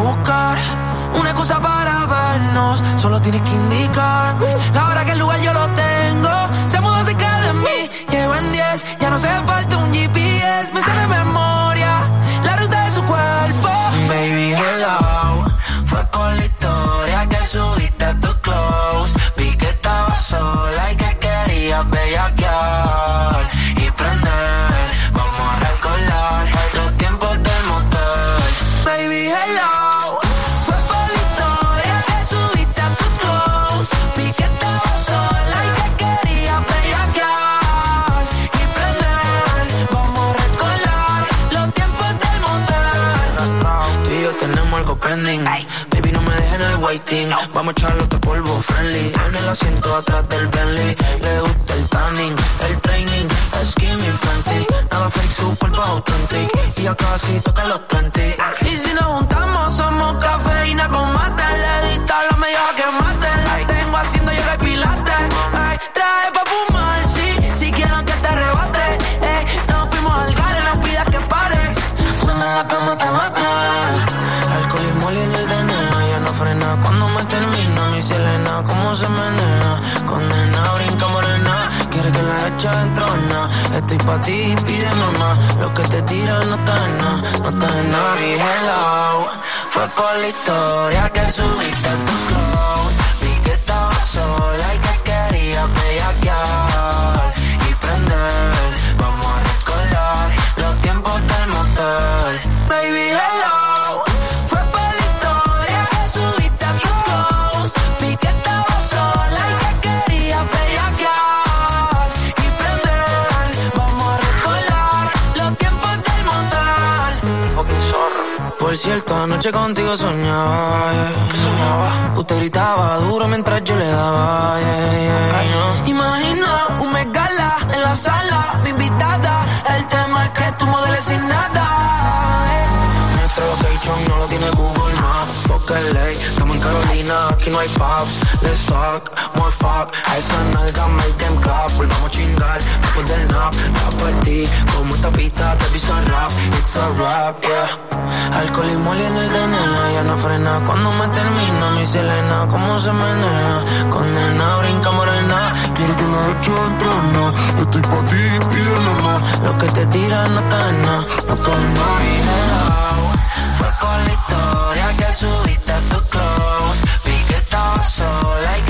buscar una excusa para vernos. Solo tienes que indicarme la hora que el lugar yo lo tengo. Se mudó cerca de mí, llego en 10, ya no se falta un GPS. El. Vamos a echarle otro polvo friendly. En el asiento atrás del Bentley. Le gusta el tanning, el training, skinny Fenty. Nada fake, su cuerpo authentic. Y ya casi toca los 30. Y si nos juntamos, somos cafeína con mate. Le dista la media que mate. Estoy pa' ti, pide mamá. Lo que te tira no está en nada, no está en nada. Y hello, fue por la historia que subiste a tu close. Cierto, anoche contigo soñaba, yeah. Usted gritaba duro mientras yo le daba, yeah, yeah. Imagina un megala en la sala, mi invitada. El tema es que tú modeles sin nada. Nuestro location no lo tiene Google Maps. Carolina, aquí no hay pubs. Let's talk, more fuck. A esa nalga make them clap. Volvamos a chingar después del nap. Va por ti, como esta pista te pisa rap. It's a rap, yeah. Alcohol y moli en el DNA, ya no frena. Cuando me termina mi Selena, cómo se menea. Condena, brinca morena. Quiero que la eche en trona. Estoy pa' ti, pide nomás. Lo que te tira no está en nada, no está en nada. So like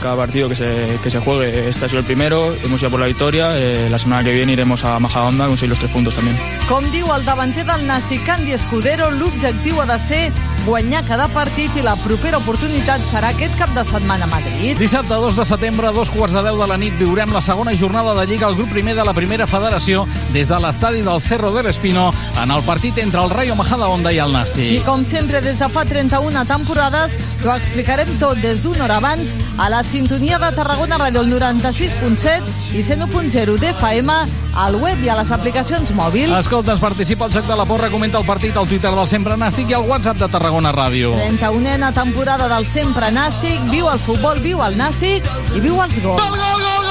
cada partido que se, que se juegue. Este ha sido el primero, hemos ido por la victoria. eh, la semana que viene iremos a Majadahonda a conseguir los tres puntos también. Com diu el davanter del Nàstic, Candy Escudero, l'objectiu ha de ser guanyar cada partit i la propera oportunitat serà aquest cap de setmana a Madrid. Dissabte 2 de setembre, a dos quarts de 10 de la nit, viurem la segona jornada de Lliga al grup primer de la primera federació des de l'estadi del Cerro del Espino en el partit entre el Rayo Majadahonda i el I Nàstic. com sempre, des de fa 31 temporades, t'ho explicarem tot des d'una hora abans a la sintonia de Tarragona Ràdio, el 96.7 i 101.0 d'FM, al web i a les aplicacions mòbils. Escolta, es participa al Joc de la Porra, comenta el partit al Twitter del Sempre Nàstic i al WhatsApp de Tarragona Ràdio. 31a temporada del sempre Nàstic, viu el futbol, viu el Nàstic i viu els gols. Gol, gol, gol, gol, gol, gol,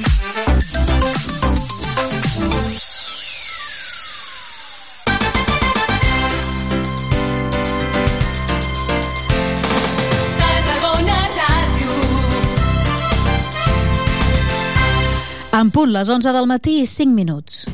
En punt, les 11 del matí i 5 minuts.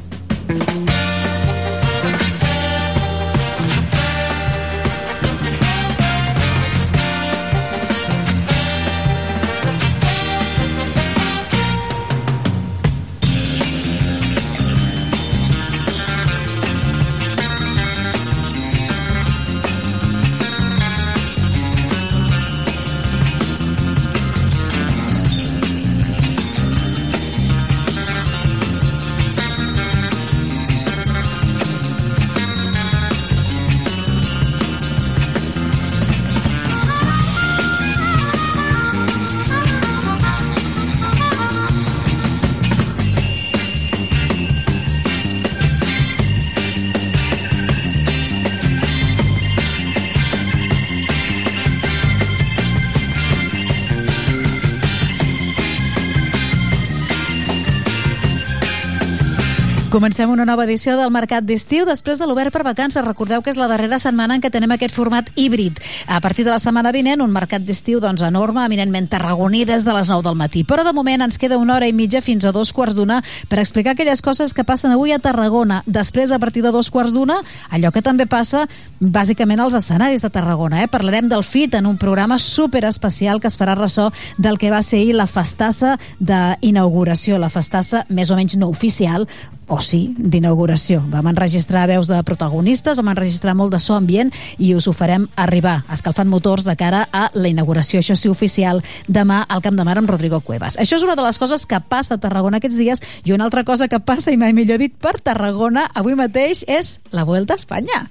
Comencem una nova edició del Mercat d'Estiu després de l'Obert per Vacances. Recordeu que és la darrera setmana en què tenem aquest format híbrid. A partir de la setmana vinent, un mercat d'estiu doncs, enorme, eminentment tarragoní des de les 9 del matí. Però de moment ens queda una hora i mitja fins a dos quarts d'una per explicar aquelles coses que passen avui a Tarragona. Després, a partir de dos quarts d'una, allò que també passa bàsicament als escenaris de Tarragona. Eh? Parlarem del FIT en un programa super especial que es farà ressò del que va ser ahir la festassa d'inauguració, la festassa més o menys no oficial, o sí, d'inauguració. Vam enregistrar veus de protagonistes, vam enregistrar molt de so ambient i us ho farem arribar, escalfant motors de cara a la inauguració, això sí, oficial, demà al Camp de Mar amb Rodrigo Cuevas. Això és una de les coses que passa a Tarragona aquests dies i una altra cosa que passa, i mai millor dit, per Tarragona avui mateix és la Vuelta a Espanya.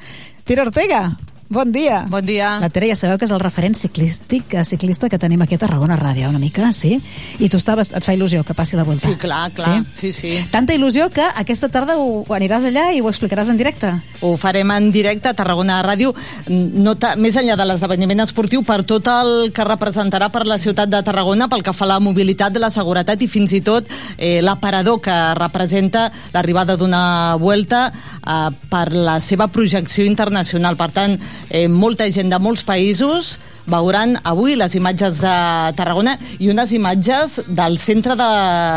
Tira Ortega, Bon dia. Bon dia. La Tere ja sabeu que és el referent ciclístic, eh, ciclista que tenim aquí a Tarragona Ràdio, una mica, sí? I tu estaves, et fa il·lusió que passi la volta. Sí, clar, clar. Sí, sí. sí. Tanta il·lusió que aquesta tarda ho, ho aniràs allà i ho explicaràs en directe. Ho farem en directe a Tarragona Ràdio, no ta, més enllà de l'esdeveniment esportiu, per tot el que representarà per la ciutat de Tarragona, pel que fa a la mobilitat, de la seguretat i fins i tot eh, l'aparador que representa l'arribada d'una vuelta eh, per la seva projecció internacional. Per tant, eh, molta gent de molts països veuran avui les imatges de Tarragona i unes imatges del centre de,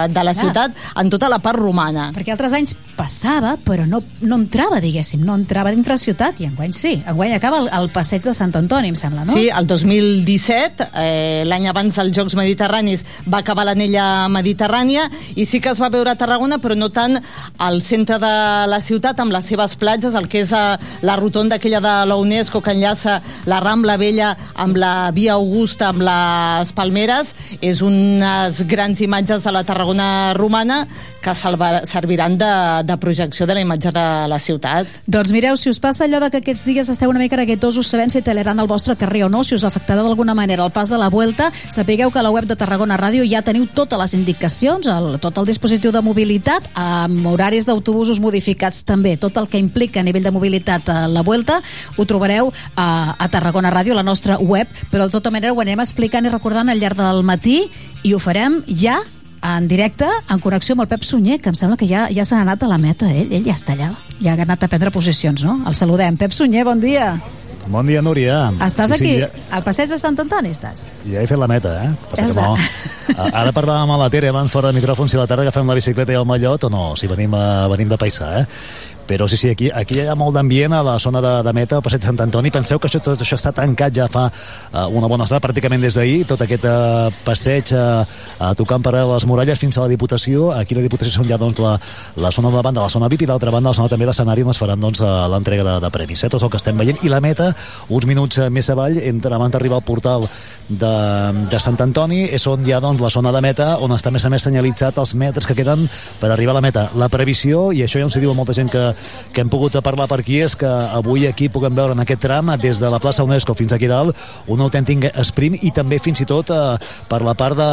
de la ciutat en tota la part romana. Perquè altres anys passava, però no, no entrava, diguéssim, no entrava dintre la ciutat, i enguany sí. Enguany acaba el, el passeig de Sant Antoni, em sembla, no? Sí, el 2017, eh, l'any abans dels Jocs Mediterranis, va acabar l'anella mediterrània i sí que es va veure a Tarragona, però no tant al centre de la ciutat, amb les seves platges, el que és a, la rotonda aquella de la UNESCO que enllaça la Rambla Vella amb la Via Augusta, amb les Palmeres, és unes grans imatges de la Tarragona romana que serviran de, de projecció de la imatge de la ciutat. Doncs mireu, si us passa allò de que aquests dies esteu una mica neguetosos sabent si teleran el vostre carrer o no, si us afectarà d'alguna manera el pas de la Vuelta, sapigueu que a la web de Tarragona Ràdio ja teniu totes les indicacions, el, tot el dispositiu de mobilitat, amb horaris d'autobusos modificats també, tot el que implica a nivell de mobilitat a la Vuelta, ho trobareu a, a Tarragona Ràdio, la nostra web, però de tota manera ho anem explicant i recordant al llarg del matí i ho farem ja en directe, en connexió amb el Pep Sunyer, que em sembla que ja ja s'ha anat a la meta, ell, ell ja està allà, ja ha anat a prendre posicions, no? El saludem. Pep Sunyer, bon dia. Bon dia, Núria. Estàs Sí, aquí, sí, ja, al passeig de Sant Antoni, estàs? ja he fet la meta, eh? Passa que no. Ara parlàvem amb la Tere abans fora de micròfon si a la tarda agafem la bicicleta i el mallot o no, si venim, a, venim de paisà, eh? Però sí, sí, aquí, aquí hi ha molt d'ambient a la zona de, de meta, al passeig Sant Antoni. Penseu que això, tot això està tancat ja fa uh, una bona estona, pràcticament des d'ahir, tot aquest uh, passeig uh, uh, tocant per les muralles fins a la Diputació. Aquí la Diputació són ja doncs, la, la zona de banda, la zona VIP, i d'altra banda la zona també l'escenari on es faran doncs, l'entrega de, de premis. Eh? Tot el que estem veient. I la meta, uns minuts eh, més avall, entre abans d'arribar al portal de, de Sant Antoni, és on hi ha doncs, la zona de meta, on està més a més senyalitzat els metres que queden per arribar a la meta. La previsió, i això ja ens ho diu molta gent que, que hem pogut parlar per aquí, és que avui aquí puguem veure en aquest tram, des de la plaça UNESCO fins aquí dalt, un autèntic sprint i també fins i tot eh, per la part de,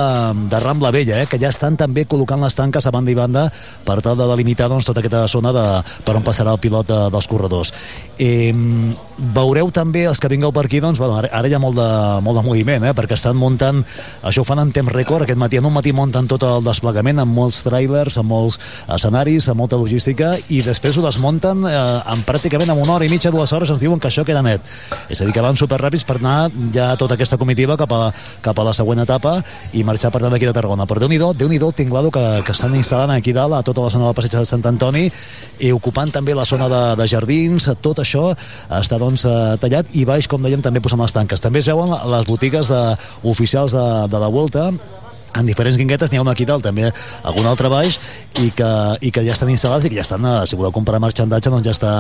de Rambla Vella, eh, que ja estan també col·locant les tanques a banda i banda per tal de delimitar doncs, tota aquesta zona de, per on passarà el pilot de, dels corredors. Eh, veureu també els que vingueu per aquí doncs, bueno, ara, ara hi ha molt de, molt de moviment eh? perquè estan muntant, això ho fan en temps rècord aquest matí, en un matí munten tot el desplegament amb molts trailers, amb molts escenaris amb molta logística i després ho desmunten eh, en pràcticament en una hora i mitja, dues hores ens diuen que això queda net és a dir, que van superràpids per anar ja tota aquesta comitiva cap a, cap a la següent etapa i marxar per tant d'aquí de Tarragona però Déu-n'hi-do, déu nhi déu tinc l'ado que, que estan instal·lant aquí dalt a tota la zona del passeig de Sant Antoni i ocupant també la zona de, de jardins tot això està doncs eh, tallat i baix, com dèiem, també posant les tanques. També es veuen les botigues de, oficials de, de la Volta en diferents guinguetes, n'hi ha una aquí dalt també algun altre baix i que, i que ja estan instal·lats i que ja estan, eh, si voleu comprar marxandatge doncs ja està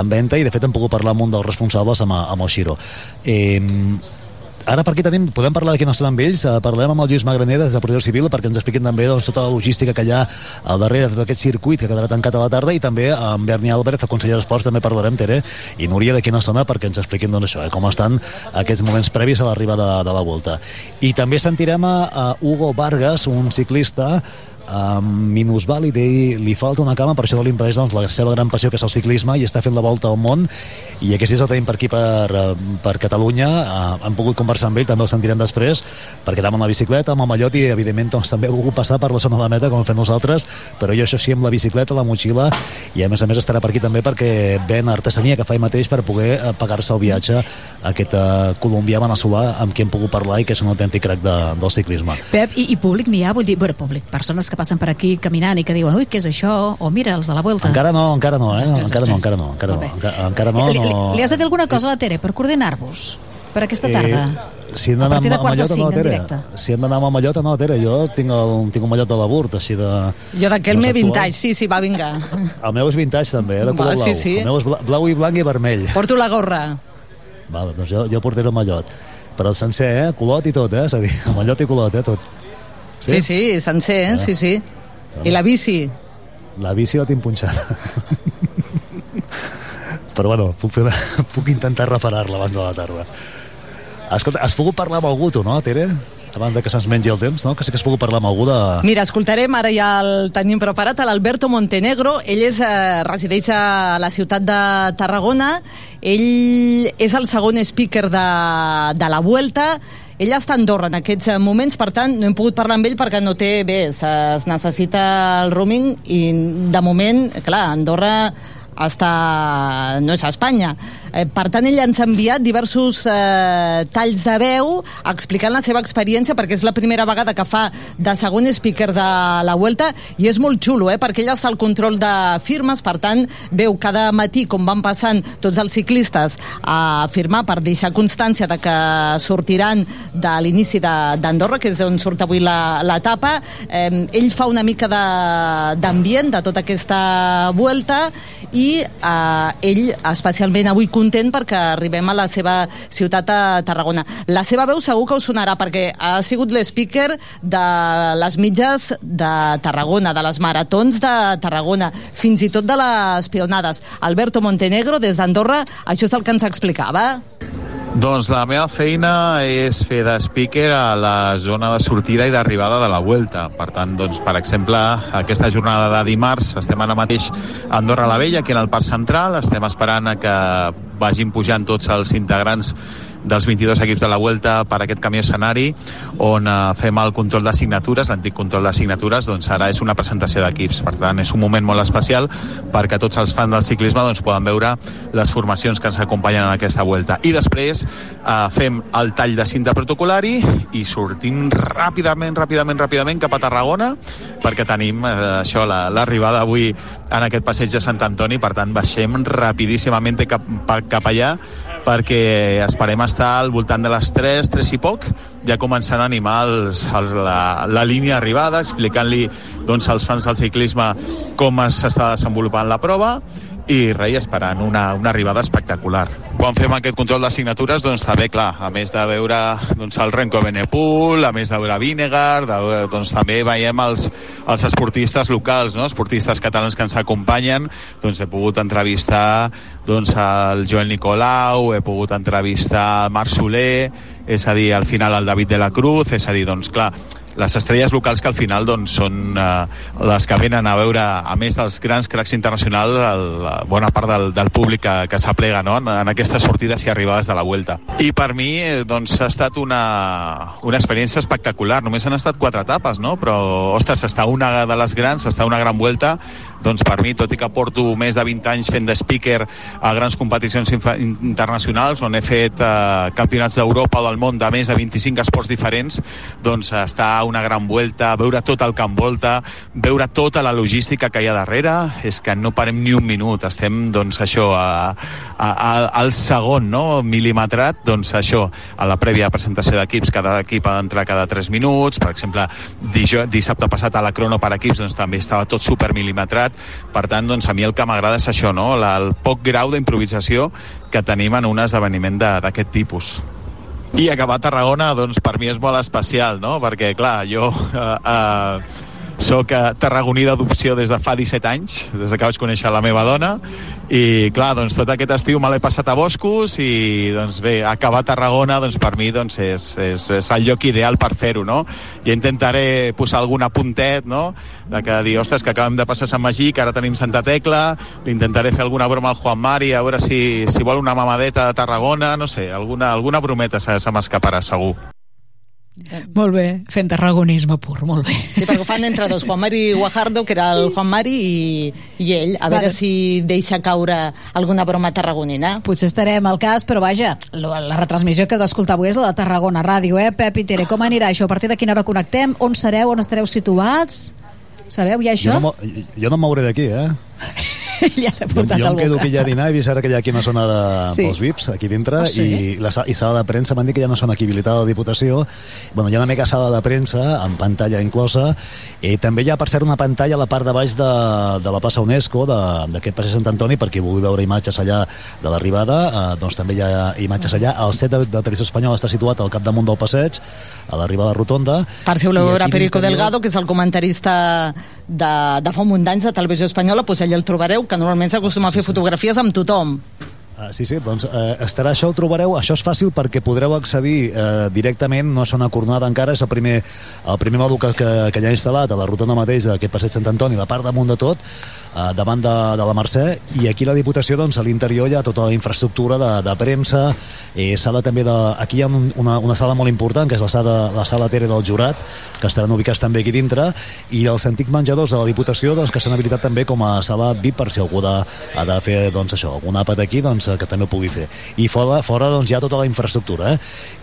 en venda i de fet em puc parlar amb un dels responsables amb, amb el Xiro. Eh, ara per aquí tenim, podem parlar de qui no estan amb ells, eh, parlarem amb el Lluís Magraner des de Protecció Civil perquè ens expliquin també doncs, tota la logística que hi ha al darrere de tot aquest circuit que quedarà tancat a la tarda i també amb Berni Álvarez, el conseller d'Esports, també parlarem, Tere, i Núria de quina zona perquè ens expliquin doncs, això, eh, com estan aquests moments previs a l'arribada de, de la volta. I també sentirem a, a Hugo Vargas, un ciclista um, minusvàlid i li falta una cama, per això no li impedeix doncs, la seva gran passió que és el ciclisme i està fent la volta al món i aquest és el tenim per aquí per, eh, per Catalunya uh, hem pogut conversar amb ell, també el sentirem després perquè anava amb la bicicleta, amb el mallot i evidentment doncs, també ha volgut passar per la zona de la meta com fet nosaltres, però jo això sí amb la bicicleta, la motxilla i a més a més estarà per aquí també perquè ven artesania que fa ell mateix per poder uh, pagar-se el viatge a aquest uh, colombià veneçolà amb qui hem pogut parlar i que és un autèntic crac de, del ciclisme. Pep, i, i públic n'hi ha? Vull dir, bueno, públic, persones que passen per aquí caminant i que diuen, ui, què és això? O mira, els de la Vuelta. Encara no, encara no, eh? Després, encara no, després. encara no, encara no, encara, encara no, Li, li, no. li has de dir alguna cosa a la Tere per coordinar-vos per aquesta tarda? Eh, si hem a d'anar de Mallota, cinc, no, Tere. Si hem d'anar amb Mallota, no, Tere. Jo tinc, el, tinc un mallot de la Burt, així de... Jo d'aquell m'he actuals. vintage, sí, sí, va, vinga. El meu és vintage, també, eh, de color Va, blau. sí, sí. El meu és bla- blau i blanc i vermell. Porto la gorra. Vale, doncs jo, jo portaré el mallot. Però el sencer, eh? Colot i tot, eh? És a dir, mallot i colot, eh? Tot. Sí, sí, sencer, eh? sí, sí. I la bici. La bici la tinc punxada. Però bueno, puc, fer, puc intentar reparar-la abans de la tarda. Escolta, has pogut parlar amb algú, tu, no, Tere? Abans de que se'ns mengi el temps, no? Que sí que has pogut parlar amb algú de... Mira, escoltarem, ara ja el tenim preparat, l'Alberto Montenegro. Ell és, eh, resideix a la ciutat de Tarragona. Ell és el segon speaker de, de la Vuelta. Ell està a Andorra en aquests eh, moments, per tant, no hem pogut parlar amb ell perquè no té... Bé, es necessita el roaming i, de moment, clar, Andorra està... no és a Espanya. Eh, per tant, ell ens ha enviat diversos eh, talls de veu explicant la seva experiència, perquè és la primera vegada que fa de segon speaker de la Vuelta, i és molt xulo, eh, perquè ell està al control de firmes, per tant, veu cada matí com van passant tots els ciclistes a firmar per deixar constància de que sortiran de l'inici d'Andorra, que és on surt avui l'etapa. Eh, ell fa una mica d'ambient de, de tota aquesta Vuelta i eh, ell especialment avui content perquè arribem a la seva ciutat a Tarragona. La seva veu segur que us sonarà perquè ha sigut l'speaker de les mitges de Tarragona, de les maratons de Tarragona, fins i tot de les peonades. Alberto Montenegro, des d'Andorra, això és el que ens explicava. Doncs la meva feina és fer de speaker a la zona de sortida i d'arribada de la Vuelta. Per tant, doncs, per exemple, aquesta jornada de dimarts estem ara mateix a Andorra la Vella, aquí en el Parc Central. Estem esperant a que vagin pujant tots els integrants dels 22 equips de la Vuelta per aquest camí escenari on eh, fem el control de signatures, l'antic control de signatures, doncs ara és una presentació d'equips. Per tant, és un moment molt especial perquè tots els fans del ciclisme doncs, poden veure les formacions que ens acompanyen en aquesta Vuelta. I després eh, fem el tall de cinta protocolari i sortim ràpidament, ràpidament, ràpidament cap a Tarragona perquè tenim eh, això, la- l'arribada avui en aquest passeig de Sant Antoni, per tant baixem rapidíssimament cap, cap allà perquè esperem estar al voltant de les 3, 3 i poc, ja començant a animar els, els, la, la línia d'arribada, explicant-li doncs, als fans del ciclisme com es- s'està desenvolupant la prova i res, esperant una, una arribada espectacular. Quan fem aquest control de signatures, doncs també, clar, a més de veure doncs, el Renko Benepul, a més de veure Vinegar, de, doncs també veiem els, els esportistes locals, no? esportistes catalans que ens acompanyen, doncs he pogut entrevistar doncs, el Joel Nicolau, he pogut entrevistar el Marc Soler, és a dir, al final el David de la Cruz, és a dir, doncs clar, les estrelles locals que al final doncs, són eh, les que venen a veure, a més dels grans cracs internacionals, el, bona part del, del públic que, que s'aplega no? en, en aquestes sortides i arribades de la Vuelta. I per mi eh, doncs, ha estat una, una experiència espectacular. Només han estat quatre etapes, no? però, ostres, està una de les grans, està una gran Vuelta, doncs per mi, tot i que porto més de 20 anys fent de speaker a grans competicions internacionals, on he fet eh, campionats d'Europa o del món de més de 25 esports diferents, doncs està una gran vuelta, veure tot el que envolta, veure tota la logística que hi ha darrere, és que no parem ni un minut, estem, doncs, això, a, a, a, al segon, no?, mil·limetrat, doncs això, a la prèvia presentació d'equips, cada equip ha d'entrar cada 3 minuts, per exemple, dissabte passat a la crono per equips, doncs també estava tot super mil·limetrat, per tant, doncs a mi el que m'agrada és això, no?, la, el poc grau d'improvisació que tenim en un esdeveniment d'aquest tipus. I acabar a Tarragona, doncs, per mi és molt especial, no?, perquè, clar, jo... Eh, eh, soc tarragoní d'adopció des de fa 17 anys, des que vaig conèixer la meva dona, i clar, doncs tot aquest estiu me l'he passat a Boscos i doncs bé, acabar a Tarragona doncs per mi doncs és, és, és el lloc ideal per fer-ho, no? I intentaré posar algun apuntet, no? De que dir, ostres, que acabem de passar Sant Magí, que ara tenim Santa Tecla, intentaré fer alguna broma al Juan Mari, a veure si, si vol una mamadeta de Tarragona, no sé, alguna, alguna brometa se, se m'escaparà segur. Molt bé, fent tarragonisme pur, molt bé. Sí, perquè ho fan entre dos, Juan Mari Guajardo, que era el Juan Mari, i, i ell, a veure si deixa caure alguna broma tarragonina. Potser estarem al cas, però vaja, la retransmissió que heu d'escoltar avui és la de Tarragona Ràdio, eh? Pep i Tere, com anirà això? A partir de quina hora connectem? On sereu? On estareu situats? Sabeu ja això? Jo no, jo no m'hauré d'aquí, eh? ja s'ha portat jo, jo em quedo aquí ja a dinar, he vist ara que hi ha aquí una zona de, Sí. pels VIPs, aquí dintre, Ah, sí? i la i sala de premsa m'han dit que hi ha una zona aquí habilitada la Diputació. Bueno, hi ha una mega sala de premsa, amb pantalla inclosa, i també hi ha, per cert, una pantalla a la part de baix de, de la plaça UNESCO, de- d'aquest passeig Sant Antoni, per qui vulgui veure imatges allà de l'arribada, eh, doncs també hi ha imatges allà. El set de, de televisió espanyol està situat al capdamunt del passeig, a l'arribada rotonda. Per si voleu veure Perico Delgado, que és el comentarista de, de fa un munt d'anys de televisió espanyola, doncs allà el trobareu, que normalment s'acostuma a fer fotografies amb tothom. Ah, sí, sí, doncs eh, estarà això, ho trobareu, això és fàcil perquè podreu accedir eh, directament, no és una cornada encara, és el primer, el primer mòdul que, que, que hi ha instal·lat a la rotonda mateix d'aquest passeig Sant Antoni, la part damunt de tot, eh, davant de, de la Mercè, i aquí la Diputació, doncs, a l'interior hi ha tota la infraestructura de, de premsa, eh, sala també de... Aquí hi ha un, una, una sala molt important, que és la sala, la sala Tere del Jurat, que estaran ubicats també aquí dintre, i els antics menjadors de la Diputació, doncs, que s'han habilitat també com a sala VIP per si algú de, ha de fer, doncs, això, algun àpat aquí, doncs, que també ho pugui fer. I fora, fora doncs, hi ha tota la infraestructura. Eh?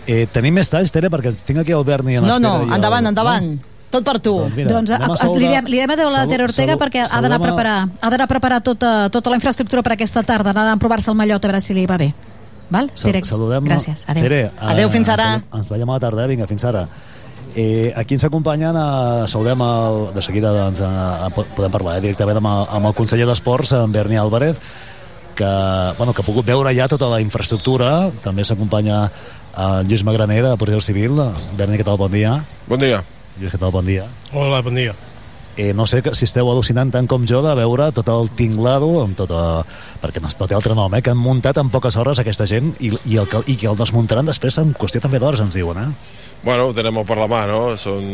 Eh, tenim més talls, Tere, perquè tinc aquí el Berni en No, no, i el- endavant, endavant. Tot per tu. Doncs mira, doncs a saludar- li diem, li diem adeu a la Tere Ortega salu- perquè ha d'anar a preparar, ha d'anar a preparar tota, tota la infraestructura per aquesta tarda, ha d'anar a provar-se el mallot a veure si li va bé. Val? Sal Tere, saludem Gràcies, adeu. Tere, Adeu, fins ara. Ens, veiem a la tarda, eh? vinga, fins ara. Eh, aquí ens acompanyen, eh, saludem el, de seguida doncs, eh, po- podem parlar eh, directament amb el, amb el conseller d'Esports, en Berni Álvarez, que, bueno, que ha pogut veure ja tota la infraestructura. També s'acompanya en Lluís Magraner, de Protecció Civil. Berni, què tal? Bon dia. Bon dia. Lluís, què tal? Bon dia. Hola, bon dia. Eh, no sé si esteu al·lucinant tant com jo de veure tot el tinglado amb tota, perquè no, no té altre nom, eh, que han muntat en poques hores aquesta gent i, i, el, i que el desmuntaran després en qüestió també d'hores, ens diuen, eh? Bueno, ho tenem molt per la mà, no? Són,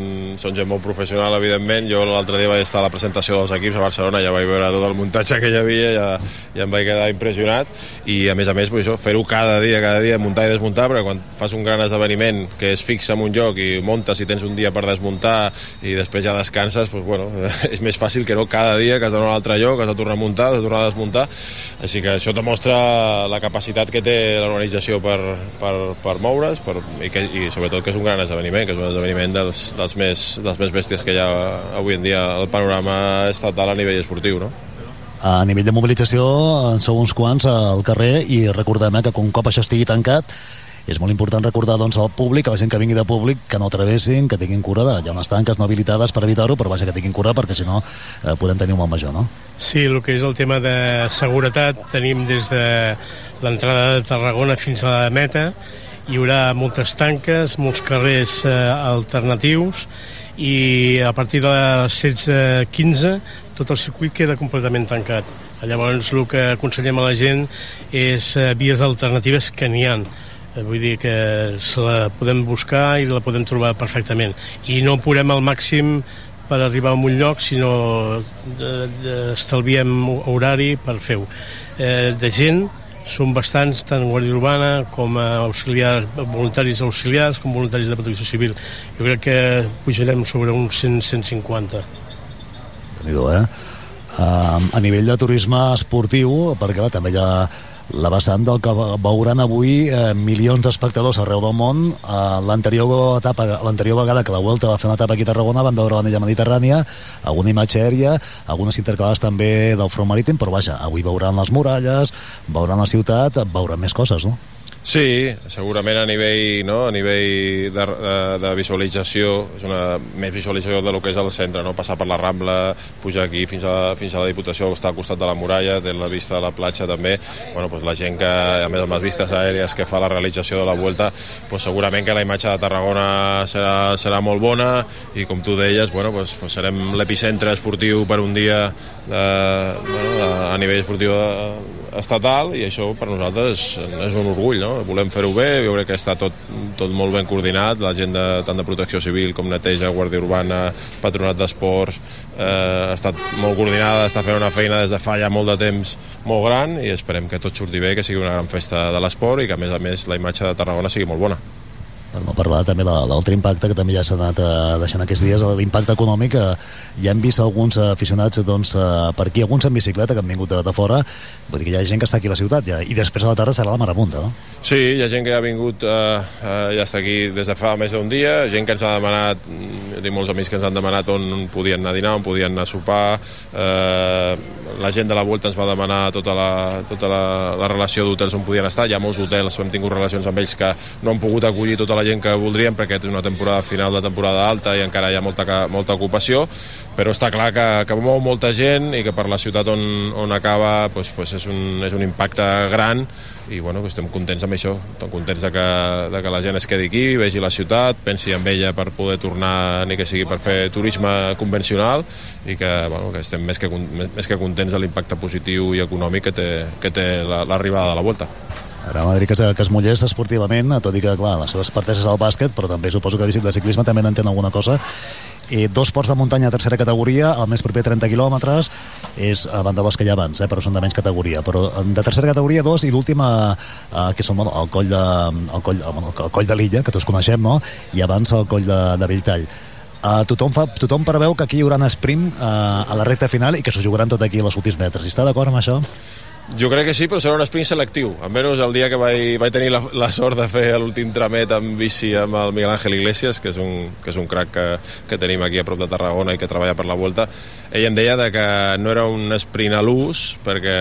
són gent molt professional, evidentment. Jo l'altre dia vaig estar a la presentació dels equips a Barcelona, ja vaig veure tot el muntatge que hi havia, ja, ja em vaig quedar impressionat. I, a més a més, pues, això, fer-ho cada dia, cada dia, muntar i desmuntar, perquè quan fas un gran esdeveniment que és fix en un lloc i muntes i tens un dia per desmuntar i després ja descanses, pues, bueno, és més fàcil que no cada dia que has d'anar a un altre lloc, has de tornar a muntar, has de tornar a desmuntar. Així que això demostra la capacitat que té l'organització per, per, per moure's per, i, que, i sobretot que és un gran esdeveniment, que és un esdeveniment dels, dels, més, dels més bèsties que hi ha avui en dia al panorama estatal a nivell esportiu, no? A nivell de mobilització en sou uns quants al carrer i recordem eh, que un cop això estigui tancat és molt important recordar doncs, al públic, a la gent que vingui de públic, que no travessin, que tinguin cura. De, hi ha unes tanques no habilitades per evitar-ho, però vaja, que tinguin cura perquè si no eh, podem tenir un mal major, no? Sí, el que és el tema de seguretat tenim des de l'entrada de Tarragona fins a la meta hi haurà moltes tanques, molts carrers eh, alternatius i a partir de les 16.15 tot el circuit queda completament tancat. Llavors el que aconsellem a la gent és eh, vies alternatives que n'hi ha. Eh, Vull dir que se la podem buscar i la podem trobar perfectament. I no posem al màxim per arribar a un lloc, sinó de, de, estalviem horari per fer-ho. Eh, de gent són bastants, tant Guàrdia Urbana com auxiliars, voluntaris auxiliars com voluntaris de protecció civil. Jo crec que pujarem sobre uns 100-150. déu eh? Uh, a nivell de turisme esportiu, perquè clar, també hi ha la vessant del que veuran avui eh, milions d'espectadors arreu del món eh, l'anterior etapa, l'anterior vegada que la Vuelta va fer una etapa aquí a Tarragona van veure l'anella mediterrània, alguna imatge aèria algunes intercalades també del front marítim però vaja, avui veuran les muralles veuran la ciutat, veuran més coses no? Sí, segurament a nivell, no? a nivell de, de, de visualització, és una més visualització de lo que és el centre, no? passar per la Rambla, pujar aquí fins a, fins a la Diputació, està al costat de la muralla, té la vista de la platja també, bueno, pues la gent que, a més amb les vistes aèries que fa la realització de la Vuelta, pues segurament que la imatge de Tarragona serà, serà molt bona i com tu deies, bueno, pues, pues serem l'epicentre esportiu per un dia de, bueno, de, a nivell esportiu de, estatal i això per nosaltres és, un orgull, no? Volem fer-ho bé, jo crec que està tot, tot molt ben coordinat, la gent de, tant de protecció civil com neteja, guàrdia urbana, patronat d'esports, eh, ha estat molt coordinada, està fent una feina des de fa ja molt de temps molt gran i esperem que tot surti bé, que sigui una gran festa de l'esport i que a més a més la imatge de Tarragona sigui molt bona per no parlar també de l'altre impacte que també ja s'ha anat eh, deixant aquests dies, l'impacte econòmic que ja hem vist alguns aficionats doncs, eh, per aquí, alguns en bicicleta que han vingut de, fora, vull dir que hi ha gent que està aquí a la ciutat ja, i després a la tarda serà la marapunta no? Sí, hi ha gent que ha vingut eh, eh, ja està aquí des de fa més d'un dia gent que ens ha demanat jo tinc molts amics que ens han demanat on podien anar a dinar on podien anar a sopar eh, la gent de la Volta ens va demanar tota la, tota la, la relació d'hotels on podien estar, hi ha molts hotels hem tingut relacions amb ells que no han pogut acollir tota la gent que voldríem perquè és una temporada final de temporada alta i encara hi ha molta, molta ocupació però està clar que, que mou molta gent i que per la ciutat on, on acaba pues, pues és, un, és un impacte gran i bueno, estem contents amb això. Estem contents de que, de que la gent es quedi aquí vegi la ciutat, pensi en ella per poder tornar ni que sigui per fer turisme convencional i que, bueno, que estem més que, més, més que contents de l'impacte positiu i econòmic que té, que té l'arribada la, de la Volta Ara Madrid que, que es mullés esportivament, tot i que, clar, les seves partes és el bàsquet, però també suposo que de ciclisme també n'entén alguna cosa. I dos ports de muntanya de tercera categoria, el més proper 30 quilòmetres, és a banda dels que hi ha abans, eh, però són de menys categoria. Però de tercera categoria, dos, i l'última, eh, que són el coll de, el coll, coll de l'illa, que tots coneixem, no? I abans el coll de, de Belltall. Uh, tothom, fa, tothom preveu que aquí hi haurà un sprint uh, a la recta final i que s'ho jugaran tot aquí als últims metres. I està d'acord amb això? Jo crec que sí, però serà un sprint selectiu. Almenys el dia que vaig, vaig tenir la, la sort de fer l'últim tramet amb bici amb el Miguel Ángel Iglesias, que és un, que és un crac que, que tenim aquí a prop de Tarragona i que treballa per la Volta, ell em deia de que no era un sprint a l'ús, perquè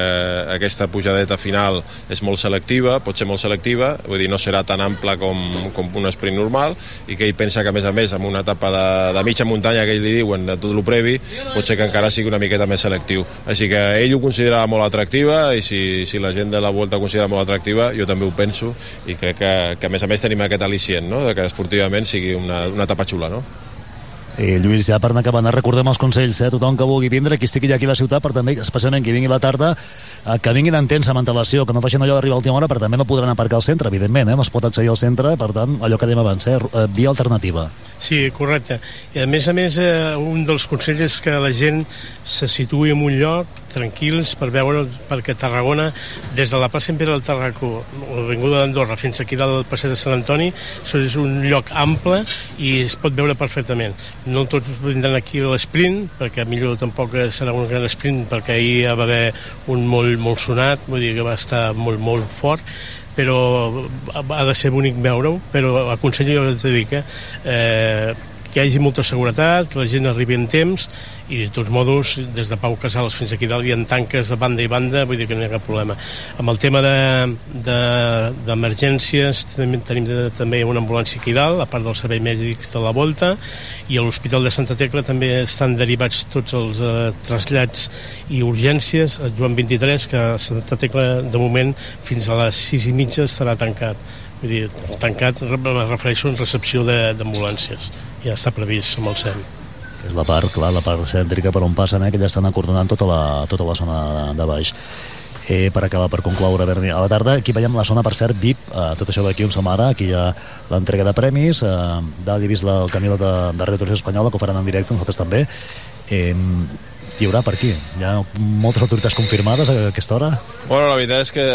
aquesta pujadeta final és molt selectiva, pot ser molt selectiva, vull dir, no serà tan ampla com, com un sprint normal, i que ell pensa que, a més a més, amb una etapa de, de mitja muntanya que ell li diuen de tot el previ, pot ser que encara sigui una miqueta més selectiu. Així que ell ho considerava molt atractiva i si, si la gent de la Volta ho considera molt atractiva, jo també ho penso i crec que, que a més a més tenim aquest al·licient, no? de que esportivament sigui una, una etapa xula. No? I Lluís, ja per anar acabant, recordem els consells, eh? tothom que vulgui vindre, qui estigui aquí a la ciutat, per també, especialment qui vingui a la tarda, eh, que vinguin en temps amb antelació, que no facin allò d'arribar a última hora, però també no podran aparcar al centre, evidentment, eh? no es pot accedir al centre, per tant, allò que dèiem abans, eh? via alternativa. Sí, correcte. I a més a més, eh, un dels consells és que la gent se situï en un lloc tranquils per veure, perquè Tarragona, des de la plaça Imperial del Tarracó, l'avinguda d'Andorra, fins aquí del passeig de Sant Antoni, això és un lloc ample i es pot veure perfectament. No tots vindran aquí a l'esprint, perquè millor tampoc serà un gran sprint, perquè ahir va haver un molt, molt sonat, vull dir que va estar molt, molt fort, però ha de ser bonic veure-ho, però aconsello jo de dir que eh, que hi hagi molta seguretat, que la gent arribi en temps i de tots modos, des de Pau Casals fins aquí dalt hi ha tanques de banda i banda, vull dir que no hi ha cap problema. Amb el tema d'emergències de, de, tenim, tenim de, també una ambulància aquí dalt, a part dels serveis mèdics de la Volta, i a l'Hospital de Santa Tecla també estan derivats tots els eh, trasllats i urgències, el Joan 23, que Santa Tecla de moment fins a les 6 i mitja estarà tancat. Vull dir, tancat, me refereixo en recepció d'ambulàncies. Ja està previst amb el SEM que és la part, clar, la part cèntrica per on passen, eh, que ja estan acordonant tota la, tota la zona de, de baix. eh, per acabar, per concloure Berni. a la tarda aquí veiem la zona per cert VIP eh, tot això d'aquí on som ara, aquí hi ha l'entrega de premis eh, dalt he vist la, el camí de, de Ràdio Televisió Espanyola que ho faran en directe, nosaltres també eh, hi haurà per aquí hi ha moltes autoritats confirmades a aquesta hora Bueno, la veritat és que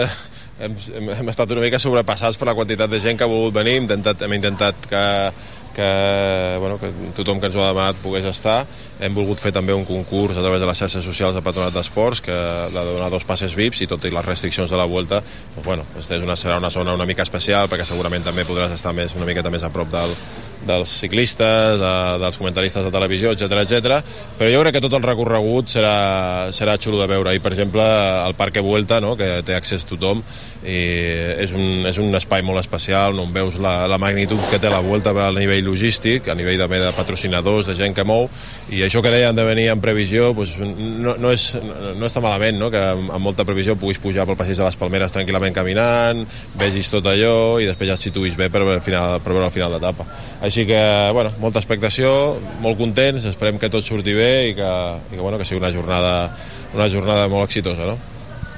hem, hem, hem estat una mica sobrepassats per la quantitat de gent que ha volgut venir, hem intentat, hem intentat que, que, bueno, que tothom que ens ho ha demanat pogués estar. Hem volgut fer també un concurs a través de les xarxes socials del Patronat d'Esports que de donar dos passes VIPs i tot i les restriccions de la Volta, doncs, bueno, és una, serà una zona una mica especial perquè segurament també podràs estar més, una miqueta més a prop del, dels ciclistes, de, dels comentaristes de televisió, etc etc. però jo crec que tot el recorregut serà, serà xulo de veure. I, per exemple, el Parque Vuelta, no?, que té accés tothom, i és, un, és un espai molt especial on veus la, la magnitud que té la Vuelta a nivell logístic, a nivell també de patrocinadors, de gent que mou, i això que deien de venir en previsió doncs no, no, és, no, no està malament, no?, que amb molta previsió puguis pujar pel passeig de les Palmeres tranquil·lament caminant, vegis tot allò i després ja et situïs bé per, final, per veure el final d'etapa. Així que, bueno, molta expectació, molt contents, esperem que tot surti bé i que, i que, bueno, que sigui una jornada, una jornada molt exitosa, no?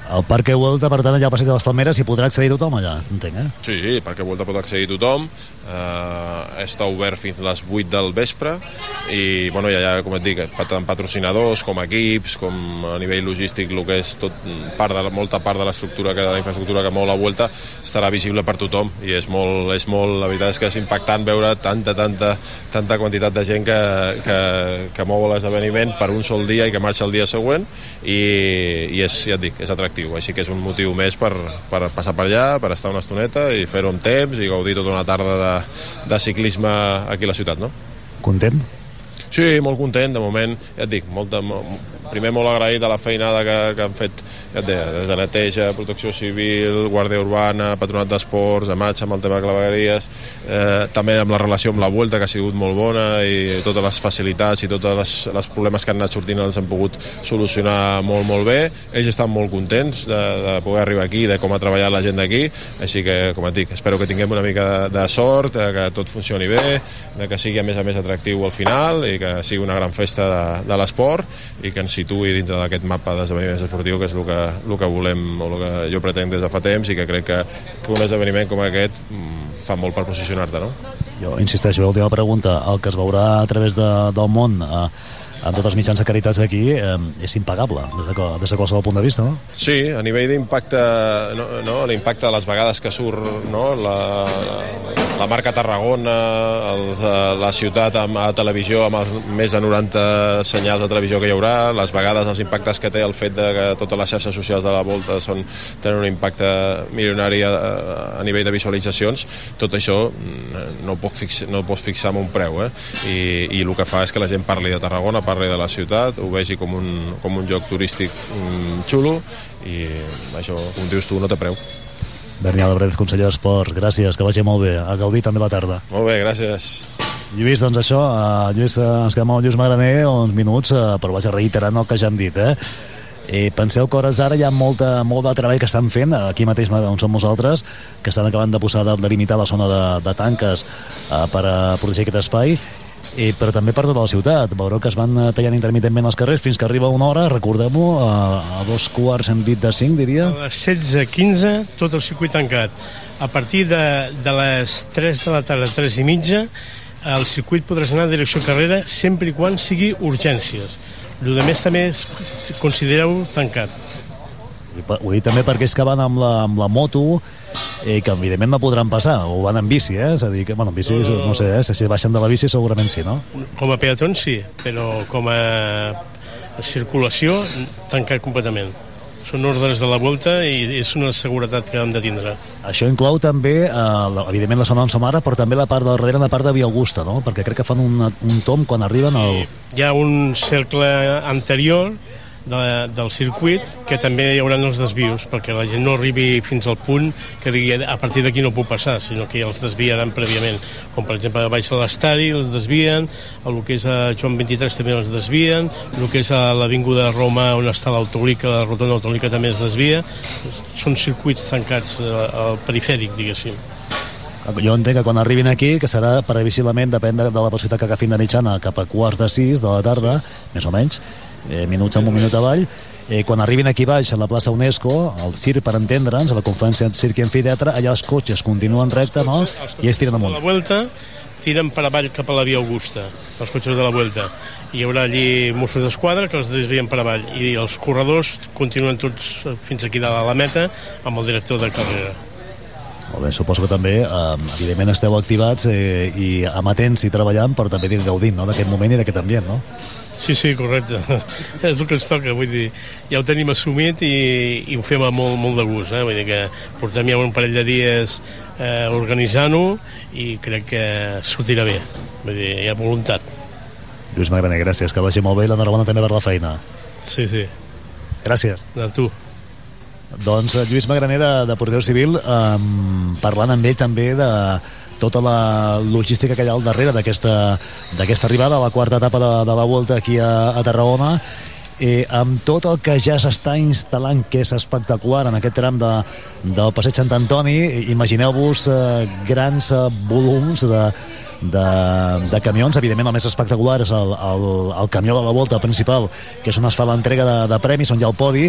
El Parque Vuelta, per tant, allà al passeig de les Palmeres, hi podrà accedir tothom allà, entenc, eh? Sí, el Parque Vuelta pot accedir tothom, eh, està obert fins a les 8 del vespre i, bueno, ja, ja com et dic, tant patrocinadors com equips, com a nivell logístic, el que és tot, part de, molta part de l'estructura, de la infraestructura que mou la Vuelta, estarà visible per tothom i és molt, és molt, la veritat és que és impactant veure tanta, tanta, tanta quantitat de gent que, que, que mou l'esdeveniment per un sol dia i que marxa el dia següent i, i és, ja et dic, és atractiu, així que és un motiu més per, per passar per allà, per estar una estoneta i fer-ho amb temps i gaudir tota una tarda de, de ciclisme aquí a la ciutat, no? Content? Sí, molt content, de moment, ja et dic, molta, mo- primer molt agraït a la feinada que, que han fet ja dic, des de neteja, protecció civil, guàrdia urbana, patronat d'esports, Amatx amb el tema de clavegueries, eh, també amb la relació amb la Vuelta, que ha sigut molt bona, i totes les facilitats i tots les, les problemes que han anat sortint els han pogut solucionar molt, molt bé. Ells estan molt contents de, de poder arribar aquí, de com ha treballat la gent d'aquí, així que, com et dic, espero que tinguem una mica de, de sort, de que tot funcioni bé, de que sigui a més a més atractiu al final i que sigui una gran festa de, de l'esport i que ens situï dintre d'aquest mapa d'esdeveniments esportius que és el que, el que volem o el que jo pretenc des de fa temps i que crec que, que un esdeveniment com aquest mm, fa molt per posicionar-te, no? Jo insisteixo, l'última pregunta, el que es veurà a través de, del món eh, amb tots els mitjans de caritats aquí eh, és impagable, des de, des de qualsevol punt de vista, no? Sí, a nivell d'impacte, no, no, l'impacte de les vegades que surt no, la, la marca Tarragona, els, eh, la ciutat amb a televisió amb els més de 90 senyals de televisió que hi haurà, les vegades, els impactes que té el fet de que totes les xarxes socials de la volta són, tenen un impacte milionari a, a nivell de visualitzacions, tot això mm, no puc fix, no pots fixar amb un preu, eh? I, i el que fa és que la gent parli de Tarragona, parli de la ciutat, ho vegi com un, com un lloc turístic mm, xulo i això, com dius tu, no té preu. Berni Alvarez, conseller d'Esports, gràcies, que vagi molt bé, a gaudir també la tarda. Molt bé, gràcies. Lluís, doncs això, uh, Lluís, uh, ens quedem amb el Lluís Magraner uns minuts, uh, però vaig reiterant el que ja hem dit, eh? I penseu que hores d'ara hi ha molta, molt de treball que estan fent aquí mateix on som nosaltres que estan acabant de posar de delimitar la zona de, de tanques uh, per a protegir aquest espai i, però també per tota la ciutat veureu que es van eh, tallant intermitentment els carrers fins que arriba una hora, recordem-ho a, a dos quarts hem dit de cinc diria A les 16.15 tot el circuit tancat. A partir de, de les 3 de la tarda, 3 i mitja, el circuit podràs anar a direcció carrera sempre i quan sigui urgències. El de més també es considereu tancat. I per- Ho dic també per aquells que van amb la, amb la moto i que evidentment no podran passar o van en bici, eh? és a dir, que, bueno, en bici, no, no, no sé, eh? si baixen de la bici segurament sí, no? Com a peatons sí, però com a circulació tancat completament. Són ordres de la volta i és una seguretat que hem de tindre. Això inclou també, eh, evidentment, la zona on som ara, però també la part de darrere, la part de Via Augusta, no? Perquè crec que fan un, un tom quan arriben al... Hi ha un cercle anterior de, del circuit que també hi haurà els desvios perquè la gent no arribi fins al punt que digui a partir d'aquí no puc passar sinó que els desviaran prèviament. Com per exemple baix a l'estadi els desvien el que és a Joan 23 també els desvien el que és a l'Avinguda Roma on està l'autolica, la rotonda autolica també es desvia. Són circuits tancats eh, al perifèric diguéssim. Jo entenc que quan arribin aquí, que serà previsiblement, depèn de, de la possibilitat que agafin de mitjana, cap a quarts de sis de la tarda, més o menys, eh, minuts un minut avall, eh, quan arribin aquí baix a la plaça UNESCO, al circ per entendre'ns, a la conferència Circ i Amfiteatre, allà els cotxes continuen recte, no? I es tiren amunt. la Vuelta tiren per avall cap a la via Augusta, els cotxes de la Vuelta. Hi haurà allí Mossos d'Esquadra que els desvien per avall i els corredors continuen tots fins aquí dalt a la meta amb el director de carrera. Molt bé, suposo que també, eh, evidentment, esteu activats eh, i amatents i treballant, però també gaudint no? d'aquest moment i d'aquest ambient, no? Sí, sí, correcte. És el que ens toca, vull dir, ja ho tenim assumit i, i ho fem amb molt, molt de gust, eh? vull dir que portem ja un parell de dies eh, organitzant-ho i crec que sortirà bé, vull dir, hi ha voluntat. Lluís Magraner, gràcies, que vagi molt bé i l'enhorabona també per la feina. Sí, sí. Gràcies. De tu. Doncs eh, Lluís Magraner de, de Porteu Civil eh, parlant amb ell també de tota la logística que hi ha al darrere d'aquesta arribada a la quarta etapa de, de la Volta aquí a, a Tarragona. Eh, amb tot el que ja s'està instal·lant que és espectacular en aquest tram de, del passeig Sant Antoni imagineu-vos eh, grans eh, volums de, de, de camions, evidentment el més espectacular és el, el, el camió de la volta principal, que és on es fa l'entrega de, de premis, on hi ha el podi.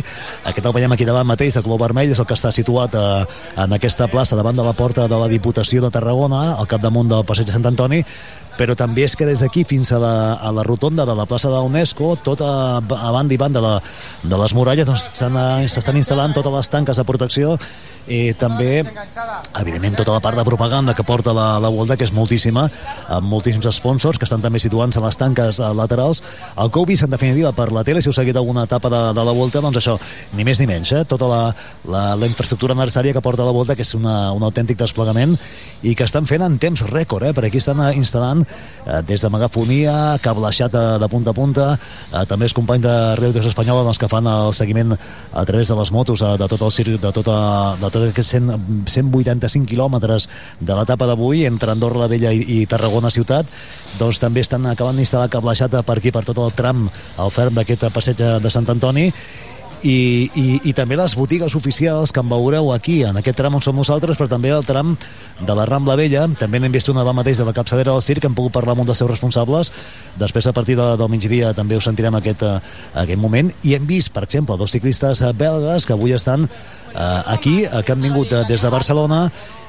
Aquest el veiem aquí davant mateix, de color vermell és el que està situat eh, en aquesta plaça davant de la porta de la Diputació de Tarragona al capdamunt del passeig de Sant Antoni però també és que des d'aquí fins a la, a la rotonda de la plaça de l'UNESCO, tot a, banda i banda de, de les muralles, doncs s'estan instal·lant totes les tanques de protecció i també, evidentment, tota la part de propaganda que porta la, la Volta, que és moltíssima, amb moltíssims sponsors que estan també situant-se a les tanques eh, laterals. El que heu vist, en definitiva, per la tele, si heu seguit alguna etapa de, de la Volta, doncs això, ni més ni menys, eh? tota la, la, la infraestructura necessària que porta la Volta, que és una, un autèntic desplegament i que estan fent en temps rècord, eh? per aquí estan eh, instal·lant eh, des de megafonia, cablejat de, de punta a punta, eh, també els companys de Reuters Espanyola doncs, que fan el seguiment a través de les motos eh, de tot el circuit, de tota, de tot aquests 100, 185 quilòmetres de l'etapa d'avui entre Andorra la Vella i, i Tarragona ciutat. Doncs també estan acabant d'instal·lar cablejat per aquí, per tot el tram al ferm d'aquest passeig de Sant Antoni i, i, i també les botigues oficials que en veureu aquí, en aquest tram on som nosaltres, però també el tram de la Rambla Vella. També n'hem vist una va mateix de la capçadera del circ, hem pogut parlar amb un dels seus responsables. Després, a partir de, del migdia, també us sentirem aquest, uh, aquest moment. I hem vist, per exemple, dos ciclistes belgues que avui estan uh, aquí, uh, que han vingut uh, des de Barcelona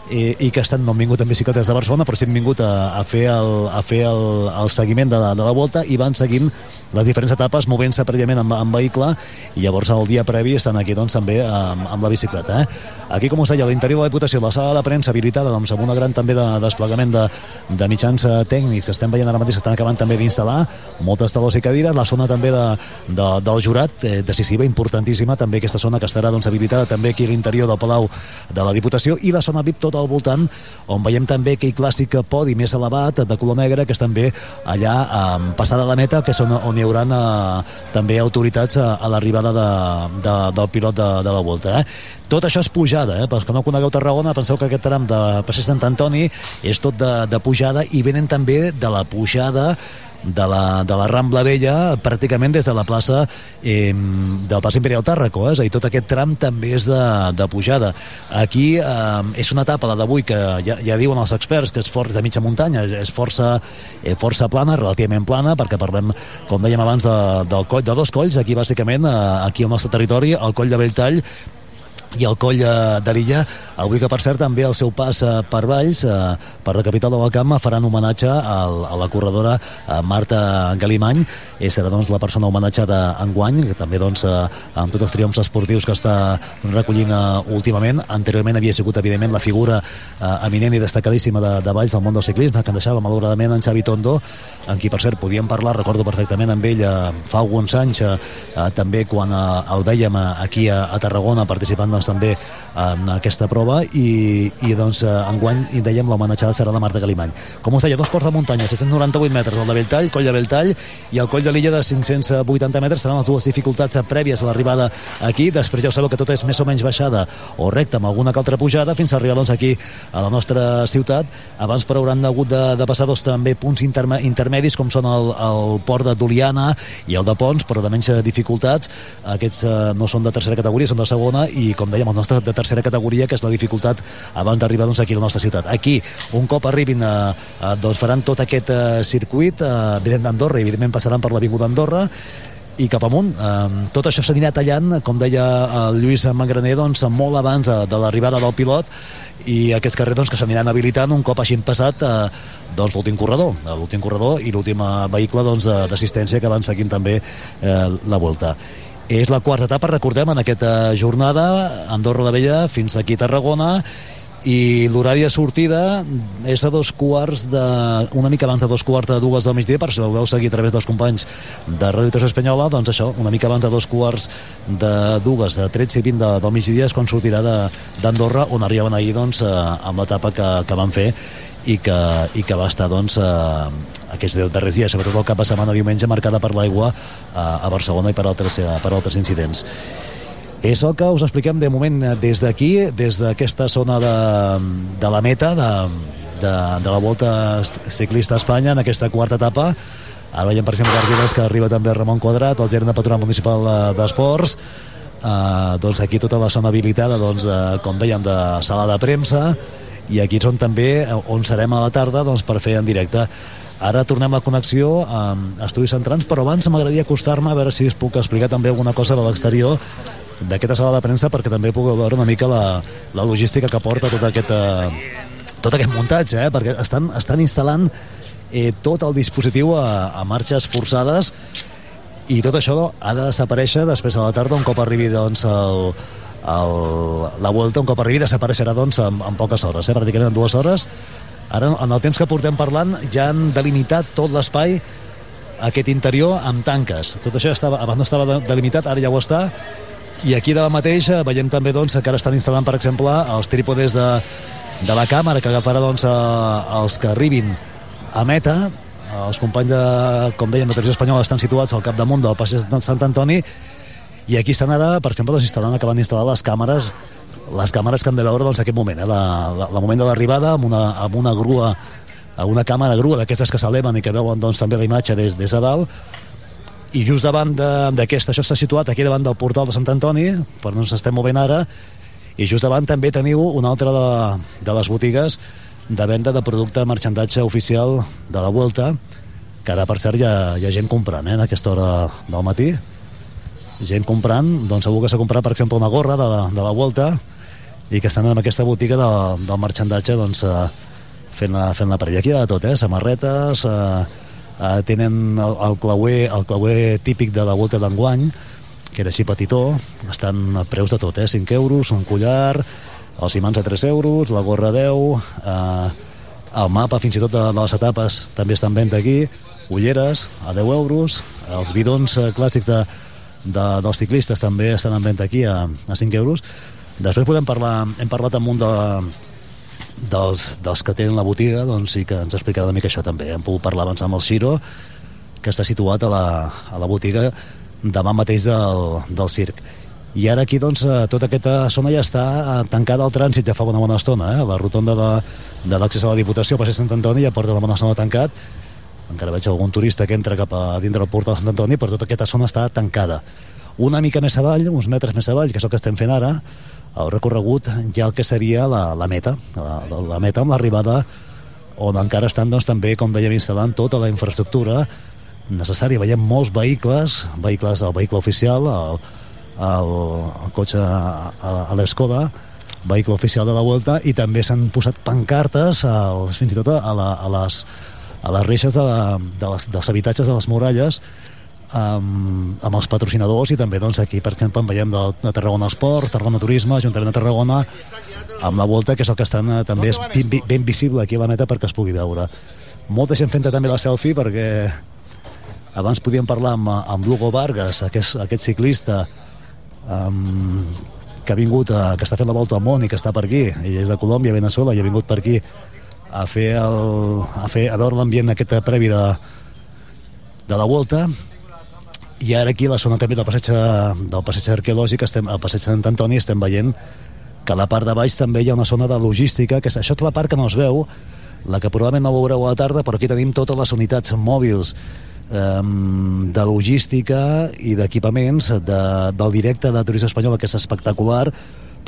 i, i que estan, no han vingut en bicicletes de Barcelona però sí han vingut a, a fer, el, a fer el, el seguiment de la, de la volta i van seguint les diferents etapes movent-se prèviament amb, amb vehicle i llavors el dia previ estan aquí doncs també amb, amb la bicicleta eh? aquí com us deia, l'interior de la Diputació la sala de premsa habilitada doncs, amb una gran també de, desplegament de, de mitjans eh, tècnics que estem veient ara mateix que estan acabant també d'instal·lar moltes talons i cadires, la zona també de, de, del jurat, eh, decisiva, importantíssima també aquesta zona que estarà doncs, habilitada també aquí a l'interior del Palau de la Diputació i la zona VIP tot al voltant on veiem també aquell clàssic podi més elevat de color negre que és també allà eh, passada la meta que és on, on hi haurà eh, també autoritats a, a l'arribada de, de, del pilot de, de la volta eh? tot això és pujada, eh? pels que no conegueu Tarragona penseu que aquest tram de Passeig Sant Antoni és tot de, de pujada i venen també de la pujada de la, de la Rambla Vella pràcticament des de la plaça eh, del pas Imperial Tàrraco eh? és a dir, tot aquest tram també és de, de pujada aquí eh, és una etapa la d'avui que ja, ja diuen els experts que és fort de mitja muntanya és força, eh, força plana, relativament plana perquè parlem, com dèiem abans de, del coll, de dos colls, aquí bàsicament eh, aquí al nostre territori, el coll de Belltall i el coll eh, de l'illa avui que per cert també el seu pas eh, per Valls eh, per la capital del Camp faran homenatge a la corredora Marta Galimany. I serà doncs la persona homenatjada enguany que també doncs amb tots els triomfs esportius que està recollint últimament. Anteriorment havia sigut evidentment la figura eminent i destacadíssima de, de Valls del món del ciclisme que en deixava malauradament en Xavi Tondo amb qui per cert podíem parlar, recordo perfectament amb ell fa alguns anys també quan el vèiem aquí a, a Tarragona participant doncs, també en aquesta prova i, i doncs enguany i dèiem l'homenatjada serà la Marta Galimany. Com us deia, dos ports de muntanya, 698 metres el de Belltall, coll de Belltall i el coll de l'illa de 580 metres seran les dues dificultats prèvies a l'arribada aquí, després ja ho sabeu que tot és més o menys baixada o recta amb alguna altra pujada fins a arribar doncs aquí a la nostra ciutat. Abans però hauran hagut de, de passar dos també punts interme, intermedis com són el, el port de Doliana i el de Pons però de menys dificultats. Aquests eh, no són de tercera categoria, són de segona i com dèiem, els nostres de tercera categoria, que és la dificultat abans d'arribar doncs, aquí a la nostra ciutat. Aquí, un cop arribin, a, a, doncs faran tot aquest uh, circuit, uh, evident d'Andorra, i evidentment passaran per l'Avinguda d'Andorra, i cap amunt. Eh, tot això s'anirà tallant, com deia el Lluís Mangraner, doncs, molt abans de, l'arribada del pilot i aquests carrers doncs, que s'aniran habilitant un cop hagin passat eh, doncs, l'últim corredor, eh, l'últim corredor i l'últim eh, vehicle doncs, d'assistència que van seguint també eh, la volta. És la quarta etapa, recordem, en aquesta jornada, Andorra la Vella fins aquí a Tarragona, i l'horari de sortida és a dos quarts de... una mica abans de dos quarts de dues del migdia per si voleu seguir a través dels companys de Ràdio Tres Espanyola doncs això, una mica abans de dos quarts de dues, de 13 i 20 de, del migdia és quan sortirà d'Andorra on arribaven ahir doncs, eh, amb l'etapa que, que van fer i que, i que va estar doncs, eh, aquests darrers dies, sobretot el cap de setmana diumenge marcada per l'aigua eh, a Barcelona i per altres, eh, per altres incidents. És el que us expliquem de moment eh, des d'aquí, des d'aquesta zona de, de la meta de, de, de la Volta Ciclista a Espanya en aquesta quarta etapa. Ara veiem per exemple Garbiles que arriba també Ramon Quadrat el gerent de Patronat Municipal de- d'Esports. Eh, doncs aquí tota la zona habilitada doncs, eh, com dèiem de sala de premsa i aquí és on també on serem a la tarda doncs, per fer en directe Ara tornem la connexió amb Estudis Centrals, però abans m'agradaria acostar-me a veure si us puc explicar també alguna cosa de l'exterior d'aquesta sala de premsa perquè també puc veure una mica la, la logística que porta tot aquest, eh, tot aquest muntatge, eh? perquè estan, estan instal·lant eh, tot el dispositiu a, a marxes forçades i tot això ha de desaparèixer després a la tarda un cop arribi doncs, el, el, la volta, un cop arribi desapareixerà doncs, en, en poques hores, eh? pràcticament en dues hores. Ara en el temps que portem parlant ja han delimitat tot l'espai aquest interior amb tanques. Tot això estava, abans no estava de- delimitat ara ja ho està. I aquí davant mateix veiem també doncs, que ara estan instal·lant per exemple els trípodes de, de la càmera que agafarà doncs, eh, els que arribin a meta. Els companys de, com dèiem, de Televisió Espanyola estan situats al capdamunt del passeig de Sant Antoni i aquí estan ara, per exemple, doncs, instal·lant, acabant d'instal·lar les càmeres les càmeres que han de veure doncs, aquest moment, eh? la, la, la moment de l'arribada amb, una, amb una grua amb una càmera grua d'aquestes que s'eleven i que veuen doncs, també la imatge des, des de dalt i just davant d'aquesta, això està situat aquí davant del portal de Sant Antoni per on ens estem movent ara i just davant també teniu una altra de, de les botigues de venda de producte marxandatge oficial de la Vuelta que ara per cert hi ha, hi ha gent comprant eh, en aquesta hora del matí gent comprant, doncs segur que s'ha comprat per exemple una gorra de la, de la Vuelta i que estan en aquesta botiga de, del marxandatge doncs, eh, fent-la fent prèvia. Aquí hi ha de tot, eh? samarretes, eh, eh, tenen el, el, clauer, el clauer típic de la Volta d'enguany, que era així petitó, estan a preus de tot, eh? 5 euros, un collar, els imants a 3 euros, la gorra a 10, eh, el mapa fins i tot de, de les etapes també està en venda aquí, ulleres a 10 euros, els bidons eh, clàssics de, de, dels ciclistes també estan en venda aquí a, a 5 euros. Després podem parlar, hem parlat amb un de, dels, dels que tenen la botiga doncs sí que ens explicarà una mica això també hem pogut parlar abans amb el Xiro que està situat a la, a la botiga davant mateix del, del circ i ara aquí doncs eh, tota aquesta zona ja està eh, tancada al trànsit ja fa una bona estona eh? la rotonda de, de l'accés a la Diputació a passeig Sant Antoni ja porta la bona estona tancat encara veig algun turista que entra cap a dintre del portal de Sant Antoni però tota aquesta zona està tancada una mica més avall, uns metres més avall que és el que estem fent ara el recorregut ja el que seria la, la meta la, la, meta amb l'arribada on encara estan doncs, també, com dèiem, instal·lant tota la infraestructura necessària. Veiem molts vehicles, vehicles, el vehicle oficial, el, el, el cotxe a, a, a l'Escoda, vehicle oficial de la Volta, i també s'han posat pancartes, als, fins i tot a, la, a, les, a les reixes de, de les, dels habitatges de les muralles, amb, amb els patrocinadors i també doncs, aquí per exemple en veiem de, de Tarragona Esports, Tarragona Turisme, Ajuntament de Tarragona amb la volta que és el que estan eh, també és ben, ben visible aquí a la meta perquè es pugui veure. Molta gent fent també la selfie perquè abans podíem parlar amb, amb Lugo Vargas aquest, aquest ciclista um, que ha vingut a, que està fent la volta al món i que està per aquí. I és de Colòmbia, Venezuela i ha vingut per aquí a fer, el, a, fer a veure l'ambient aquest previ de, de la volta. I ara aquí a la zona també del passeig, del passeig arqueològic estem, al passeig Sant Antoni estem veient que a la part de baix també hi ha una zona de logística que és, això és la part que no es veu la que probablement no veureu a la tarda però aquí tenim totes les unitats mòbils um, de logística i d'equipaments de, del directe de turisme espanyol que és espectacular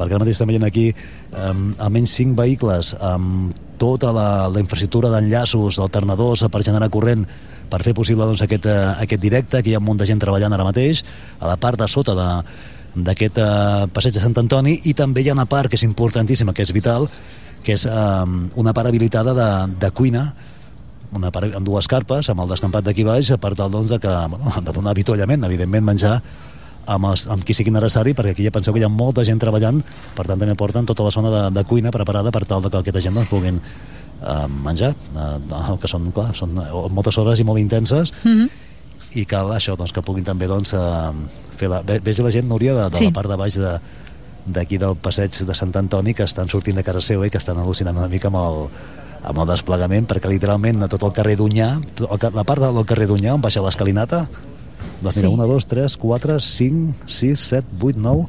perquè ara mateix estem veient aquí um, almenys 5 vehicles amb tota la, la infraestructura d'enllaços, alternadors per generar corrent per fer possible doncs, aquest, uh, aquest directe, que hi ha un munt de gent treballant ara mateix, a la part de sota de d'aquest uh, passeig de Sant Antoni i també hi ha una part que és importantíssima, que és vital, que és uh, una part habilitada de, de cuina una part amb dues carpes, amb el descampat d'aquí baix, per tal doncs, de, que, bueno, de donar avituallament, evidentment menjar amb, els, amb qui sigui necessari, perquè aquí ja penseu que hi ha molta gent treballant, per tant també porten tota la zona de, de cuina preparada per tal de que aquesta gent doncs, puguin eh, menjar, eh, que són, clar, són moltes hores i molt intenses, mm -hmm. i cal això, doncs, que puguin també doncs, eh, fer la... Veig la gent, Núria, de, de sí. la part de baix de, d'aquí del passeig de Sant Antoni que estan sortint de casa seva i que estan al·lucinant una mica amb el, amb el desplegament perquè literalment a tot el carrer d'Unyà la part del carrer d'Unyà on baixa l'escalinata doncs mira, sí. 1, 2, 3, 4, 5, 6, 7, 8, 9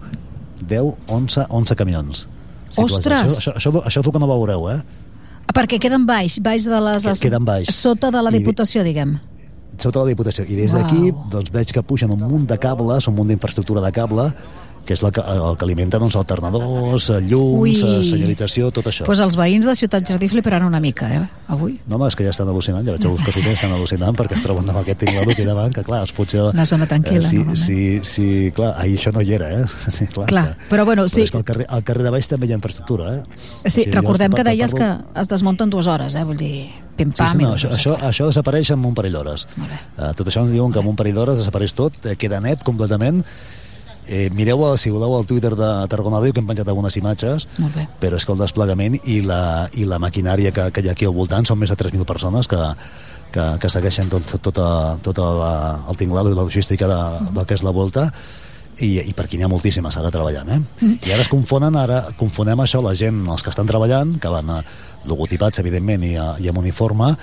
10, 11, 11 camions Ostres! Això, això, això, això és el que no veureu, eh? Perquè queden baix, baix de les... Queden baix. Sota de la Diputació, I, diguem sota la Diputació. I des d'aquí doncs, veig que pugen un munt de cables, un munt d'infraestructura de cable, que és la que, el que alimenta doncs, alternadors, llums, Ui. senyalització, tot això. Pues els veïns de Ciutat Jardí fliparan una mica, eh, avui. No, home, és que ja estan al·lucinant, ja veig ja que estan al·lucinant perquè es troben amb aquest tinglado aquí davant, que clar, es potser... Una zona tranquil·la, eh, sí, no? Sí, sí, clar, ahir això no hi era, eh? Sí, clar, clar que, però bueno, sí. Però és que al carrer, al carrer de baix també hi ha infraestructura, eh? Sí, sí recordem que deies que es desmunten dues hores, eh? Vull dir, pim-pam... Sí, sí, no, això, això, això desapareix en un parell d'hores. Uh, tot això ens diuen que en un parell d'hores desapareix tot, eh, queda net completament, Eh, mireu, si voleu, al Twitter de Tarragona Ràdio, que hem penjat algunes imatges, però és que el desplegament i la, i la maquinària que, que hi ha aquí al voltant són més de 3.000 persones que, que, que segueixen tot, tot, tot el, el tinglado i la logística de, del que és la volta i, i per aquí n'hi ha moltíssimes ara treballant eh? Mm. i ara es confonen, ara confonem això la gent, els que estan treballant que van a, logotipats evidentment i, a, i amb uniforme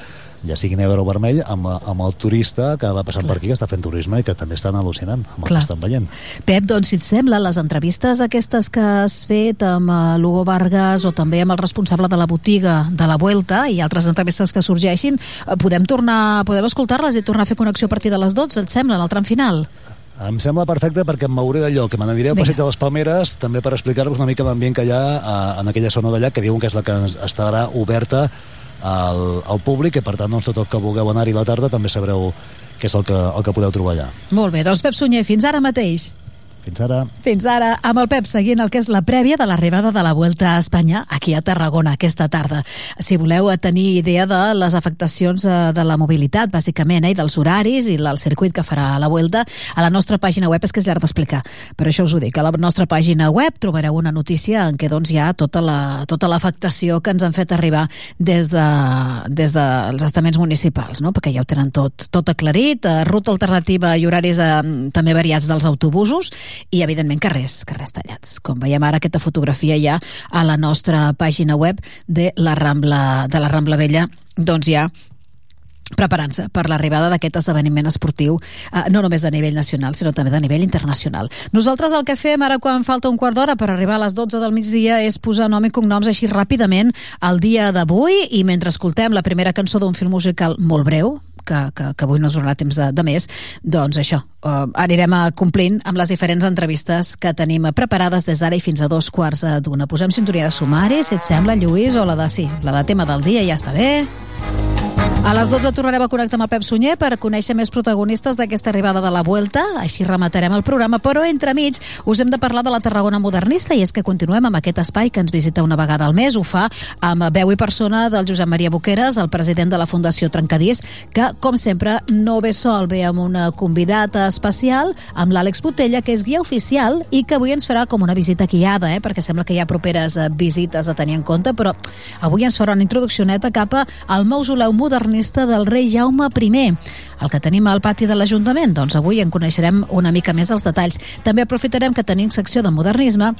ja sigui negre o vermell, amb, amb el turista que va passant Clar. per aquí, que està fent turisme i que també estan al·lucinant amb Clar. el que estan veient. Pep, doncs, si et sembla, les entrevistes aquestes que has fet amb uh, Lugo Vargas o també amb el responsable de la botiga de la Vuelta i altres entrevistes que sorgeixin, uh, podem tornar, podem escoltar-les i tornar a fer connexió a partir de les 12, et sembla, en el tram final? Em sembla perfecte perquè em mouré d'allò, que me n'aniré al passeig de les Palmeres, també per explicar-vos una mica l'ambient que hi ha uh, en aquella zona d'allà, que diuen que és la que estarà oberta al, al públic i per tant doncs, tot el que vulgueu anar-hi la tarda també sabreu què és el que, el que podeu trobar allà. Molt bé, doncs Pep Sunyer, fins ara mateix. Fins ara. Fins ara, amb el Pep seguint el que és la prèvia de l'arribada de la Vuelta a Espanya aquí a Tarragona aquesta tarda. Si voleu tenir idea de les afectacions eh, de la mobilitat, bàsicament, eh, i dels horaris i del circuit que farà la Vuelta, a la nostra pàgina web és que és llarg d'explicar. Per això us ho dic, a la nostra pàgina web trobareu una notícia en què doncs, hi ha tota la, tota l'afectació que ens han fet arribar des, de, des dels estaments municipals, no? perquè ja ho tenen tot, tot aclarit, eh, ruta alternativa i horaris eh, també variats dels autobusos, i evidentment carrers, carrers tallats. Com veiem ara aquesta fotografia ja a la nostra pàgina web de la Rambla, de la Rambla Vella, doncs ja preparant-se per l'arribada d'aquest esdeveniment esportiu, eh, no només a nivell nacional, sinó també de nivell internacional. Nosaltres el que fem ara quan falta un quart d'hora per arribar a les 12 del migdia és posar nom i cognoms així ràpidament al dia d'avui i mentre escoltem la primera cançó d'un film musical molt breu, que, que, que avui no ens donarà temps de, de més, doncs això, uh, anirem a complint amb les diferents entrevistes que tenim preparades des d'ara i fins a dos quarts d'una. Posem sintonia de sumari, si et sembla, Lluís, o la de sí, la de tema del dia ja està bé. A les 12 tornarem a connectar amb el Pep Sunyer per conèixer més protagonistes d'aquesta arribada de la Vuelta. Així rematarem el programa, però entremig us hem de parlar de la Tarragona modernista i és que continuem amb aquest espai que ens visita una vegada al mes. Ho fa amb veu i persona del Josep Maria Boqueres, el president de la Fundació Trencadís, que, com sempre, no ve sol, ve amb una convidat especial, amb l'Àlex Botella, que és guia oficial i que avui ens farà com una visita guiada, eh? perquè sembla que hi ha properes eh, visites a tenir en compte, però avui ens farà una introduccioneta cap al mausoleu modernista del rei Jaume I. El que tenim al pati de l'Ajuntament, doncs avui en coneixerem una mica més els detalls. També aprofitarem que tenim secció de modernisme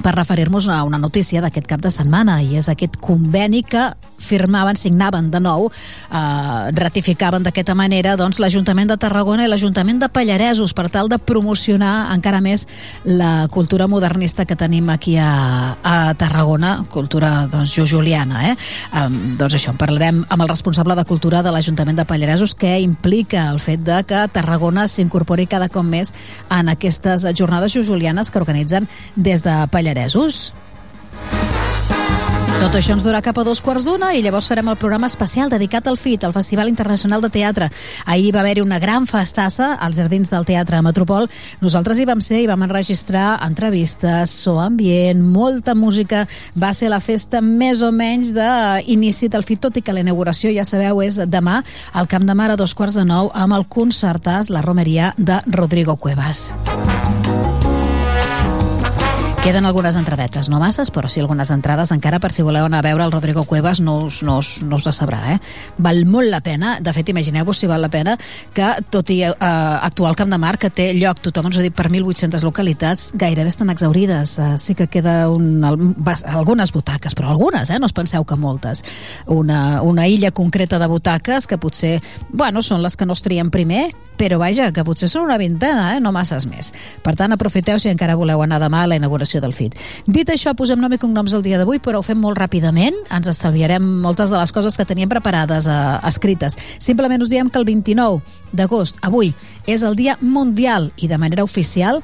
per referir-nos a una notícia d'aquest cap de setmana i és aquest conveni que firmaven, signaven de nou, eh, ratificaven d'aquesta manera doncs, l'Ajuntament de Tarragona i l'Ajuntament de Pallaresos per tal de promocionar encara més la cultura modernista que tenim aquí a, a Tarragona, cultura doncs, juliana. Eh? Eh, doncs això, en parlarem amb el responsable de cultura de l'Ajuntament de Pallaresos que implica el fet de que Tarragona s'incorpori cada cop més en aquestes jornades julianes que organitzen des de Pallaresos. Tot això ens durà cap a dos quarts d'una i llavors farem el programa especial dedicat al FIT, el Festival Internacional de Teatre. Ahir va haver-hi una gran festassa als Jardins del Teatre Metropol. Nosaltres hi vam ser i vam enregistrar entrevistes, so ambient, molta música. Va ser la festa més o menys d'inici del FIT, tot i que la inauguració, ja sabeu, és demà al Camp de Mar a dos quarts de nou amb el concertàs La Romeria de Rodrigo Cuevas. Queden algunes entradetes, no masses, però sí algunes entrades encara per si voleu anar a veure el Rodrigo Cuevas no us, no us, no us decebrà, eh? Val molt la pena, de fet imagineu-vos si val la pena que tot i eh, actuar al Camp de Mar que té lloc, tothom ens ho ha dit per 1.800 localitats, gairebé estan exaurides eh, sí que queda un, algunes butaques, però algunes, eh? no us penseu que moltes una, una illa concreta de butaques que potser, bueno, són les que no es trien primer, però vaja, que potser són una vintena, eh? no masses més. Per tant, aprofiteu si encara voleu anar demà a la inauguració del FIT. Dit això, posem nom i cognoms el dia d'avui, però ho fem molt ràpidament. Ens estalviarem moltes de les coses que teníem preparades eh, escrites. Simplement us diem que el 29 d'agost, avui, és el Dia Mundial i de manera oficial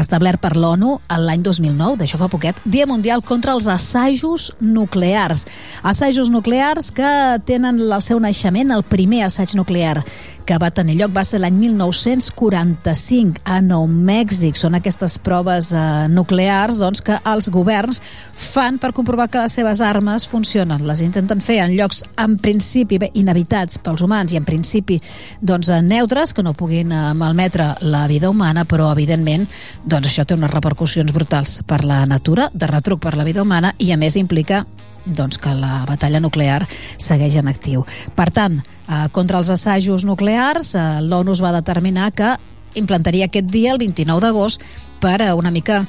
establert per l'ONU l'any 2009, d'això fa poquet, Dia Mundial contra els assajos nuclears. Assajos nuclears que tenen el seu naixement, el primer assaig nuclear que va tenir lloc va ser l'any 1945 a Nou Mèxic. Són aquestes proves eh, nuclears doncs, que els governs fan per comprovar que les seves armes funcionen. Les intenten fer en llocs en principi bé, inhabitats pels humans i en principi doncs, eh, neutres, que no puguin eh, malmetre la vida humana, però evidentment doncs, això té unes repercussions brutals per la natura, de retruc per la vida humana i a més implica doncs que la batalla nuclear segueix en actiu. Per tant, eh, contra els assajos nuclears, eh, l'ONU va determinar que implantaria aquest dia, el 29 d'agost, per eh, una mica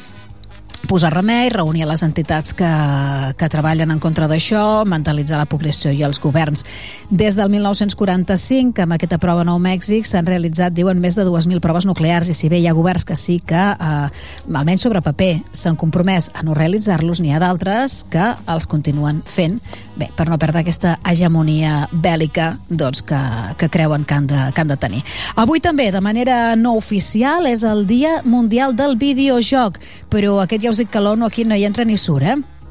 posar remei, reunir les entitats que, que treballen en contra d'això, mentalitzar la població i els governs. Des del 1945, amb aquesta prova a Nou Mèxic, s'han realitzat, diuen, més de 2.000 proves nuclears i si bé hi ha governs que sí que, eh, almenys sobre paper, s'han compromès a no realitzar-los, n'hi ha d'altres que els continuen fent, bé, per no perdre aquesta hegemonia bèl·lica doncs, que, que creuen que han, de, que han de tenir. Avui també, de manera no oficial, és el Dia Mundial del Videojoc, però aquest ja us dic que l'ONU aquí no hi entra ni surt, eh?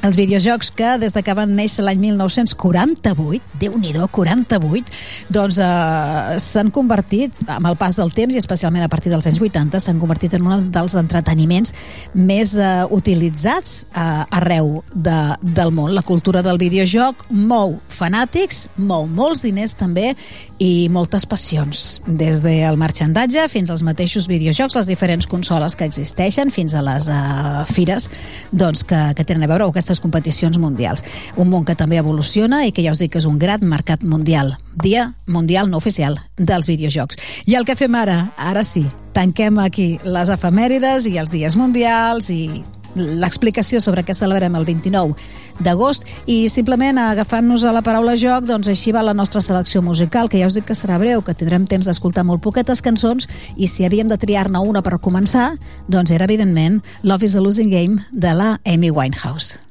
Els videojocs que des de que van néixer l'any 1948, déu nhi 48, doncs eh, s'han convertit, amb el pas del temps i especialment a partir dels anys 80, s'han convertit en un dels entreteniments més eh, utilitzats eh, arreu de, del món. La cultura del videojoc mou fanàtics, mou molts diners també i moltes passions. Des del marxandatge fins als mateixos videojocs, les diferents consoles que existeixen, fins a les uh, fires doncs, que, que tenen a veure amb aquestes competicions mundials. Un món que també evoluciona i que ja us dic que és un gran mercat mundial. Dia mundial no oficial dels videojocs. I el que fem ara, ara sí, tanquem aquí les efemèrides i els dies mundials i l'explicació sobre què celebrem el 29 d'agost i simplement agafant-nos a la paraula joc doncs així va la nostra selecció musical que ja us dic que serà breu, que tindrem temps d'escoltar molt poquetes cançons i si havíem de triar-ne una per començar doncs era evidentment Love is a Losing Game de la Amy Winehouse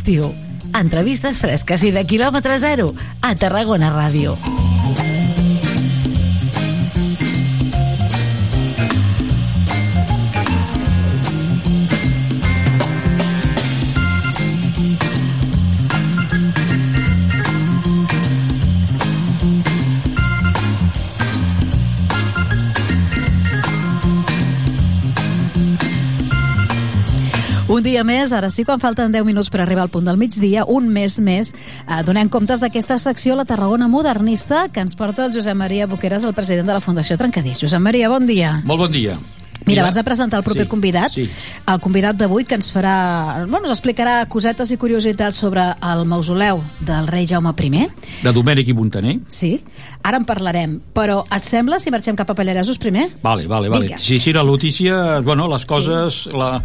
d'estiu. Entrevistes fresques i de quilòmetre zero a Tarragona Ràdio. Més, ara sí, quan falten 10 minuts per arribar al punt del migdia, un mes més, eh, donem comptes d'aquesta secció, la Tarragona Modernista, que ens porta el Josep Maria Boqueras, el president de la Fundació Trencadís. Josep Maria, bon dia. Molt bon dia. Mira, abans de presentar el proper Sí, convidat, sí. El convidat d'avui que ens farà, bueno, ens explicarà cosetes i curiositats sobre el mausoleu del rei Jaume I. De Domènec i Montaner. Sí, ara en parlarem. Però et sembla si marxem cap a Pallaresos primer? Vale, vale, vale. Vinga. Sí, sí, la notícia, bueno, les coses... Sí. La,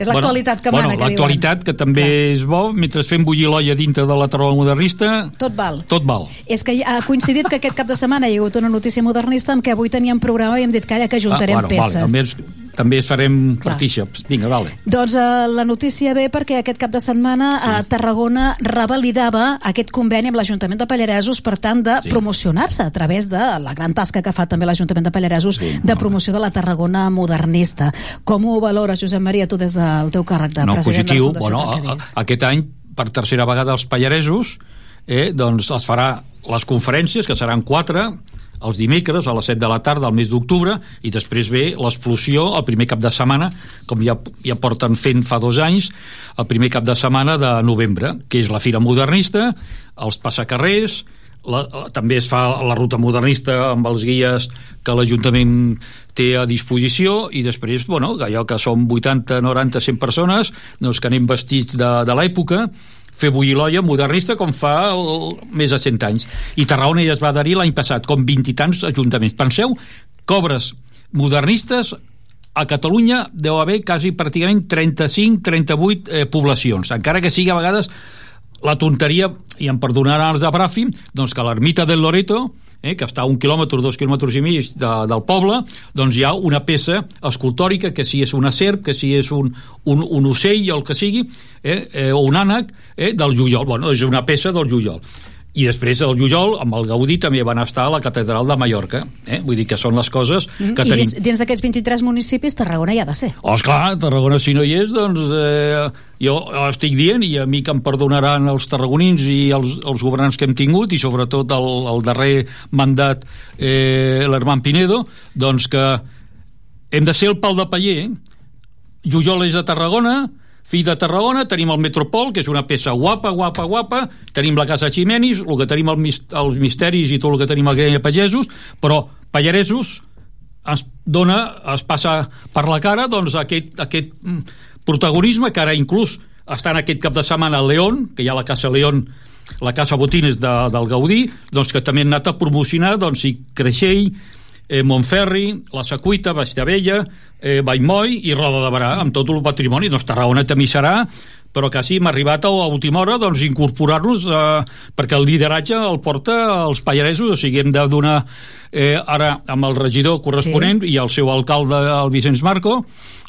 És l'actualitat que bueno, mana, que L'actualitat, que també Clar. és bo, mentre fem bullir l'olla dintre de la tarola modernista, Tot val. tot val. És que ha coincidit que aquest cap de setmana hi ha hagut una notícia modernista amb què avui teníem programa i hem dit, calla, que juntarem ah, bueno, peces. Vale, també, farem partíceps. Vinga, vale. Doncs eh, la notícia ve perquè aquest cap de setmana sí. a Tarragona revalidava aquest conveni amb l'Ajuntament de Pallaresos per tant de Sí. promocionar-se a través de la gran tasca que fa també l'Ajuntament de Pallaresos sí, de promoció de la Tarragona modernista. Com ho valores, Josep Maria, tu des del teu càrrec de no, president positiu. de la Fundació Bueno, a, a, aquest any, per tercera vegada, els pallaresos eh, doncs es farà les conferències, que seran quatre, els dimecres a les 7 de la tarda al mes d'octubre i després ve l'explosió el primer cap de setmana com ja, ja porten fent fa dos anys el primer cap de setmana de novembre que és la Fira Modernista els passacarrers la, també es fa la ruta modernista amb els guies que l'Ajuntament té a disposició i després, bueno, allò que som 80, 90, 100 persones doncs que anem vestits de, de l'època fer bullir l'olla modernista com fa el, més de 100 anys. I Tarragona ja es va adherir l'any passat, com 20 i tants ajuntaments. Penseu que obres modernistes a Catalunya deu haver quasi pràcticament 35-38 eh, poblacions, encara que sigui a vegades la tonteria, i em perdonaran els de Bràfim, doncs que l'ermita del Loreto, eh, que està a un quilòmetre, dos quilòmetres i mig de, del poble, doncs hi ha una peça escultòrica, que si és una serp, que si és un, un, un ocell, el que sigui, eh, eh, o un ànec, eh, del Jujol. Bueno, és una peça del Jujol i després del Jujol, amb el Gaudí també van estar a la catedral de Mallorca eh? vull dir que són les coses que I tenim dins, dins d'aquests 23 municipis, Tarragona hi ha de ser. Oh, esclar, Tarragona si no hi és, doncs eh, jo estic dient, i a mi que em perdonaran els tarragonins i els, els governants que hem tingut, i sobretot el, el darrer mandat, eh, l'Herman Pinedo, doncs que hem de ser el pal de paller. Jujol és de Tarragona, fill de Tarragona, tenim el Metropol, que és una peça guapa, guapa, guapa, tenim la Casa Ximenis, el que tenim el, els misteris i tot el que tenim al Grenya Pagesos, però Pallaresos es dona, es passa per la cara doncs, aquest, aquest mm, protagonisme que ara inclús està en aquest cap de setmana a León, que hi ha la Casa León la Casa Botines de, del Gaudí, doncs que també han anat a promocionar doncs, i Creixell, eh, Montferri, la Secuita, Bastavella, eh, Vallmoll i Roda de Barà, amb tot el patrimoni. Doncs Tarragona també serà, però quasi hem arribat a, última hora doncs, incorporar-nos eh, perquè el lideratge el porta els pallaresos, o sigui, hem de donar eh, ara amb el regidor corresponent sí. i el seu alcalde, el Vicenç Marco,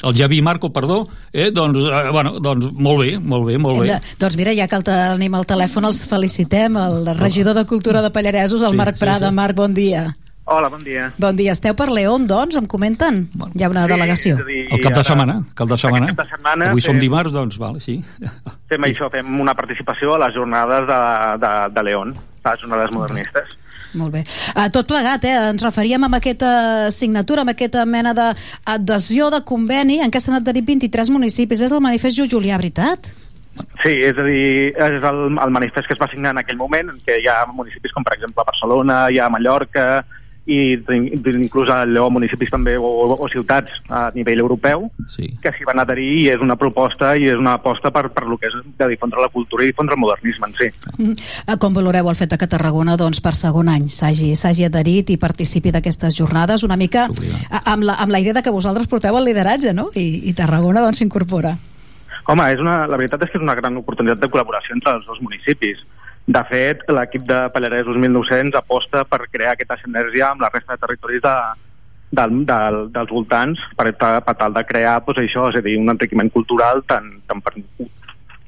el Javi Marco, perdó, eh, doncs, eh, bueno, doncs molt bé, molt bé, molt bé. De, doncs mira, ja que el tenim al telèfon, els felicitem, el regidor de Cultura de Pallaresos, el Sí, Marc sí, Prada. sí. Marc, bon dia. Hola, bon dia. Bon dia. Esteu per León, doncs, em comenten? Hi ha una Sí, delegació. a dir, El cap de ara- setmana, cap de setmana. Cap de setmana Avui som fem- dimarts, doncs, vale, sí. Fem això, fem una participació a les jornades de, de, de León, les jornades modernistes. Molt bé. Uh, tot plegat, eh? Ens referíem amb aquesta signatura, amb aquesta mena d'adhesió de conveni en què s'han adherit 23 municipis. És el manifest Julià, veritat? Sí, és a dir, és el, el manifest que es va signar en aquell moment, en què hi ha municipis com, per exemple, Barcelona, hi ha Mallorca, i inclús a Lleó municipis també o, o ciutats a nivell europeu sí. que s'hi van adherir i és una proposta i és una aposta per, per lo que és de difondre la cultura i difondre el modernisme en si. Mm. Eh, Com valoreu el fet que Tarragona doncs, per segon any s'hagi adherit i participi d'aquestes jornades una mica amb la, amb la idea de que vosaltres porteu el lideratge no? I, i Tarragona doncs s'incorpora Home, és una, la veritat és que és una gran oportunitat de col·laboració entre els dos municipis. De fet, l'equip de Pallaresos 1900 aposta per crear aquesta sinergia amb la resta de territoris de, del, del, dels voltants per, per, per tal de crear pues, això, és a dir, un enriquiment cultural tant, tant per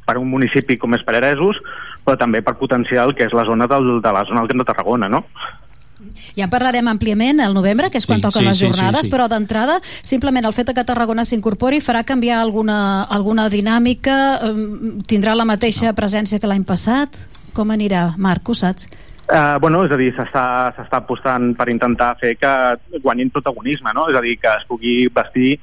per un municipi com és Pallaresos, però també per potenciar el que és la zona del, de la zona del Camp de Tarragona, no? Ja en parlarem àmpliament al novembre, que és quan Sí, toquen sí, les sí, jornades, sí, sí. però d'entrada, simplement el fet de que Tarragona s'incorpori farà canviar alguna, alguna dinàmica, tindrà la mateixa presència que l'any passat? Com anirà, Marc, ho saps? Uh, bueno, és a dir, s'està apostant per intentar fer que guanyin protagonisme, no? És a dir, que es pugui vestir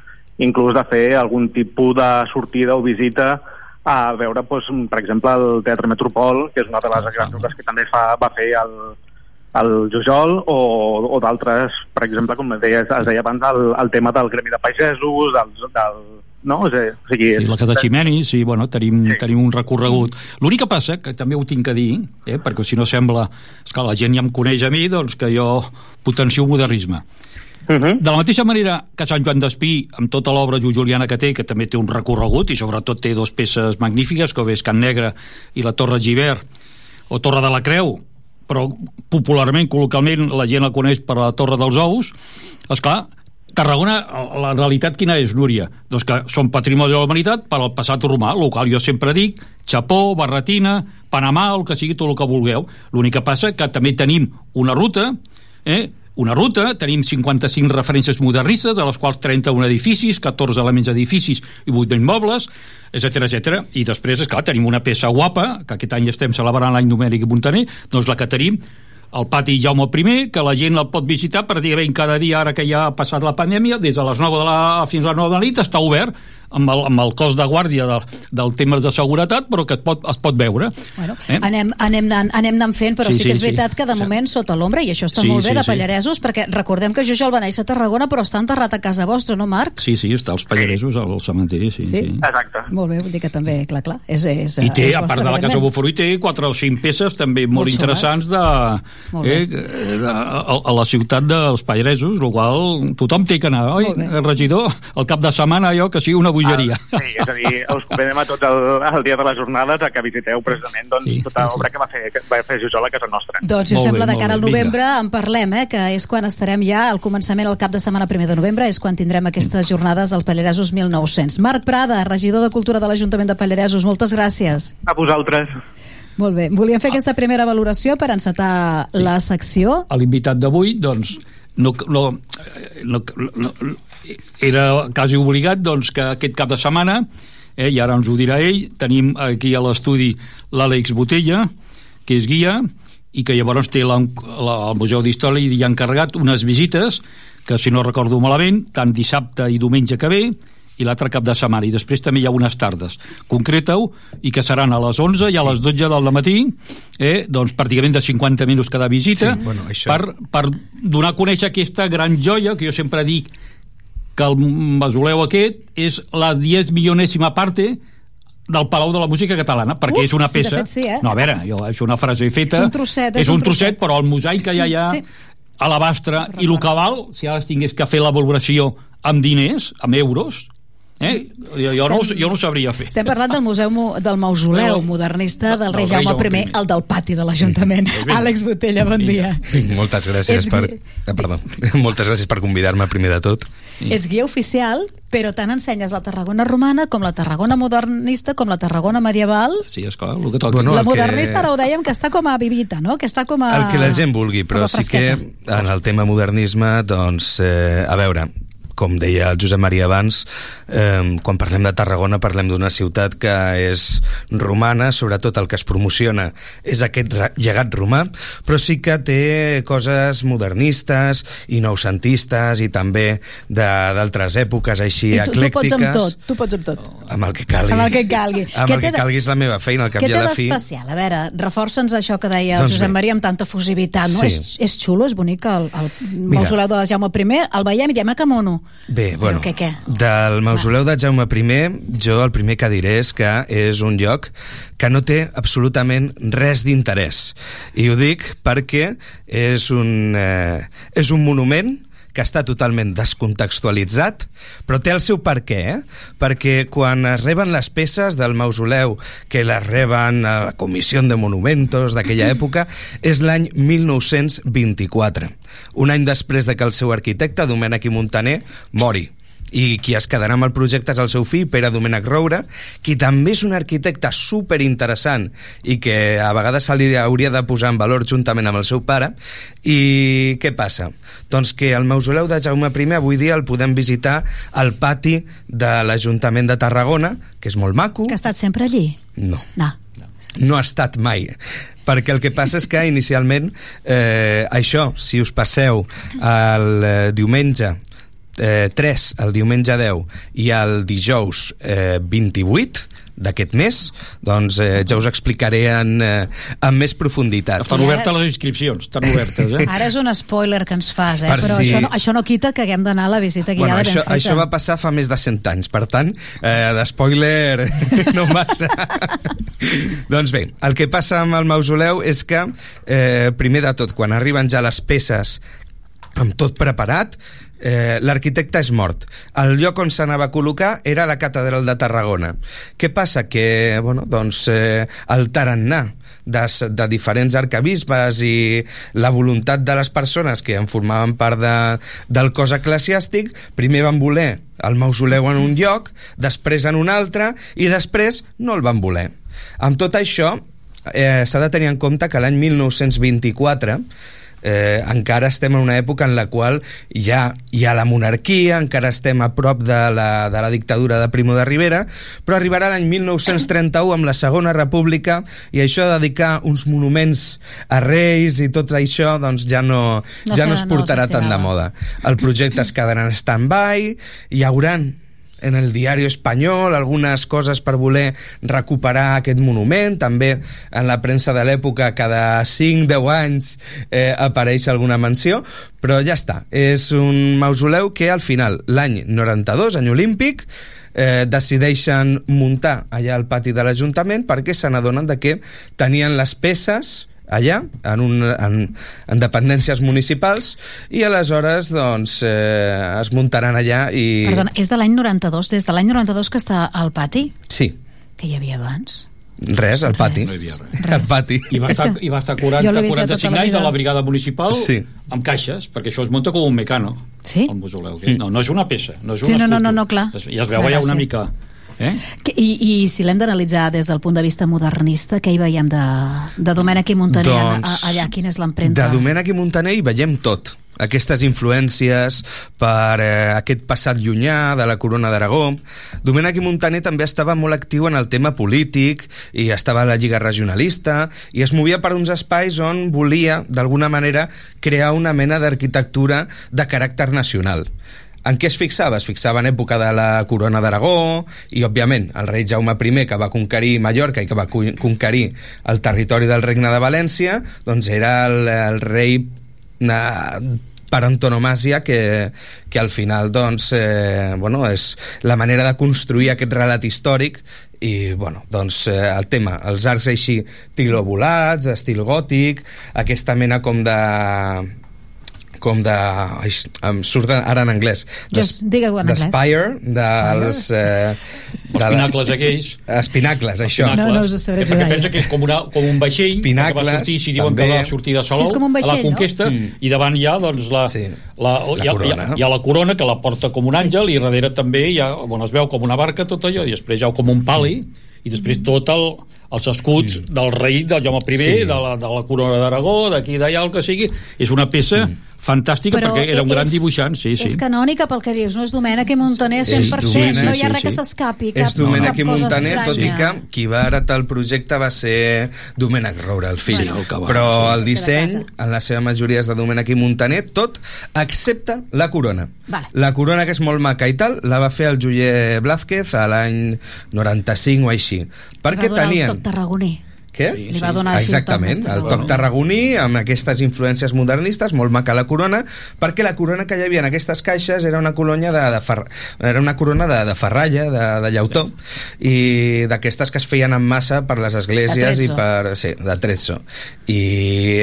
inclús de fer algun tipus de sortida o visita a veure, doncs, per exemple, el Teatre Metropol, que és una de les grans obres que també fa, va fer el, el Jujol, o, o d'altres, per exemple, com es deia, es deia abans, el, el tema del Gremi de Pagesos, del, del, no? És o sigui, Sí, la Casa Ximenis, sí, bueno, tenim, sí. tenim un recorregut. L'únic que passa, que també ho tinc que dir, eh, perquè si no sembla... Que la gent ja em coneix a mi, doncs que jo potencio el modernisme. Uh -huh. De la mateixa manera que Sant Joan d'Espí, amb tota l'obra juliana que té, que també té un recorregut i sobretot té dos peces magnífiques, com és Can Negre i la Torre Givert, o Torre de la Creu, però popularment, col·localment, la gent la coneix per la Torre dels Ous, és clar, Tarragona, la realitat quina és, Núria? Doncs que són patrimoni de la humanitat per al passat romà, el qual jo sempre dic, Chapó, Barretina, Panamà, el que sigui, tot el que vulgueu. L'únic que passa que també tenim una ruta, eh, una ruta, tenim 55 referències modernistes, de les quals 31 edificis, 14 elements d'edificis i 8 d'immobles, etc etc. I després, és clar, tenim una peça guapa, que aquest any estem celebrant l'any numèric i Montaner, doncs la que tenim el pati Jaume I, que la gent el pot visitar pràcticament cada dia, ara que ja ha passat la pandèmia, des de les 9 de la, fins a les 9 de la nit, està obert amb el, amb el cos de guàrdia del, del temes de seguretat, però que es pot, es pot veure. Bueno, Eh? anem, anem, anant, anem anant fent, però Sí, sí, sí, que és sí. veritat que de moment sota l'ombra, i això està Sí, molt bé, sí, de sí. Pallaresos, perquè recordem que Jujol va néixer a Tarragona, però està enterrat a casa vostra, no, Marc? Sí, sí, està als Pallaresos, al cementiri, sí. Sí? sí. Exacte. Molt bé, vull dir que també, clar, clar, és, és, I té, és a part de la Casa. Buforú, té quatre o cinc peces també molt, Molt interessants de, Molt eh, de, a, a la ciutat dels Pallaresos, el qual tothom té que anar, oi? El regidor, el cap de setmana, allò que sigui una bogeria. Sí, és a dir, us convidem a tots el, el dia de les jornades a que visiteu precisament doncs, sí, tota l'obra que va fer, que va fer Jujol a casa nostra. Doncs, si us Molt sembla, bé, de cara al novembre en parlem, eh, que és quan estarem ja al començament, al cap de setmana primer de novembre, és quan tindrem aquestes jornades dels Pallaresos 1900. Marc Prada, regidor de Cultura de l'Ajuntament de Pallaresos, moltes gràcies. A vosaltres. Molt bé. Volíem fer aquesta primera valoració per encetar la secció. a l'invitat d'avui, doncs, no, no, no, no, no, era quasi obligat doncs, que aquest cap de setmana, eh, i ara ens ho dirà ell, tenim aquí a l'estudi l'Àlex Botella, que és guia, i que llavors té la, la, el Museu d'Història i li ha encarregat unes visites que, si no recordo malament, tant dissabte i diumenge que ve, i l'altre cap de setmana, i després també hi ha unes tardes. Concreta-ho, i que seran a les 11 i a les 12 del matí, eh, doncs pràcticament de 50 minuts cada visita, Sí, bueno, això- per, per donar a conèixer aquesta gran joia, que jo sempre dic que el mausoleu aquest és la 10 milionèsima parte del Palau de la Música Catalana, perquè Uh, és una sí, peça... fet sí, eh? No, a veure, jo, és una frase feta... És un trosset, és és un un trosset, trosset. però el mosaic que hi ha allà, Sí. a l'abastre, i el que val, si ara tingués que fer la valoració amb diners, amb euros, eh? jo, jo, no, ho- jo no ho sabria fer. Estem parlant del Museu Mo- del Mausoleu Bueno, modernista del rei del rei Jaume Jaume I, el del pati de l'Ajuntament. vinga. Àlex Botella, bon dia. Moltes gràcies Ets per... eh, Perdó. Moltes gràcies per convidar-me primer de tot. Ets guia oficial, però tant ensenyes la Tarragona romana com la Tarragona modernista com la Tarragona medieval. Sí, esclar, el que toca. Bueno, la el que- modernista ara ho dèiem que està com a vivita, no? Que està com a... El que la gent vulgui, però sí que en el tema modernisme, doncs, eh, a veure, com deia el Josep Maria abans, eh, quan parlem de Tarragona parlem d'una ciutat que és romana, sobretot el que es promociona és aquest llegat romà, però sí que té coses modernistes i noucentistes i també de- d'altres èpoques així I tu, tu eclèctiques. pots amb tot, tu pots amb tot. Amb el que calgui. Amb el que calgui. Amb Què el té que calgui és la meva feina, al cap Què i té a la fi. d'especial? A veure, reforça'ns això que deia el Doncs Josep. Maria amb tanta fusivitat, no? Sí. És, és xulo, és bonic, el, el mausoleu de Jaume I, el veiem i diem, ah, que mono. Bé, bueno, què, què? del mausoleu de Jaume I, jo el primer que diré és que és un lloc que no té absolutament res d'interès. I ho dic perquè és un, eh, és un monument que està totalment descontextualitzat, però té el seu per què, eh? perquè quan es reben les peces del mausoleu, que les reben a la Comissió de Monumentos d'aquella època, és l'any 1924, un any després de que el seu arquitecte, Domènec i Montaner, mori i qui es quedarà amb el projecte és el seu fill, Pere Domènec Roura, qui també és un arquitecte super interessant i que a vegades se li hauria de posar en valor juntament amb el seu pare. I què passa? Doncs que el mausoleu de Jaume I avui dia el podem visitar al pati de l'Ajuntament de Tarragona, que és molt maco. Que ha estat sempre allí? No. No. No ha estat mai perquè el que passa és que inicialment eh, això, si us passeu el eh, diumenge eh, 3, el diumenge 10 i el dijous eh, 28 d'aquest mes, doncs eh, ja us explicaré en, eh, amb més profunditat. Estan obertes les inscripcions, estan obertes, eh? Ara és un spoiler que ens fas, eh? Per però si- això, no, això no quita que haguem d'anar a la visita Bueno, guiada això, ben feta. això va passar fa més de 100 anys, per tant, eh, d'espoiler no massa. doncs bé, el que passa amb el mausoleu és que, eh, primer de tot, quan arriben ja les peces amb tot preparat, eh, l'arquitecte és mort. El lloc on s'anava a col·locar era la catedral de Tarragona. Què passa? Que, bueno, doncs, eh, el tarannà de, de diferents arcabisbes i la voluntat de les persones que en formaven part de, del cos eclesiàstic, primer van voler el mausoleu en un lloc, després en un altre, i després no el van voler. Amb tot això, eh, s'ha de tenir en compte que l'any 1924 eh, encara estem en una època en la qual ja hi ha la monarquia, encara estem a prop de la, de la dictadura de Primo de Rivera, però arribarà l'any 1931 amb la Segona República i això de dedicar uns monuments a reis i tot això doncs ja no, No ja no es no portarà tant de moda. El projecte es quedarà en stand-by, hi hauran en el diari espanyol algunes coses per voler recuperar aquest monument. També en la premsa de l'època cada 5-10 anys eh, apareix alguna menció. Però ja està, és un mausoleu que al final, l'any 92 any olímpic eh, decideixen muntar allà al pati de l'Ajuntament perquè se n'adonen que tenien les peces allà, en, un, en, en dependències municipals, i aleshores doncs, eh, es muntaran allà i... Perdona, és de l'any 92, des de l'any 92 que està al pati? Sí, Que hi havia abans? res, al pati. No hi havia res. Al pati. I va estar, i va estar jo 40, l'he vist tota 45 la anys a la brigada municipal Sí. amb caixes, perquè això es munta com un mecano, Sí? el mausoleu. Que no, no és una peça, no és Sí, una no, no, no, escultura. no, clar. Ja es veu allà una mica... Eh? Que- I, I si l'hem d'analitzar des del punt de vista modernista, què hi veiem de, de Domènec i Montaner Doncs, a- allà? Quina és l'empremta? De Domènec i Montaner hi veiem tot aquestes influències per eh, aquest passat llunyà de la corona d'Aragó. Domènec i Montaner també estava molt actiu en el tema polític i estava a la Lliga Regionalista i es movia per uns espais on volia, d'alguna manera, crear una mena d'arquitectura de caràcter nacional. En què es fixava? Es fixava en època de la corona d'Aragó i, òbviament, el rei Jaume I, que va conquerir Mallorca i que va conquerir el territori del regne de València, doncs era el, el rei na, per antonomàsia que, que al final doncs, eh, bueno, és la manera de construir aquest relat històric i bueno, doncs eh, el tema, els arcs així tilobulats, estil gòtic, aquesta mena com de com de... Ai, em surt ara en anglès. Just digue-ho en de anglès. Spire, dels... Eh, Els pinacles aquells. Espinacles, això. No, no us ho sabré Eh, perquè pensa jo. que és com, una, com un vaixell Pinacles, que va sortir, si diuen també. que va sortir de Salou Sí, és com un a vaixell, la no? conquesta Mm. i davant hi ha doncs, la, Sí. la, La hi, ha, hi, corona. ha, hi ha la corona que la porta com un àngel i darrere també hi ha, bueno, es veu com una barca tot allò i després hi ha com un pali i després tot el, els escuts mm. del rei del Jaume I, Sí. de, la, de la corona d'Aragó, d'aquí d'allà, el que sigui és una peça mm. Fantàstica Però perquè era un gran és- dibuixant sí, sí. És canònica pel que dius, no és Domènec i Montaner 100%, Domènec, no hi ha sí, res que sí. s'escapi, cap, és Domènec i Montaner, tot i que estranya. qui va heretar el projecte va ser Domènec Roura, el fill. Sí, el que va. Però el disseny, en la seva majoria, és de Domènec i Montaner, tot excepte la corona. Vale. La corona, que és molt maca i tal, la va fer el Joyer Blázquez a l'any 95 o així. Perquè Va donar tenien... el toc tarragoní. Què? Sí, Li va donar el Exactament, el tarragoní. toc tarragoní amb aquestes influències modernistes, molt maca la corona, perquè la corona que hi havia en aquestes caixes era una colònia de, de fer... era una corona de, de ferralla, de, de llautó, i d'aquestes que es feien en massa per les esglésies i per... Sí, de trezzo. I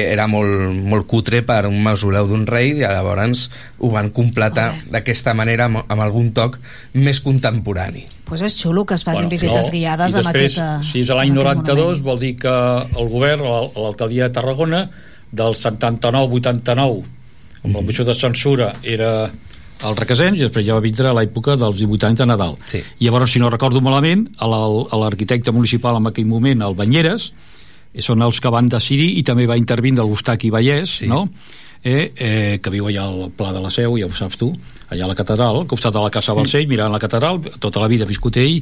era molt, molt cutre per un mausoleu d'un rei i llavors ho van completar d'aquesta manera amb, amb algun toc més contemporani. Pues és xulo que es facin Bueno, visites no. guiades amb després, aquest, eh, si és a l'any amb aquest 92 monument. vol dir que el govern, l'al- l'alcaldia de Tarragona del 79-89 amb la moció de censura era al Requesens i després ja va vindre l'època dels 18 anys de Nadal. Sí. I llavors, si no recordo malament, l'arquitecte municipal en aquell moment, el Banyeres, eh, són els que van decidir i també va intervindre l'Eustaqui Vallès, sí. no? Eh, eh, que viu allà al Pla de la Seu, ja ho saps tu, allà a la catedral, al costat de la Casa Balcell, mirant la catedral, tota la vida ha viscut ell,